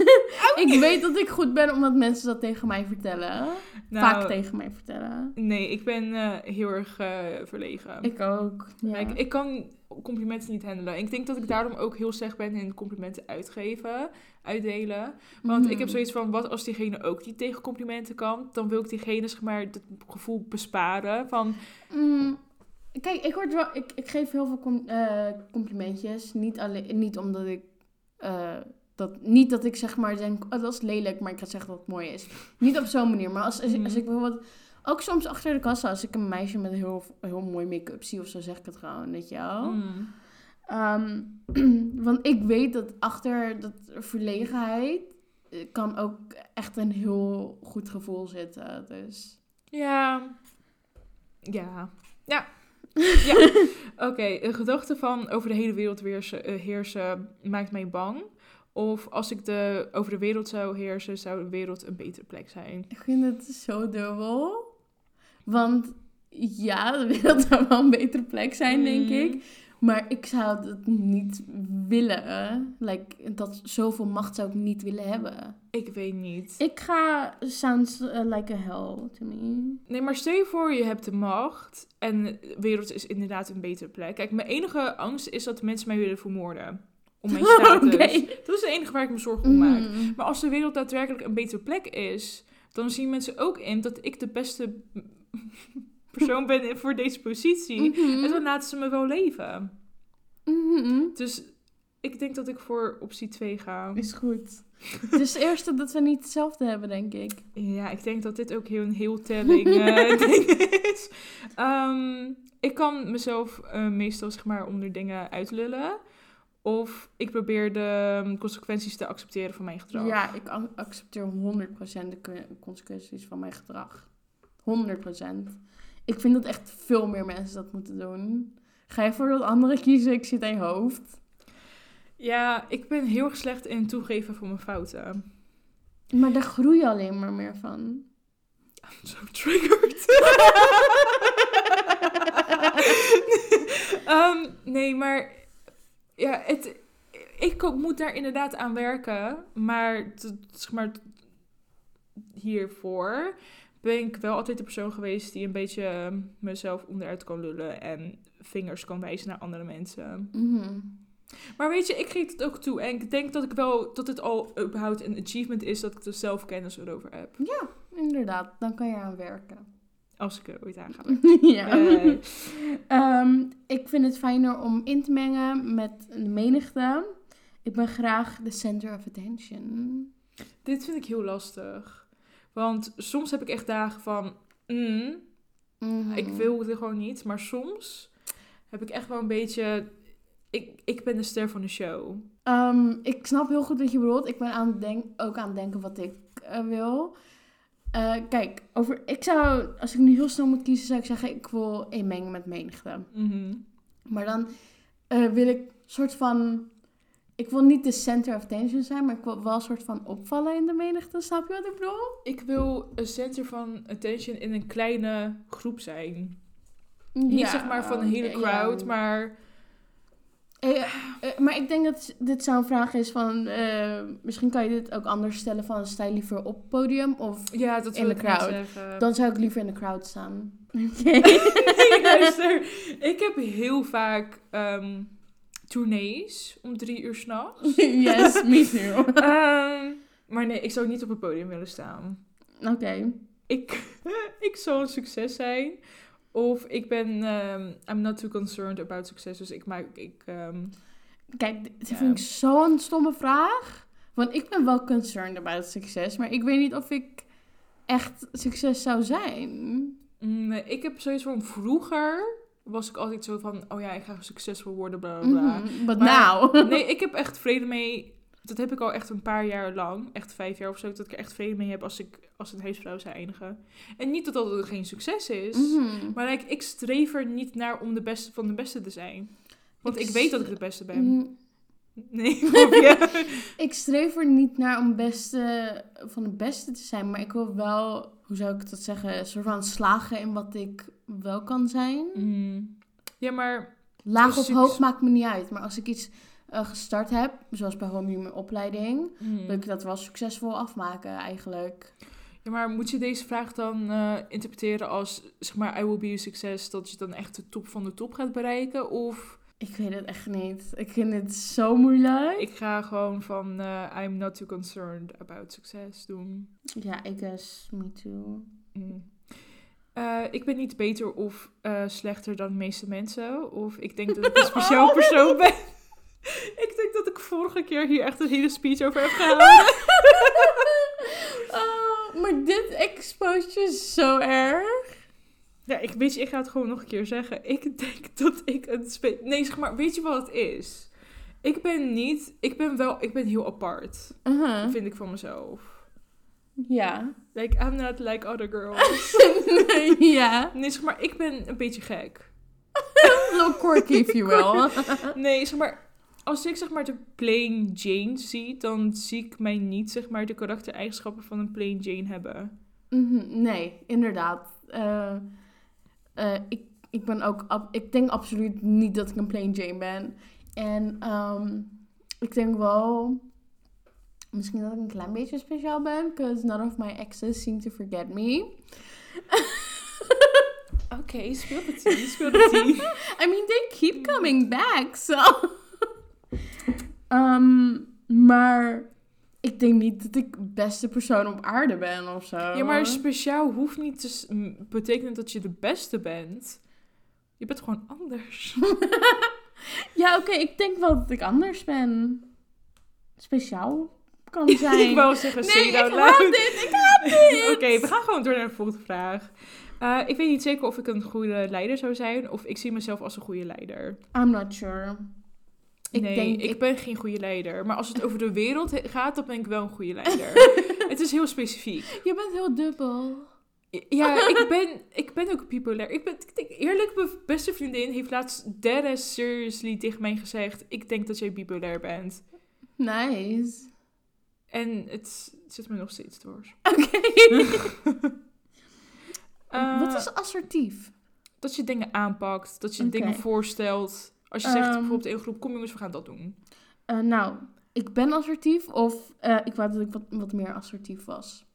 [laughs] ik weet dat ik goed ben omdat mensen dat tegen mij vertellen. Nou, Vaak tegen mij vertellen. Nee, ik ben eh, heel erg eh, verlegen. Ik ook. Ja. Ik, ik kan complimenten niet handelen. Ik denk dat ik daarom ook heel slecht ben in complimenten uitgeven, uitdelen. Want ik heb Mhm. zoiets van, wat als diegene ook niet tegen complimenten kan? Dan wil ik diegene, zeg maar, het gevoel besparen van... Mm, kijk, ik, word wel, ik, ik geef heel veel com- eh, complimentjes. Niet, alleen, niet omdat ik... dat, niet dat ik zeg maar denk, oh, dat is lelijk, maar ik ga zeggen dat het mooi is. Niet op zo'n manier. Maar als, als, Mhm. als ik bijvoorbeeld... Ook soms achter de kassa, als ik een meisje met heel, heel mooi make-up zie of zo, zeg ik het gewoon, weet je wel. mm, Ehm, [clears throat] want ik weet dat achter dat verlegenheid eh, kan ook echt een heel goed gevoel zitten. Dus... Ja. Ja. Ja. [laughs] ja. Oké, een gedachte van over de hele wereld weersen, eh, heersen maakt mij bang. Of als ik de, over de wereld zou heersen, zou de wereld een betere plek zijn. Ik vind het zo dubbel. Want ja, de wereld [laughs] zou wel een betere plek zijn, denk Mm. ik. Maar ik zou het niet willen. Like, dat zoveel macht zou ik niet willen hebben. Ik weet niet. Ik ga sounds uh, like a hell to me. Nee, maar stel je voor, je hebt de macht en de wereld is inderdaad een betere plek. Kijk, mijn enige angst is dat mensen mij willen vermoorden. Om mijn status. [laughs] Oké. Dat is het enige waar ik me zorgen om maak. Mm. Maar als de wereld daadwerkelijk een betere plek is, dan zien mensen ook in dat ik de beste [laughs] persoon ben voor deze positie. Mhm. En dan laten ze me wel leven. Mhm. Dus ik denk dat ik voor optie 2 ga. Is goed. Het is het eerste dat we niet hetzelfde hebben, denk ik. Ja, ik denk dat dit ook heel een heel telling eh, [laughs] ding is. Ehm, ik kan mezelf eh, meestal zeg maar onder dingen uitlullen. Of ik probeer de um, consequenties te accepteren van mijn gedrag. Ja, ik ac- accepteer 100% de co- consequenties van mijn gedrag. 100%. Ik vind dat echt veel meer mensen dat moeten doen. Ga je voor dat andere kiezen? Ik zit aan je hoofd. Ja, ik ben heel erg slecht in toegeven van mijn fouten. Maar daar groei je alleen maar meer van. Zo triggered. [laughs] [laughs] Ehm, nee, maar ja, het, ik moet daar inderdaad aan werken. Maar, zeg maar hiervoor ben ik wel altijd de persoon geweest die een beetje ehm, mezelf onderuit kan lullen en vingers kan wijzen naar andere mensen. Mhm. Maar weet je, ik geef het ook toe. En ik denk dat ik wel, dat het al überhaupt een achievement is dat ik er zelfkennis erover heb. Ja, inderdaad. Dan kan je aan werken. Als ik er ooit aan ga. [laughs] ja. Eh. Ehm, ik vind het fijner om in te mengen met de menigte. Ik ben graag the center of attention. Dit vind ik heel lastig. Want soms heb ik echt dagen van... mm, Mhm. ik wil het gewoon niet. Maar soms heb ik echt wel een beetje... Ik, ik ben de ster van de show. Ehm, ik snap heel goed wat je bedoelt. Ik ben aan denk, ook aan het denken wat ik eh, wil. Eh, kijk, over, ik zou, als ik nu heel snel moet kiezen, zou ik zeggen, ik wil een mengen met menigte. Mhm. Maar dan eh, wil ik soort van, ik wil niet de center of attention zijn, maar ik wil wel een soort van opvallen in de menigte. Snap je wat ik bedoel? Ik wil een center van attention in een kleine groep zijn. Niet zeg maar van een hele ja. crowd, maar... Eh, eh, maar ik denk dat dit zo'n vraag is van, eh, misschien kan je dit ook anders stellen van, sta je liever op het podium of Ja, dat In de crowd. Dan zou ik liever in de crowd staan. [laughs] nee, luister. Ik heb heel vaak ehm, tournees om drie uur s'nachts. [laughs] yes, me too. [laughs] Ehm maar nee, ik zou niet op het podium willen staan. Oké. Ik, ik zou een succes zijn. Of ik ben... ehm, I'm not too concerned about succes. Dus ik maak... Ik, ehm, Kijk, dit Ja. vind ik zo'n stomme vraag. Want ik ben wel concerned about succes, maar ik weet niet of ik echt succes zou zijn. mm, nee, ik heb zoiets van... Vroeger was ik altijd zo van... Oh ja, ik ga succesvol worden, bla bla bla. Mhm, But Maar- now. Nee, ik heb echt vrede mee. Dat heb ik al echt een paar jaar lang. Echt vijf jaar of zo. Dat ik er echt vrede mee heb als ik als een huisvrouw zou eindigen. En niet dat dat geen succes is. Mhm. Maar like, ik streef er niet naar om de beste van de beste te zijn. Want Ik ik, weet dat ik de beste ben. Mm, Nee. [laughs] [laughs] Ik streef er niet naar om beste van de beste te zijn, maar ik wil wel, hoe zou ik dat zeggen, een soort van slagen in wat ik wel kan zijn. Mm. Ja, maar... Laag of hoog maakt me niet uit, maar als ik iets eh, gestart heb, zoals bijvoorbeeld nu mijn opleiding, mm. wil ik dat wel succesvol afmaken eigenlijk. Ja, maar moet je deze vraag dan eh, interpreteren als, zeg maar, I will be a success, dat je dan echt de top van de top gaat bereiken? Of Ik weet het echt niet. Ik vind het zo moeilijk. ik ga gewoon van, eh, I'm not too concerned about success doen? Ja, I guess me too. Mm. Eh, ik ben niet beter of slechter dan de meeste mensen. Of ik denk dat ik een speciaal [laughs] persoon ben. [laughs] ik denk dat ik vorige keer hier echt een hele speech over heb gehouden. [laughs] oh, maar dit exposed je zo erg. ja, ik weet je, ik ga het gewoon nog een keer zeggen. Ik denk dat ik een spe- Nee, zeg maar, weet je wat het is? Ik ben niet... Ik ben wel... Ik ben heel apart. Uh-huh. Vind ik van mezelf. Ja. Like, I'm not like other girls. [laughs] ja. nee, zeg maar, ik ben een beetje gek. Little quirky, if you will. Nee, zeg maar, als ik zeg maar de plain Jane zie, dan zie ik mij niet zeg maar de karaktereigenschappen van een plain Jane hebben. Mhm, nee, inderdaad. Eh, eh, ik, ik ben ook... ik denk absoluut niet dat ik een plain Jane ben. En ehm, ik denk wel... Misschien dat ik een klein beetje speciaal ben. Because none of my exes seem to forget me. [laughs] Oké, speel de tea, speel de tea. [laughs] I mean, they keep coming back, so... Ehm, maar ik denk niet dat ik de beste persoon op aarde ben of zo. Ja, maar speciaal hoeft niet te betekenen dat je de beste bent. Je bent gewoon anders. [laughs] ja, oké, ik denk wel dat ik anders ben. Speciaal kan [laughs] zijn. ik wou zeggen, nee, ik out haat dit, ik haat [laughs] dit. Oké, we gaan gewoon door naar de volgende vraag. Eh, ik weet niet zeker of ik een goede leider zou zijn, of ik zie mezelf als een goede leider. I'm not sure. Ik nee, denk, ik, ik- ben geen goede leider. Maar als het over de wereld gaat, dan ben ik wel een goede [laughs] leider. het is heel specifiek. Je bent heel dubbel. Ja, ik ben, ik ben ook bipolair. Ik ben, ik denk, eerlijk, mijn beste vriendin heeft laatst dead seriously tegen mij gezegd... Ik denk dat jij bipolair bent. Nice. En het zit me nog steeds door. [laughs] Oké. [laughs] Eh, Wat is assertief? Dat je dingen aanpakt, dat je dingen voorstelt. Als je zegt Ehm. bijvoorbeeld in een groep, kom jongens, we gaan dat doen. Eh, nou, ik ben assertief of eh, ik wou dat ik wat, wat meer assertief was.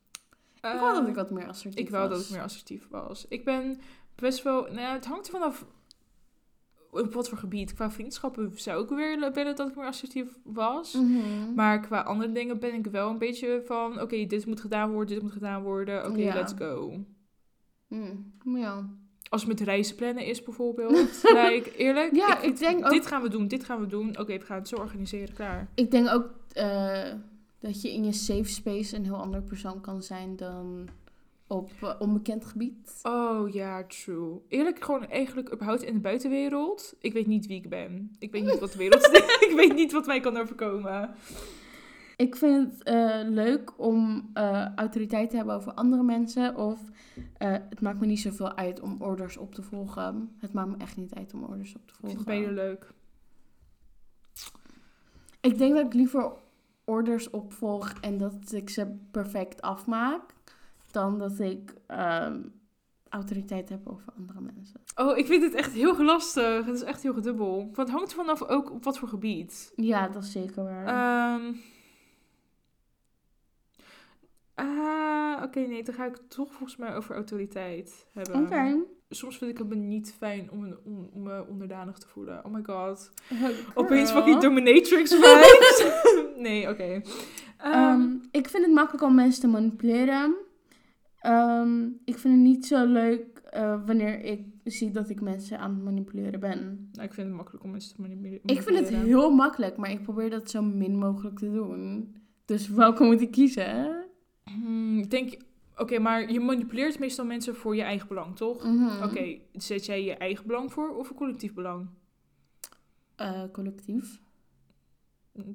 ik wou dat ik wat meer assertief Ik wou was. dat ik meer assertief was. Ik ben best wel... Nou, ja, het hangt er vanaf op wat voor gebied. Qua vriendschappen zou ik weer willen dat ik meer assertief was. Mhm. Maar qua andere dingen ben ik wel een beetje van... Oké, dit moet gedaan worden, dit moet gedaan worden. Oké, Ja. let's go. Mm, ja. Als het met reizen plannen is bijvoorbeeld. [laughs] like, eerlijk. Ja, ik denk ook- Dit gaan we doen, dit gaan we doen. Oké, we gaan het zo organiseren, klaar. Ik denk ook eh, dat je in je safe space een heel ander persoon kan zijn dan op eh, onbekend gebied. Oh ja, true. Eerlijk, gewoon eigenlijk überhaupt in de buitenwereld. Ik weet niet wie ik ben. Ik weet niet wat de wereld is. [laughs] [laughs] ik weet niet wat mij kan overkomen. Ik vind het eh, leuk om eh, autoriteit te hebben over andere mensen. Of eh, het maakt me niet zoveel uit om orders op te volgen. Het maakt me echt niet uit om orders op te Ik volgen. vind beide leuk. Ik denk dat ik liever orders opvolg en dat ik ze perfect afmaak. Dan dat ik ehm, autoriteit heb over andere mensen. Oh, ik vind het echt heel lastig. Het is echt heel gedubbel. Want het hangt er vanaf ook op wat voor gebied. Ja, dat is zeker waar. Ehm ah, Oké, nee, dan ga ik toch volgens mij over autoriteit hebben. Oké. Soms vind ik het me niet fijn om, een, om, om me onderdanig te voelen. Oh my god. Girl. Opeens fucking dominatrix [laughs] vibes. [laughs] nee, oké. Ehm, Ehm, ik vind het makkelijk om mensen te manipuleren. Ehm, ik vind het niet zo leuk eh, wanneer ik zie dat ik mensen aan het manipuleren ben. nou, ik vind het makkelijk om mensen te manipuleren. Ik vind het heel makkelijk, maar ik probeer dat zo min mogelijk te doen. Dus welke moet ik kiezen? Hmm, ik denk... Oké, maar je manipuleert meestal mensen voor je eigen belang, toch? Mhm. Oké, zet jij je eigen belang voor of een collectief belang? Eh, collectief.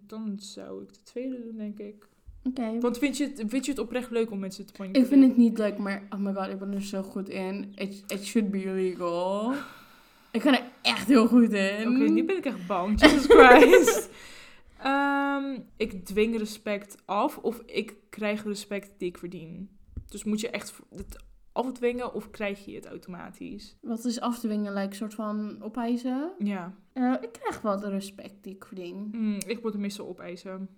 Dan zou ik de tweede doen, denk ik. Oké. Want vind je, het, vind je het oprecht leuk om mensen te Ik manipuleren? vind het niet leuk, maar oh my god, ik ben er zo goed in. It, it should be illegal. [laughs] Ik ga er echt heel goed in. Oké, nu ben ik echt bang. Jesus Christ. [laughs] Ehm, ik dwing respect af of ik krijg respect die ik verdien. Dus moet je echt het afdwingen of krijg je het automatisch? Wat is afdwingen, like, soort van opeisen? Ja, Eh, ik krijg wel de respect die ik verdien. Hmm, ik moet meestal opeisen.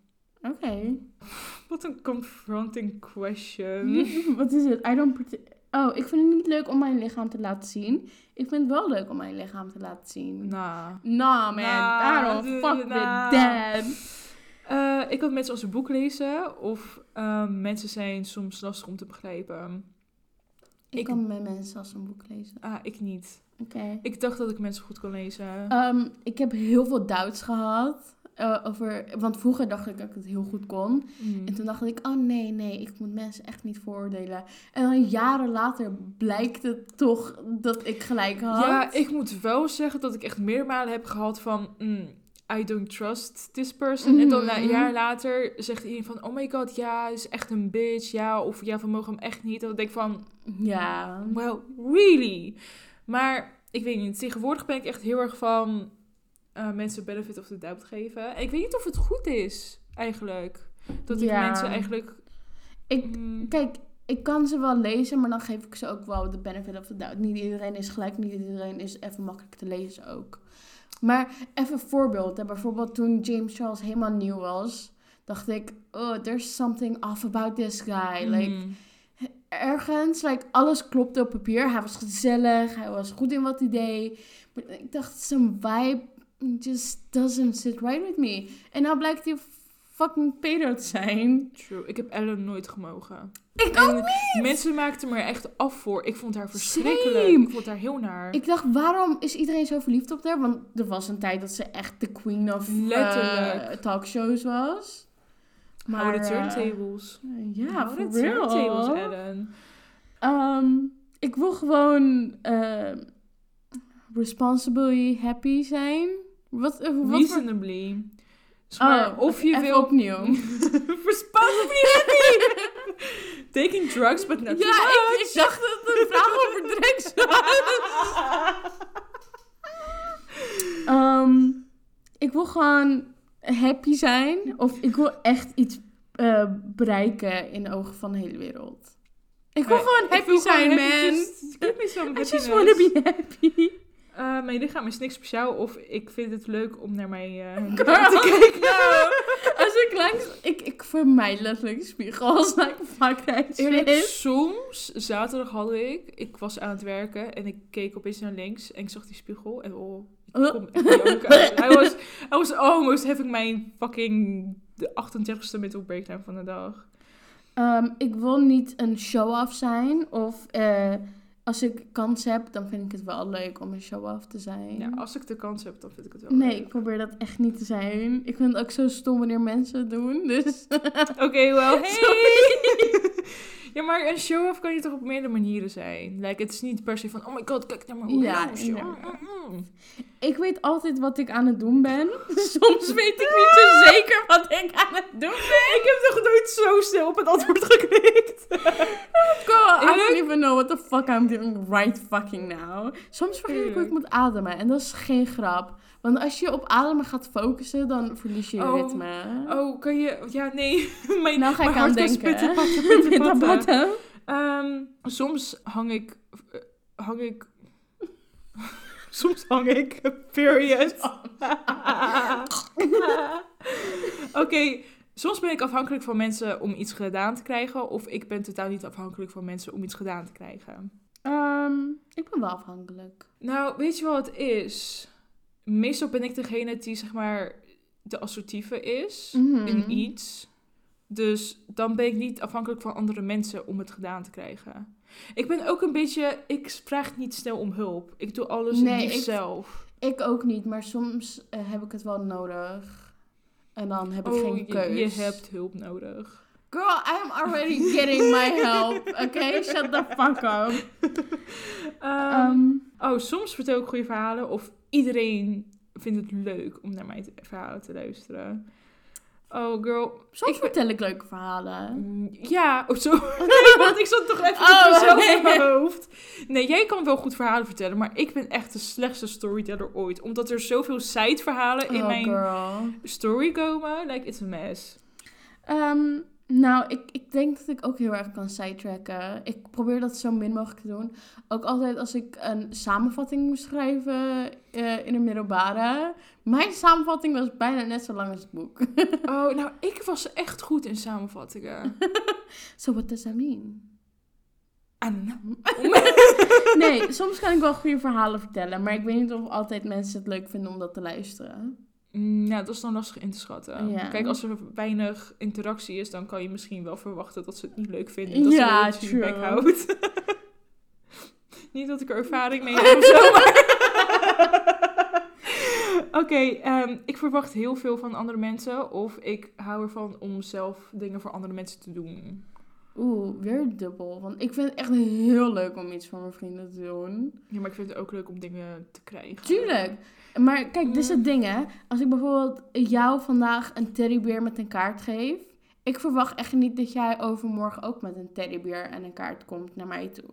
Oké. [laughs] Wat een confronting question. [laughs] Wat is het? I don't prete- Oh, ik vind het niet leuk om mijn lichaam te laten zien. Ik vind het wel leuk om mijn lichaam te laten zien. Nou. Nah, man. Nah, dude, fuck nah. with that. Eh, ik had mensen als een boek lezen of ehm, mensen zijn soms lastig om te begrijpen. Ik, Ik- kan met mensen als een boek lezen. Ah, ik niet. Oké. Ik dacht dat ik mensen goed kon lezen. Ehm, ik heb heel veel doubts gehad. Eh, over, want vroeger dacht ik dat ik het heel goed kon. Hmm. En toen dacht ik, oh nee, nee, ik moet mensen echt niet vooroordelen. En dan jaren later blijkt het toch dat ik gelijk had. Ja, ik moet wel zeggen dat ik echt meermalen heb gehad van... mm, I don't trust this person. En dan een Mhm. jaar later zegt iedereen van... Oh my god, ja, is echt een bitch. Ja, of ja, we mogen hem echt niet. En dan denk ik van... Ja. Well, really? Maar ik weet niet. Tegenwoordig ben ik echt heel erg van... eh, mensen benefit of the doubt geven. En ik weet niet of het goed is, eigenlijk. Dat ik Ja. mensen eigenlijk... Ik, mm, kijk, ik kan ze wel lezen, maar dan geef ik ze ook wel de benefit of the doubt. Niet iedereen is gelijk, niet iedereen is even makkelijk te lezen ook. Maar even een voorbeeld. hè. Bijvoorbeeld toen James Charles helemaal nieuw was, dacht ik, oh, there's something off about this guy. Like, mm. ergens, like, alles klopte op papier. Hij was gezellig, hij was goed in wat hij deed. Maar ik dacht, zijn vibe just doesn't sit right with me. En nou blijkt hij fucking pedo te zijn. True. Ik heb Ellen nooit gemogen. Ik En ook niet! Mensen maakten me er echt af voor. Ik vond haar verschrikkelijk. Same. Ik vond haar heel naar. Ik dacht, waarom is iedereen zo verliefd op haar? Want er was een tijd dat ze echt de queen of Letterlijk. talkshows was. Maar de eh, turntables. ja, Hou for de turntables, real. Ellen. Ehm, ik wil gewoon eh, responsibly happy zijn. Wat, eh, wat voor... Reasonably. Dus maar Oh, of je wil... opnieuw. [laughs] Responsibly happy! Taking drugs, but not ja, ik, dacht dat het een vraag over drugs was. [laughs] Ehm, ik wil gewoon happy zijn. Of ik wil echt iets eh, bereiken in de ogen van de hele wereld. Ik wil Maar gewoon happy gewoon zijn, happy, man. just give me some I just be happy. Eh, mijn lichaam is niks speciaal of ik vind het leuk om naar mijn Girl, te kijken. [laughs] no. [laughs] Als ik langs... Ik, ik vermijd letterlijk de spiegel als that Eerlijk, shit. soms, zaterdag had ik, ik was aan het werken en ik keek opeens naar links en ik zag die spiegel en oh, ik kom echt. I was, I was almost having mijn fucking de 38ste mental breakdown van de dag. Ehm, ik wil niet een show-off zijn of eh, als ik kans heb, dan vind ik het wel leuk om een show-off te zijn. Ja, als ik de kans heb, dan vind ik het wel Nee, leuk. ik probeer dat echt niet te zijn. Ik vind het ook zo stom wanneer mensen het doen. Dus Oké, wel. [laughs] Hey! Ja, maar een show-off kan je toch op meerdere manieren zijn? Like, het is niet per se van, oh my god, kijk naar mijn Ja, inderdaad. Mm, mm, mm. ik weet altijd wat ik aan het doen ben. [laughs] Soms weet ik niet zo [laughs] zeker wat ik aan het doen ben. Ik heb toch nooit zo snel op het antwoord geklikt. Girl, I Eerlijk? don't even know what the fuck I'm doing right fucking now. Soms vergeet ik hoe ik Eerlijk. moet ademen. En dat is geen grap. Want als je op ademen gaat focussen, dan verlies je je Oh, ritme. Oh, kan je... Ja, nee. [laughs] mijn, nou ga ik aan denken. patten, pitten, patten. Ehm, soms hang ik... eh, hang ik... [laughs] soms hang ik... Period. [laughs] Oké, soms ben ik afhankelijk van mensen om iets gedaan te krijgen. Of ik ben totaal niet afhankelijk van mensen om iets gedaan te krijgen. Ehm, ik ben wel afhankelijk. Nou, weet je wat het is? Meestal ben ik degene die, zeg maar, de assertieve is Mhm. in iets. Dus dan ben ik niet afhankelijk van andere mensen om het gedaan te krijgen. Ik ben ook een beetje... Ik vraag niet snel om hulp. Ik doe alles Nee, ik- zelf. Ik ook niet, maar soms eh, heb ik het wel nodig. En dan heb ik Oh, geen je, keus. je hebt hulp nodig. Girl, I'm already getting my help. Okay, shut the fuck up. Ehm, Ehm, oh, soms vertel ik goede verhalen. Of iedereen vindt het leuk om naar mijn verhalen te luisteren. Oh, girl. soms ik- vertel ik leuke verhalen. Mm, Ja, of zo. Nee, [laughs] want ik zat toch even Oh, mezelf nee. in mijn hoofd. Nee, jij kan wel goed verhalen vertellen, maar ik ben echt de slechtste storyteller ooit. Omdat er zoveel side-verhalen in oh, mijn girl. story komen. Like, it's a mess. Ehm, nou, ik, ik denk dat ik ook heel erg kan sidetracken. Ik probeer dat zo min mogelijk te doen. Ook altijd als ik een samenvatting moest schrijven eh, in de middelbare. Mijn samenvatting was bijna net zo lang als het boek. [laughs] Oh, nou, ik was echt goed in samenvattingen. [laughs] so what does that mean? [laughs] Nee, soms kan ik wel goede verhalen vertellen. Maar ik weet niet of altijd mensen het leuk vinden om dat te luisteren. Mm, Ja, dat is dan lastig in te schatten. Ja. Kijk, als er weinig interactie is, dan kan je misschien wel verwachten dat ze het niet leuk vinden. Dat Ja, ze hun true. bek houdt. [laughs] niet dat ik er ervaring mee heb of zo, [laughs] maar... [laughs] Oké, ehm, ik verwacht heel veel van andere mensen. Of ik hou ervan om zelf dingen voor andere mensen te doen. Oeh, weer dubbel. Want ik vind het echt heel leuk om iets voor mijn vrienden te doen. Ja, maar ik vind het ook leuk om dingen te krijgen. Tuurlijk. Maar kijk, dit is Mm. het ding hè. Als ik bijvoorbeeld jou vandaag een teddybeer met een kaart geef. Ik verwacht echt niet dat jij overmorgen ook met een teddybeer en een kaart komt naar mij toe.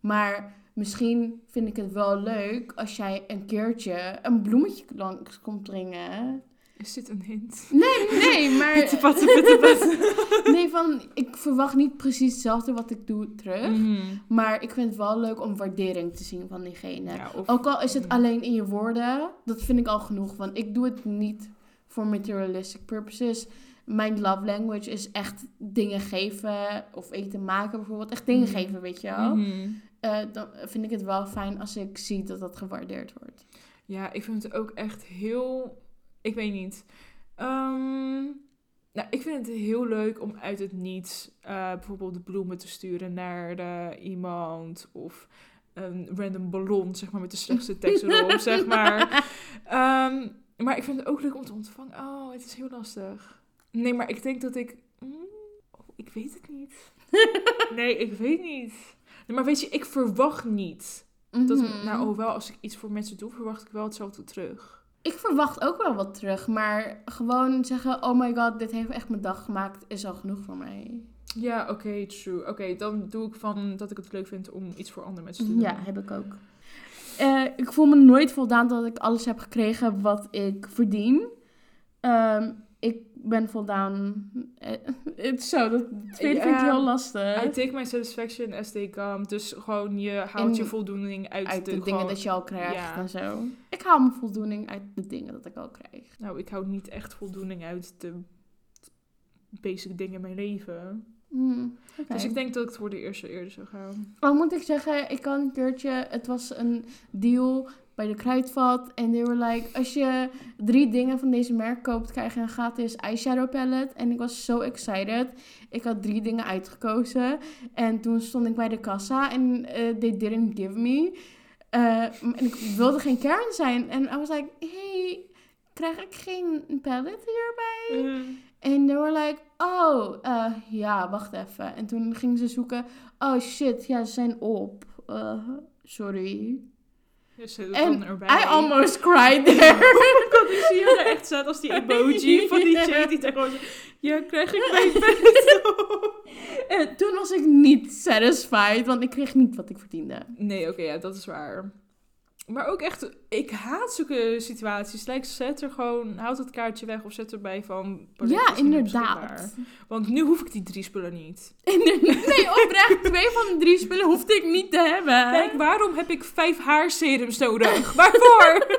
Maar misschien vind ik het wel leuk als jij een keertje een bloemetje langs komt brengen. Is dit een hint? Nee, nee, [laughs] maar... [laughs] Nee, van ik verwacht niet precies hetzelfde wat ik doe terug. Mhm. Maar ik vind het wel leuk om waardering te zien van diegene. Ja, of- Ook al is het Mm. alleen in je woorden, dat vind ik al genoeg. Want ik doe het niet voor materialistic purposes. Mijn love language is echt dingen geven of eten maken bijvoorbeeld. Echt dingen Mhm. geven, weet je wel. Mhm. Eh, dan vind ik het wel fijn als ik zie dat dat gewaardeerd wordt. Ja, ik vind het ook echt heel. Ik weet niet. Ehm, nou, ik vind het heel leuk om uit het niets eh, bijvoorbeeld de bloemen te sturen naar eh, iemand. Of een random ballon, zeg maar, met de slechtste tekst erop, [laughs] zeg maar. Ehm, maar ik vind het ook leuk om te ontvangen. Oh, het is heel lastig. Nee, maar ik denk dat ik. mm, oh, ik weet het niet. [laughs] Nee, ik weet niet. Nee, maar weet je, ik verwacht niet. Dat, Mhm. nou, hoewel als ik iets voor mensen doe, verwacht ik wel hetzelfde terug. Ik verwacht ook wel wat terug, maar gewoon zeggen: Oh my god, dit heeft echt mijn dag gemaakt, is al genoeg voor mij. Ja, oké, true. Oké, dan doe ik van dat ik het leuk vind om iets voor andere mensen te doen. Ja, heb ik ook. Eh, ik voel me nooit voldaan dat ik alles heb gekregen wat ik verdien. Ehm, ben voldaan. eh, Het is zo, dat tweede vind ik heel I lastig. take my satisfaction as they come. Dus gewoon, je haalt je voldoening uit, Uit de, de, dingen gewoon- dat je al krijgt ja. en zo. Ik haal mijn voldoening uit de dingen dat ik al krijg. Nou, ik hou niet echt voldoening uit de basic dingen in mijn leven. Hmm. Dus ik denk dat ik het voor de eerste eerder zou gaan. Oh, moet ik zeggen, ik kan een keertje... Het was een deal bij de kruidvat. En they were like, als je drie dingen van deze merk koopt, krijg je een gratis eyeshadow palette. En ik was zo excited. Ik had drie dingen uitgekozen. En toen stond ik bij de kassa en eh, they didn't give me. Eh, en ik wilde geen Karen zijn. En I was like, hey, krijg ik geen palette hierbij? Eh, En they were like, oh, eh, ja, wacht even. En toen gingen ze zoeken, oh shit, ja, ze zijn op. Sorry. En erbij. I almost cried there. [laughs] Oh my god, ik zie er echt zat als die [laughs] emoji van die chick die daar gewoon Ja, krijg ik mijn [laughs] En toen was ik niet satisfied, want ik kreeg niet wat ik verdiende. Nee, oké, ja, dat is waar. Maar ook echt, ik haat zulke situaties. Lijkt, zet er gewoon, houd het kaartje weg of zet erbij van... Ja, inderdaad. Want nu hoef ik die drie spullen niet. [laughs] Nee, oprecht, twee van de drie spullen hoefde ik niet te hebben. Kijk, waarom heb ik vijf haarserums nodig? [laughs] Waarvoor? [laughs]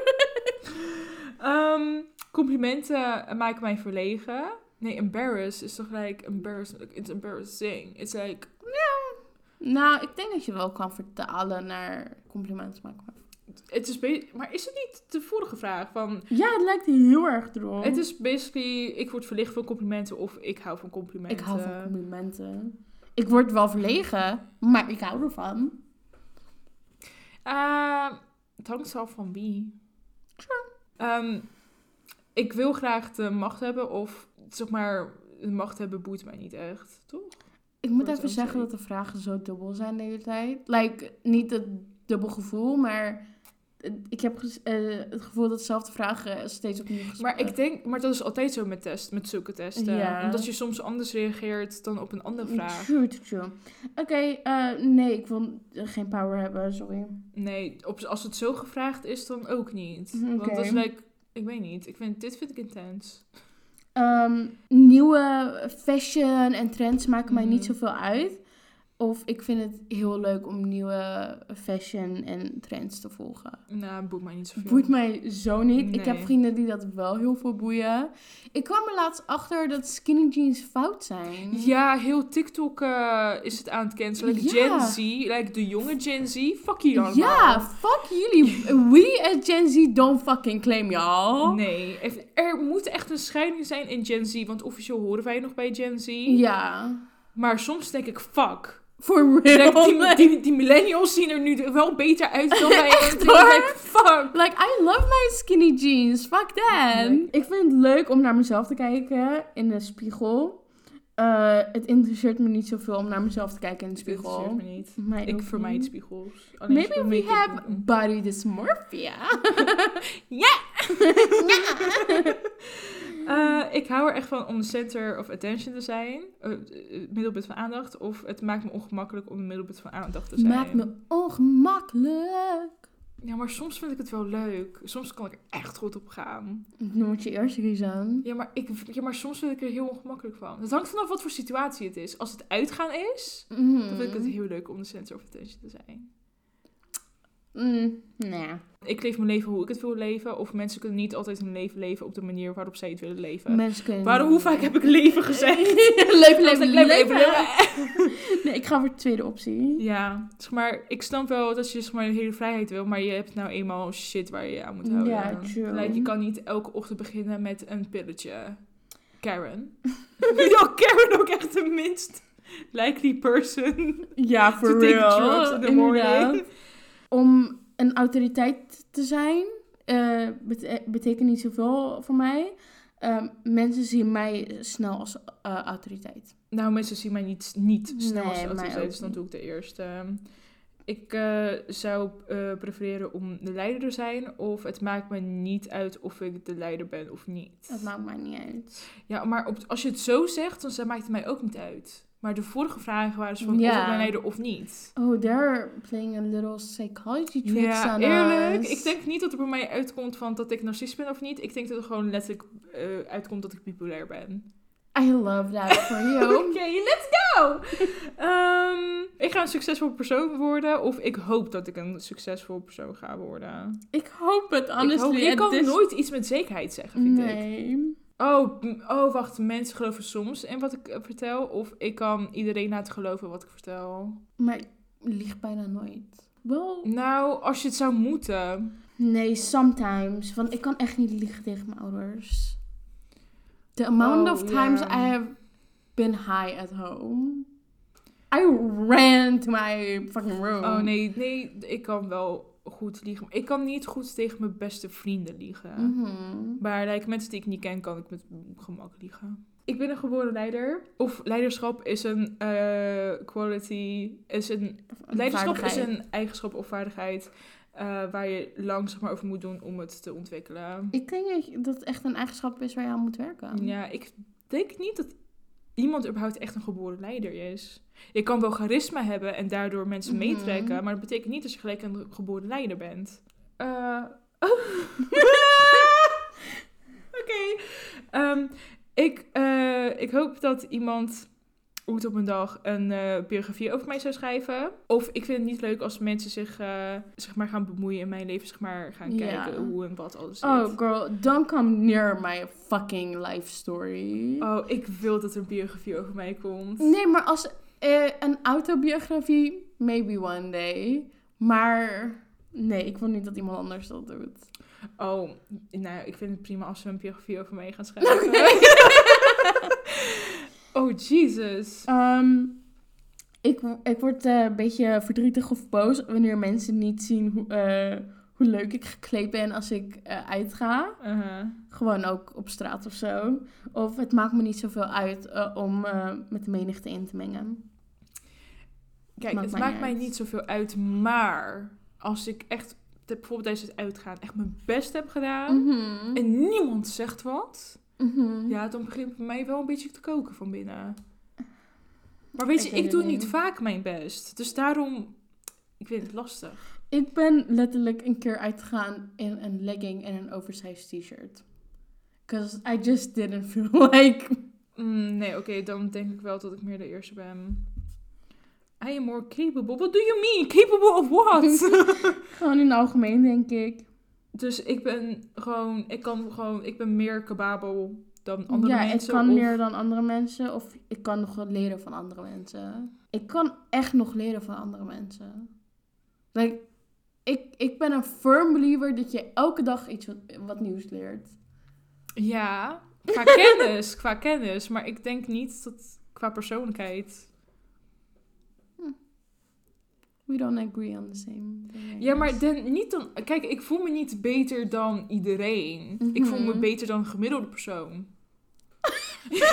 Ehm, complimenten maken mij verlegen. Nee, embarrass is toch like embarrassing. It's embarrassing. It's like, Nou, ik denk dat je wel kan vertalen naar complimenten maken. Het is maar is het niet de vorige vraag van... Ja, het lijkt heel erg erop. Het is basically, ik word verlicht van complimenten of ik hou van complimenten. Ik hou van complimenten. Ik word wel verlegen, maar ik hou ervan. Eh, het hangt af van wie. Ehm, ik wil graag de macht hebben of zeg maar, de macht hebben boeit mij niet echt, toch? Ik moet even zeggen dat de vragen zo dubbel zijn de hele tijd. Like, niet het dubbel gevoel, maar ik heb eh, het gevoel dat dezelfde vragen steeds opnieuw Maar gesproken. ik denk, maar dat is altijd zo met test, met zulke testen. Ja. Omdat je soms anders reageert dan op een andere vraag. True, true, true. Oké, eh, nee, ik wil geen power hebben, sorry. Nee, op, als het zo gevraagd is, dan ook niet. Oké. Want dat is like, ik weet niet, ik vind, dit vind ik intens. Ehm, nieuwe fashion en trends maken mij niet Mhm. zoveel uit. Of ik vind het heel leuk om nieuwe fashion en trends te volgen. Nou, boeit mij niet zoveel. Boeit mij zo niet. Ik heb vrienden die dat wel heel veel boeien. Ik kwam er laatst achter dat skinny jeans fout zijn. Ja, heel TikTok eh, is het aan het cancelen. Like Ja. Gen Z, like de jonge Gen Z, fuck je allemaal. Ja, fuck jullie. We as Gen Z don't fucking claim y'all. Nee, er moet echt een scheiding zijn in Gen Z, want officieel horen wij nog bij Gen Z. Ja. Maar soms denk ik, fuck. For Like, real. die, [laughs] die, die millennials zien er nu wel beter uit dan wij. Echt, hoor. fuck. Like, I love my skinny jeans. Fuck that. Ik vind het leuk om naar mezelf te kijken in de spiegel. Eh, het interesseert me niet zoveel om naar mezelf te kijken in de Het interesseert spiegel. me niet. Mij Ik vermijd niet. spiegels. Alleen Maybe we have body dysmorphia. [laughs] Ja! [laughs] Eh, ik hou er echt van om de center of attention te zijn. eh, het middelpunt van aandacht. Of het maakt me ongemakkelijk om de middelpunt van aandacht te zijn. Maakt me ongemakkelijk. Ja, maar soms vind ik het wel leuk. Soms kan ik er echt goed op gaan. Nu moet je eerst kiezen. Ja, maar, ik, ja, maar soms vind ik er heel ongemakkelijk van. Het hangt vanaf wat voor situatie het is. Als het uitgaan is, Mm. dan vind ik het heel leuk om de center of attention te zijn. Mm, nee. Ik leef mijn leven hoe ik het wil leven. Of mensen kunnen niet altijd hun leven leven op de manier waarop zij het willen leven. Mensen kunnen... Waarom, hoe vaak heb ik leven gezegd? leven, leven, Leven, leven, leven, Nee, ik ga voor de tweede optie. Ja, zeg maar, ik snap wel dat je zeg maar, de hele vrijheid wil, maar je hebt nou eenmaal shit waar je je aan moet houden. Ja, true. Like, je kan niet elke ochtend beginnen met een pilletje. Karen. [laughs] [laughs] ja, Karen ook echt de minst likely person. Ja, [laughs] To for take real. drugs in the Inderdaad. Om een autoriteit te zijn, eh, bete- betekent niet zoveel voor mij. Ehm, mensen zien mij snel als eh, autoriteit. Nou, mensen zien mij niet, niet snel Nee, als autoriteit, dus dan doe ik de eerste. Ik eh, zou prefereren om de leider te zijn, of het maakt me niet uit of ik de leider ben of niet. Dat maakt mij niet uit. Ja, maar op, als je het zo zegt, dan maakt het mij ook niet uit. Maar de vorige vragen waren dus van Ja. of ik ben leider of niet. Oh, they're playing a little psychology tricks Ja, on eerlijk. us. Ik denk niet dat er bij mij uitkomt van dat ik narcist ben of niet. Ik denk dat er gewoon letterlijk eh, uitkomt dat ik bipolair ben. I love that for you. [laughs] Oké, let's go! [laughs] Ehm, ik ga een succesvol persoon worden. Of ik hoop dat ik een succesvol persoon ga worden. ik hoop het, ik, hoop, honestly. ik kan this- nooit iets met zekerheid zeggen, vind ik. Nee. Oh, oh, wacht. Mensen geloven soms in wat ik eh, vertel. Of ik kan iedereen laten geloven wat ik vertel. Maar ik lieg bijna nooit. wel... Nou, als je het zou moeten. Nee, sometimes. Want ik kan echt niet liegen tegen mijn ouders. The amount Oh, of times ja. I have been high at home. I ran to my fucking room. Oh nee, nee, ik kan wel goed liegen. Ik kan niet goed tegen mijn beste vrienden liegen. Mhm. Maar like, mensen die ik niet ken, kan ik met gemak liegen. Ik ben een geboren leider. Of leiderschap is een eh, quality, is een Leiderschap is een eigenschap of vaardigheid eh, waar je lang zeg maar, over moet doen om het te ontwikkelen. Ik denk dat het echt een eigenschap is waar je aan moet werken. Ja, ik denk niet dat iemand überhaupt echt een geboren leider is. Je kan wel charisma hebben en daardoor mensen Mhm. meetrekken, maar dat betekent niet dat je gelijk een geboren leider bent. Eh, [laughs] Oké. Ehm, ik, eh, ik hoop dat iemand ooit op een dag een eh, biografie over mij zou schrijven. Of ik vind het niet leuk als mensen zich eh, zeg maar gaan bemoeien in mijn leven. Zeg maar gaan kijken hoe en wat alles zit. Oh girl, don't come near my fucking life story. Oh, ik wil dat er een biografie over mij komt. Nee, maar als eh, een autobiografie, maybe one day. Maar nee, ik wil niet dat iemand anders dat doet. Oh, nou, ik vind het prima als ze een biografie over mij gaan [laughs] schrijven. Oh, Jesus. Ehm, ik, ik word eh, een beetje verdrietig of boos wanneer mensen niet zien hoe, eh, hoe leuk ik gekleed ben als ik eh, uitga. Uh-huh. Gewoon ook op straat of zo. Of het maakt me niet zoveel uit om met de menigte in te mengen. Kijk, Maakt het maakt mij uit. niet zoveel uit, maar als ik echt, bijvoorbeeld tijdens het uitgaan, echt mijn best heb gedaan Mhm. en niemand zegt wat, Mhm. ja, dan begint bij mij wel een beetje te koken van binnen. Maar weet je, ik doe niet. niet vaak mijn best, dus daarom, ik vind het lastig. Ik ben letterlijk een keer uitgegaan in een legging en een oversized t-shirt. Because I just didn't feel [laughs] like... Mm, nee, oké, dan denk ik wel dat ik meer de eerste ben. I am more capable. What do you mean? Capable of what? [laughs] Gewoon in het algemeen, denk ik. Dus ik ben gewoon, ik kan gewoon, ik ben meer capabel dan andere ja, mensen. ik kan of- meer dan andere mensen. Of ik kan nog wat leren van andere mensen. Ik kan echt nog leren van andere mensen. Like, ik, ik ben een firm believer dat je elke dag iets wat, wat nieuws leert. Ja, qua [laughs] kennis, qua kennis. Maar ik denk niet dat qua persoonlijkheid. We don't agree on the same thing. Ja, maar dan, niet dan... Kijk, ik voel me niet beter dan iedereen. Ik voel me Mhm. beter dan een gemiddelde persoon. [laughs]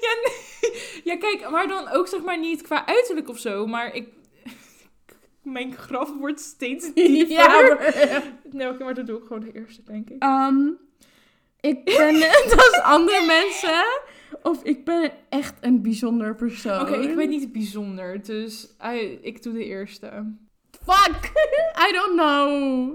ja, nee. ja, kijk, maar dan ook zeg maar niet qua uiterlijk of zo. Maar ik... [laughs] Mijn graf wordt steeds dieper. [laughs] Ja, maar- Nee, oké, maar dat doe ik gewoon de eerste, denk ik. Ehm, ik ben net als andere mensen. Of ik ben echt een bijzonder persoon. Oké, ik ben niet bijzonder, dus I- ik doe de eerste. Fuck! [laughs] I don't know.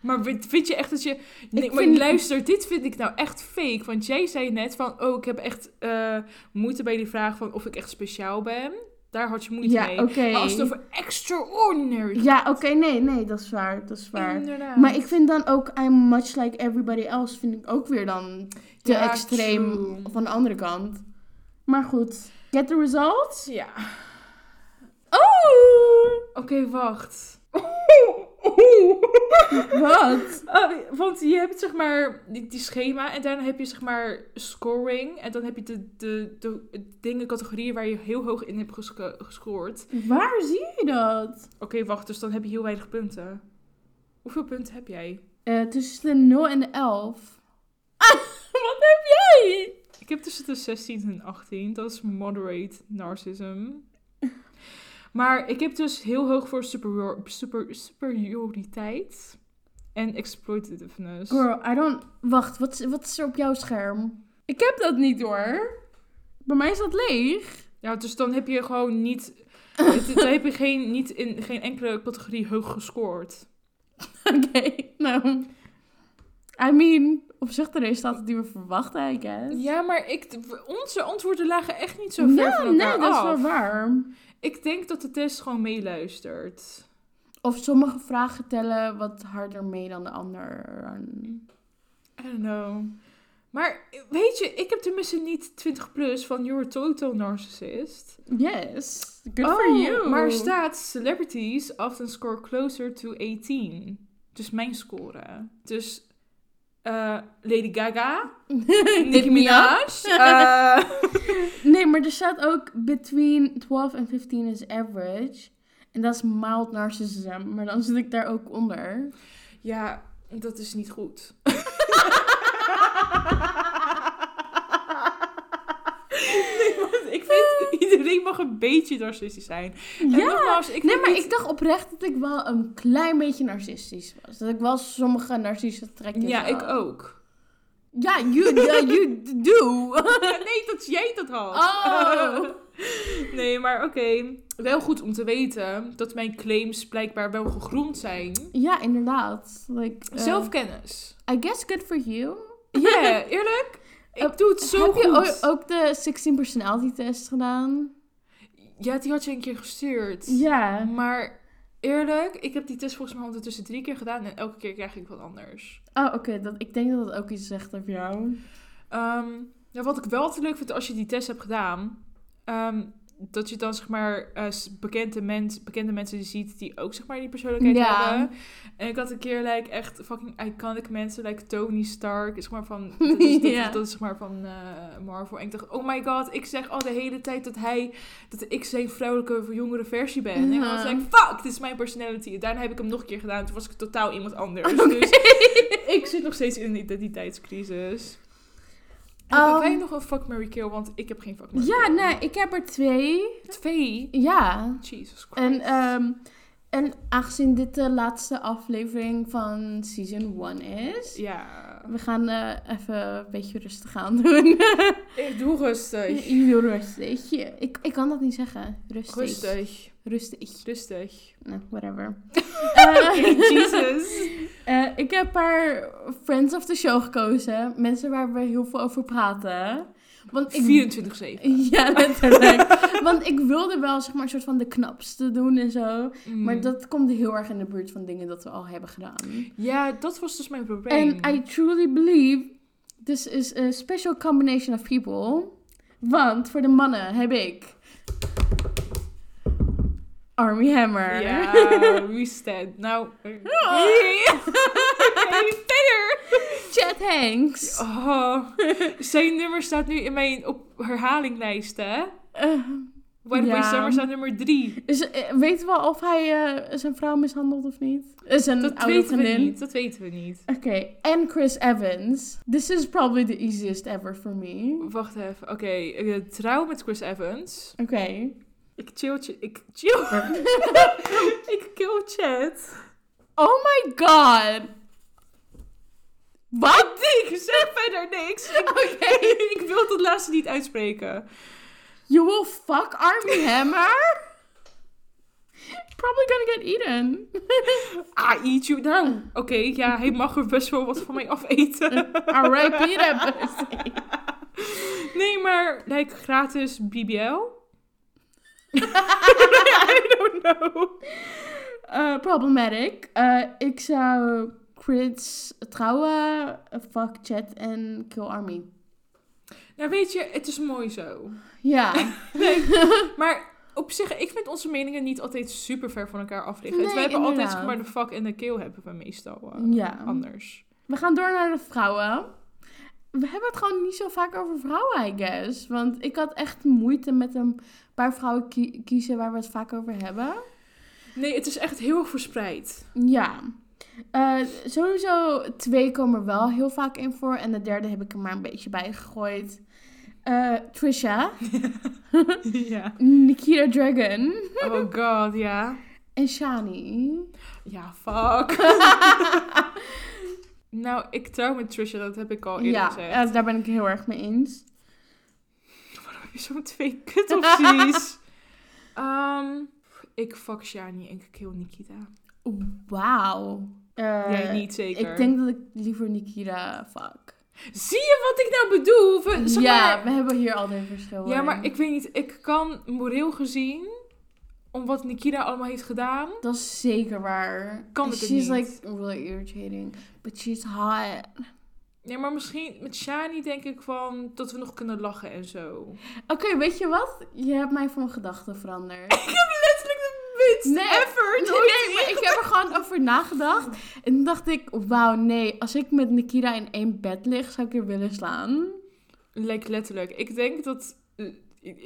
Maar vind je echt dat je... Nee, Ik maar vind- luister, dit vind ik nou echt fake. Want jij zei net van... Oh, ik heb echt eh, moeite bij die vraag van of ik echt speciaal ben. Daar had je moeite Ja, mee. oké. Maar als het over extraordinary Ja, oké, nee, nee, dat is waar. Dat is waar. Inderdaad. Maar ik vind dan ook I'm much like everybody else. Vind ik ook weer dan te Ja, extreem true. van de andere kant. Maar goed, get the results. Ja. Oh! Oké, wacht. [laughs] Wat? Oh, want je hebt zeg maar die, die schema en daarna heb je zeg maar scoring. En dan heb je de, de, de, dingen, categorieën waar je heel hoog in hebt gesco- gescoord. Waar zie je dat? Oké, wacht, dus dan heb je heel weinig punten. Hoeveel punten heb jij? Eh, tussen de 0 en de 11. Ah, [laughs] wat heb jij? Ik heb tussen de 16 en 18. Dat is moderate narcissism. [laughs] Maar ik heb dus heel hoog voor superior, super, superioriteit en exploitativeness. Girl, I don't... Wacht, wat, is- wat is er op jouw scherm? Ik heb dat niet hoor. Bij mij is dat leeg. Ja, dus dan heb je gewoon niet... [laughs] het- dan heb je geen, niet in geen enkele categorie hoog gescoord. Oké, nou... I mean, op zich de resultaten die we verwachten, I guess. Ja, maar ik, onze antwoorden lagen echt niet zo ver ja, van nee, elkaar dat is wel waar. Ik denk dat de test gewoon meeluistert. Of sommige vragen tellen wat harder mee dan de ander. I don't know. Maar weet je, ik heb tenminste niet 20 plus van You're a Total Narcissist. Yes. Good oh, for you. Maar staat celebrities often score closer to 18. Dus mijn score. Dus eh, Lady Gaga, [laughs] Nicki Minaj. [laughs] eh, Nee, maar er staat ook between 12 en 15 is average. En dat is mild narcissism. Maar dan zit ik daar ook onder. ja, dat is niet goed. [laughs] nee, want ik iedereen mag een beetje narcistisch zijn. En Ja, nogmaals, ik nee, maar niet- ik dacht oprecht dat ik wel een klein beetje narcistisch was. Dat ik wel sommige narcistische trekjes Ja, had. ik ook. Ja, you, you [laughs] do. nee, dat jij dat had. Oh. [laughs] nee, maar oké. Wel goed om te weten dat mijn claims blijkbaar wel gegrond zijn. ja, inderdaad. Like, eh, Zelfkennis. I guess good for you. Ja, eerlijk? [laughs] Ik doe het zo Heb goed. je o- ook de 16 personality test gedaan? Ja, die had je een keer gestuurd. Ja. Maar eerlijk, ik heb die test volgens mij ondertussen drie keer gedaan en elke keer krijg ik wat anders. Oh, oké. dat ik denk dat het ook iets zegt over jou. Ehm, ja, wat ik wel altijd leuk vind als je die test hebt gedaan, ehm, dat je dan zeg maar eh, bekende, mens, bekende mensen ziet die ook zeg maar die persoonlijkheid Ja. hebben. En ik had een keer like, echt fucking iconic mensen, like Tony Stark, zeg maar van, dat is, [laughs] dat, Ja. is- dat is zeg maar van eh, Marvel. En ik dacht, oh my god, ik zeg al de hele tijd dat hij, dat ik zijn vrouwelijke jongere versie ben. En ik was Ja. like, fuck, dit is mijn personality. En daarna heb ik hem nog een keer gedaan, toen was ik totaal iemand anders. [laughs] Dus ik zit nog steeds in een identiteitscrisis. Hebben Um, wij nog een fuck, Mary kill? Want ik heb geen fuck, Mary Ja, kill. nee, ik heb er twee. Twee? Ja. Jesus Christ. En, ehm, en aangezien dit de laatste aflevering van season 1 is, ja. we gaan eh, even een beetje rustig aan doen. [laughs] Ik doe rustig. Heel rustig. Ik, ik kan dat niet zeggen. Rustig. Rustig. Rustig. Rustig. Nou, whatever. [laughs] Eh, Jesus. eh, ik heb een paar friends of the show gekozen. Mensen waar we heel veel over praten. Want ik, 24-7. [laughs] Ja, letterlijk. [laughs] Want ik wilde wel zeg maar een soort van de knapste doen en zo. Mm. Maar dat komt heel erg in de buurt van dingen dat we al hebben gedaan. Ja, dat was dus mijn probleem. En I truly believe this is a special combination of people. Want voor de mannen heb ik Army Hammer. Ja, [laughs] stand? Nou. Oh. [laughs] Verder. Chad Hanks. Oh, zijn nummer staat nu in mijn op herhalinglijst, hè? Eh, White Boy Ja. Summer staat nummer drie. is, eh, weten we of hij zijn vrouw mishandelt of niet? Eh, zijn Dat oude weten we niet. Dat weten we niet. Oké, en Chris Evans. This is probably the easiest ever for me. Wacht even. Oké, trouw met Chris Evans. Oké. Ik chill, ch- ik chill. [laughs] ik kill chat. Oh my god. Wat? Ik zeg verder niks. Ik, [laughs] [laughs] ik wil het laatste niet uitspreken. You will fuck Army Hammer? Probably gonna get eaten. Ah, eat you. Nou, oké, ja, hij mag er best wel wat van mij afeten. That pussy. Nee, maar, like, gratis BBL? [laughs] I don't know. Uh, problematic. Uh, ik zou Chris trouwen, fuck Chat en kill Army. Nou, weet je, het is mooi zo. Ja. [laughs] [laughs] Maar op zich, ik vind onze meningen niet altijd super ver van elkaar af liggen. Nee, we hebben altijd, inderdaad. maar, de fuck en de kill hebben we meestal eh, Ja. anders. We gaan door naar de vrouwen. We hebben het gewoon niet zo vaak over vrouwen, I guess. Want ik had echt moeite met een paar vrouwen kie- kiezen waar we het vaak over hebben. Nee, het is echt heel erg verspreid. Ja. Eh, sowieso twee komen er wel heel vaak in voor. En de derde heb ik er maar een beetje bij gegooid. Eh, Trisha. [laughs] ja. Nikita Dragon. Oh god, ja. En Shani. Ja, fuck. [laughs] nou, ik trouw met Trisha, dat heb ik al eerder Ja, gezegd. eh, daar ben ik heel erg mee eens. [laughs] Zo'n twee kutopties? [laughs] Ehm ik fuck Shani en ik kill Nikita. Wauw. Eh, Jij niet zeker? Ik denk dat ik liever Nikita fuck. Zie je wat ik nou bedoel? We- zeg ja, maar- we hebben hier altijd verschil Ja, in. maar ik weet niet. Ik kan moreel gezien, om wat Nikita allemaal heeft gedaan... Dat is zeker waar. Kan ik het She's niet. like really irritating. But she's hot. Nee, maar misschien met Shani denk ik van dat we nog kunnen lachen en zo. Oké, weet je wat? Je hebt mij van gedachten veranderd. [laughs] Ik heb letterlijk de minste Nee, effort. Nee, nee, maar ik heb er gewoon over nagedacht. En toen dacht ik, wauw, nee. Als ik met Nikita in één bed lig, zou ik er willen slaan. Like, letterlijk. Ik denk dat... eh, Ik,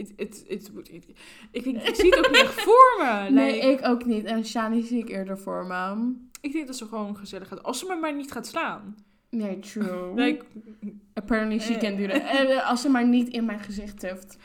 ik, ik zie het ook niet echt voor me. [laughs] Nee, Like, ik ook niet. En Shani zie ik eerder voor me. ik denk dat ze gewoon gezellig gaat. Als ze me maar niet gaat slaan. Nee, true. [laughs] Like, Apparently she can do that. Eh. Eh, Als ze maar niet in mijn gezicht heeft.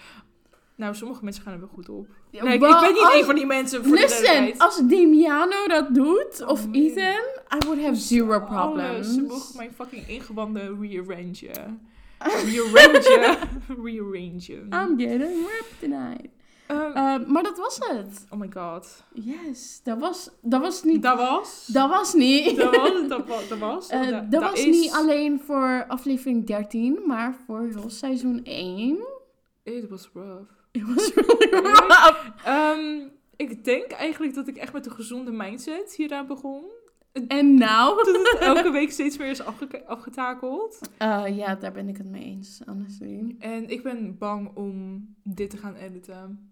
nou, sommige mensen gaan er wel goed op. Wel, ik ben niet als- een van die mensen voor de Listen, als Demiano dat doet, Oh, of nee. Ethan, I would have zero problems. Ze mogen mijn fucking ingewanden rearrangen. Rearrangen. [laughs] Rearrangen. I'm getting ripped tonight. Ehm, Eh, maar dat was het. oh my god. Yes, dat was, dat was niet... Dat was. Dat was niet. [laughs] Dat was. Dat was. Dat was. Eh, Da- dat was is- niet alleen voor aflevering 13, maar voor heel seizoen 1. It was rough. [laughs] It was really rough. Ehm, ik denk eigenlijk dat ik echt met een gezonde mindset hieraan begon. En nou? Dat het [laughs] elke week steeds meer is afge- afgetakeld. Eh, ja, daar ben ik het mee eens, honestly. En ik ben bang om dit te gaan editen.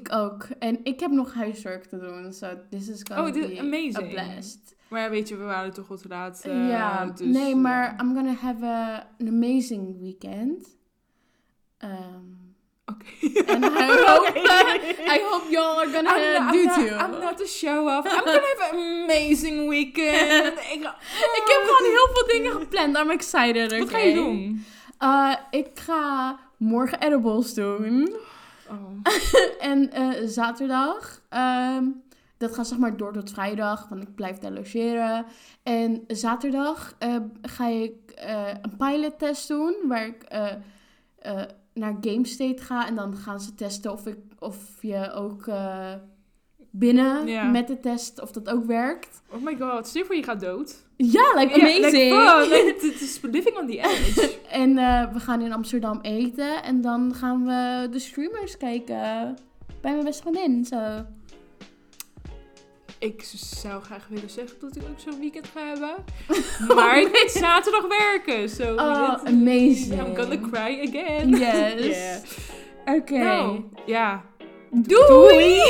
Ik ook. En ik heb nog huiswerk te doen, so this is gonna Oh, be amazing. a blast. Maar weet je, we waren toch te laat. eh, ja, dus, nee, ja. maar I'm gonna have a, an amazing weekend. Um, Oké. and I [laughs] hope, Oké. [laughs] I hope y'all are gonna I'm not, do I'm not- too. I'm not a show-off. I'm gonna have an amazing weekend. [laughs] ik, Ik heb gewoon heel veel dingen gepland. I'm excited. Wat ga je doen? Uh, ik ga morgen edibles doen. Oh. [laughs] en eh, zaterdag, ehm, dat gaat zeg maar door tot vrijdag, want ik blijf daar logeren. En zaterdag eh, ga ik eh, een pilot test doen, waar ik naar GameState ga. En dan gaan ze testen of, ik, of je ook binnen met de test, of dat ook werkt. oh my god, stel voor je gaat dood. Ja, like Ja, amazing! Like, fuck, like, [laughs] het is living on the edge. [laughs] En eh, we gaan in Amsterdam eten. En dan gaan we de streamers kijken. Bij mijn beste vriendin. Zo. ik zou graag willen zeggen dat ik ook zo'n weekend ga hebben. [laughs] Maar ik moet zaterdag werken. So Oh, amazing. I'm gonna cry again. Yes. Yeah. Oké. Nou, ja. Doei! Doei.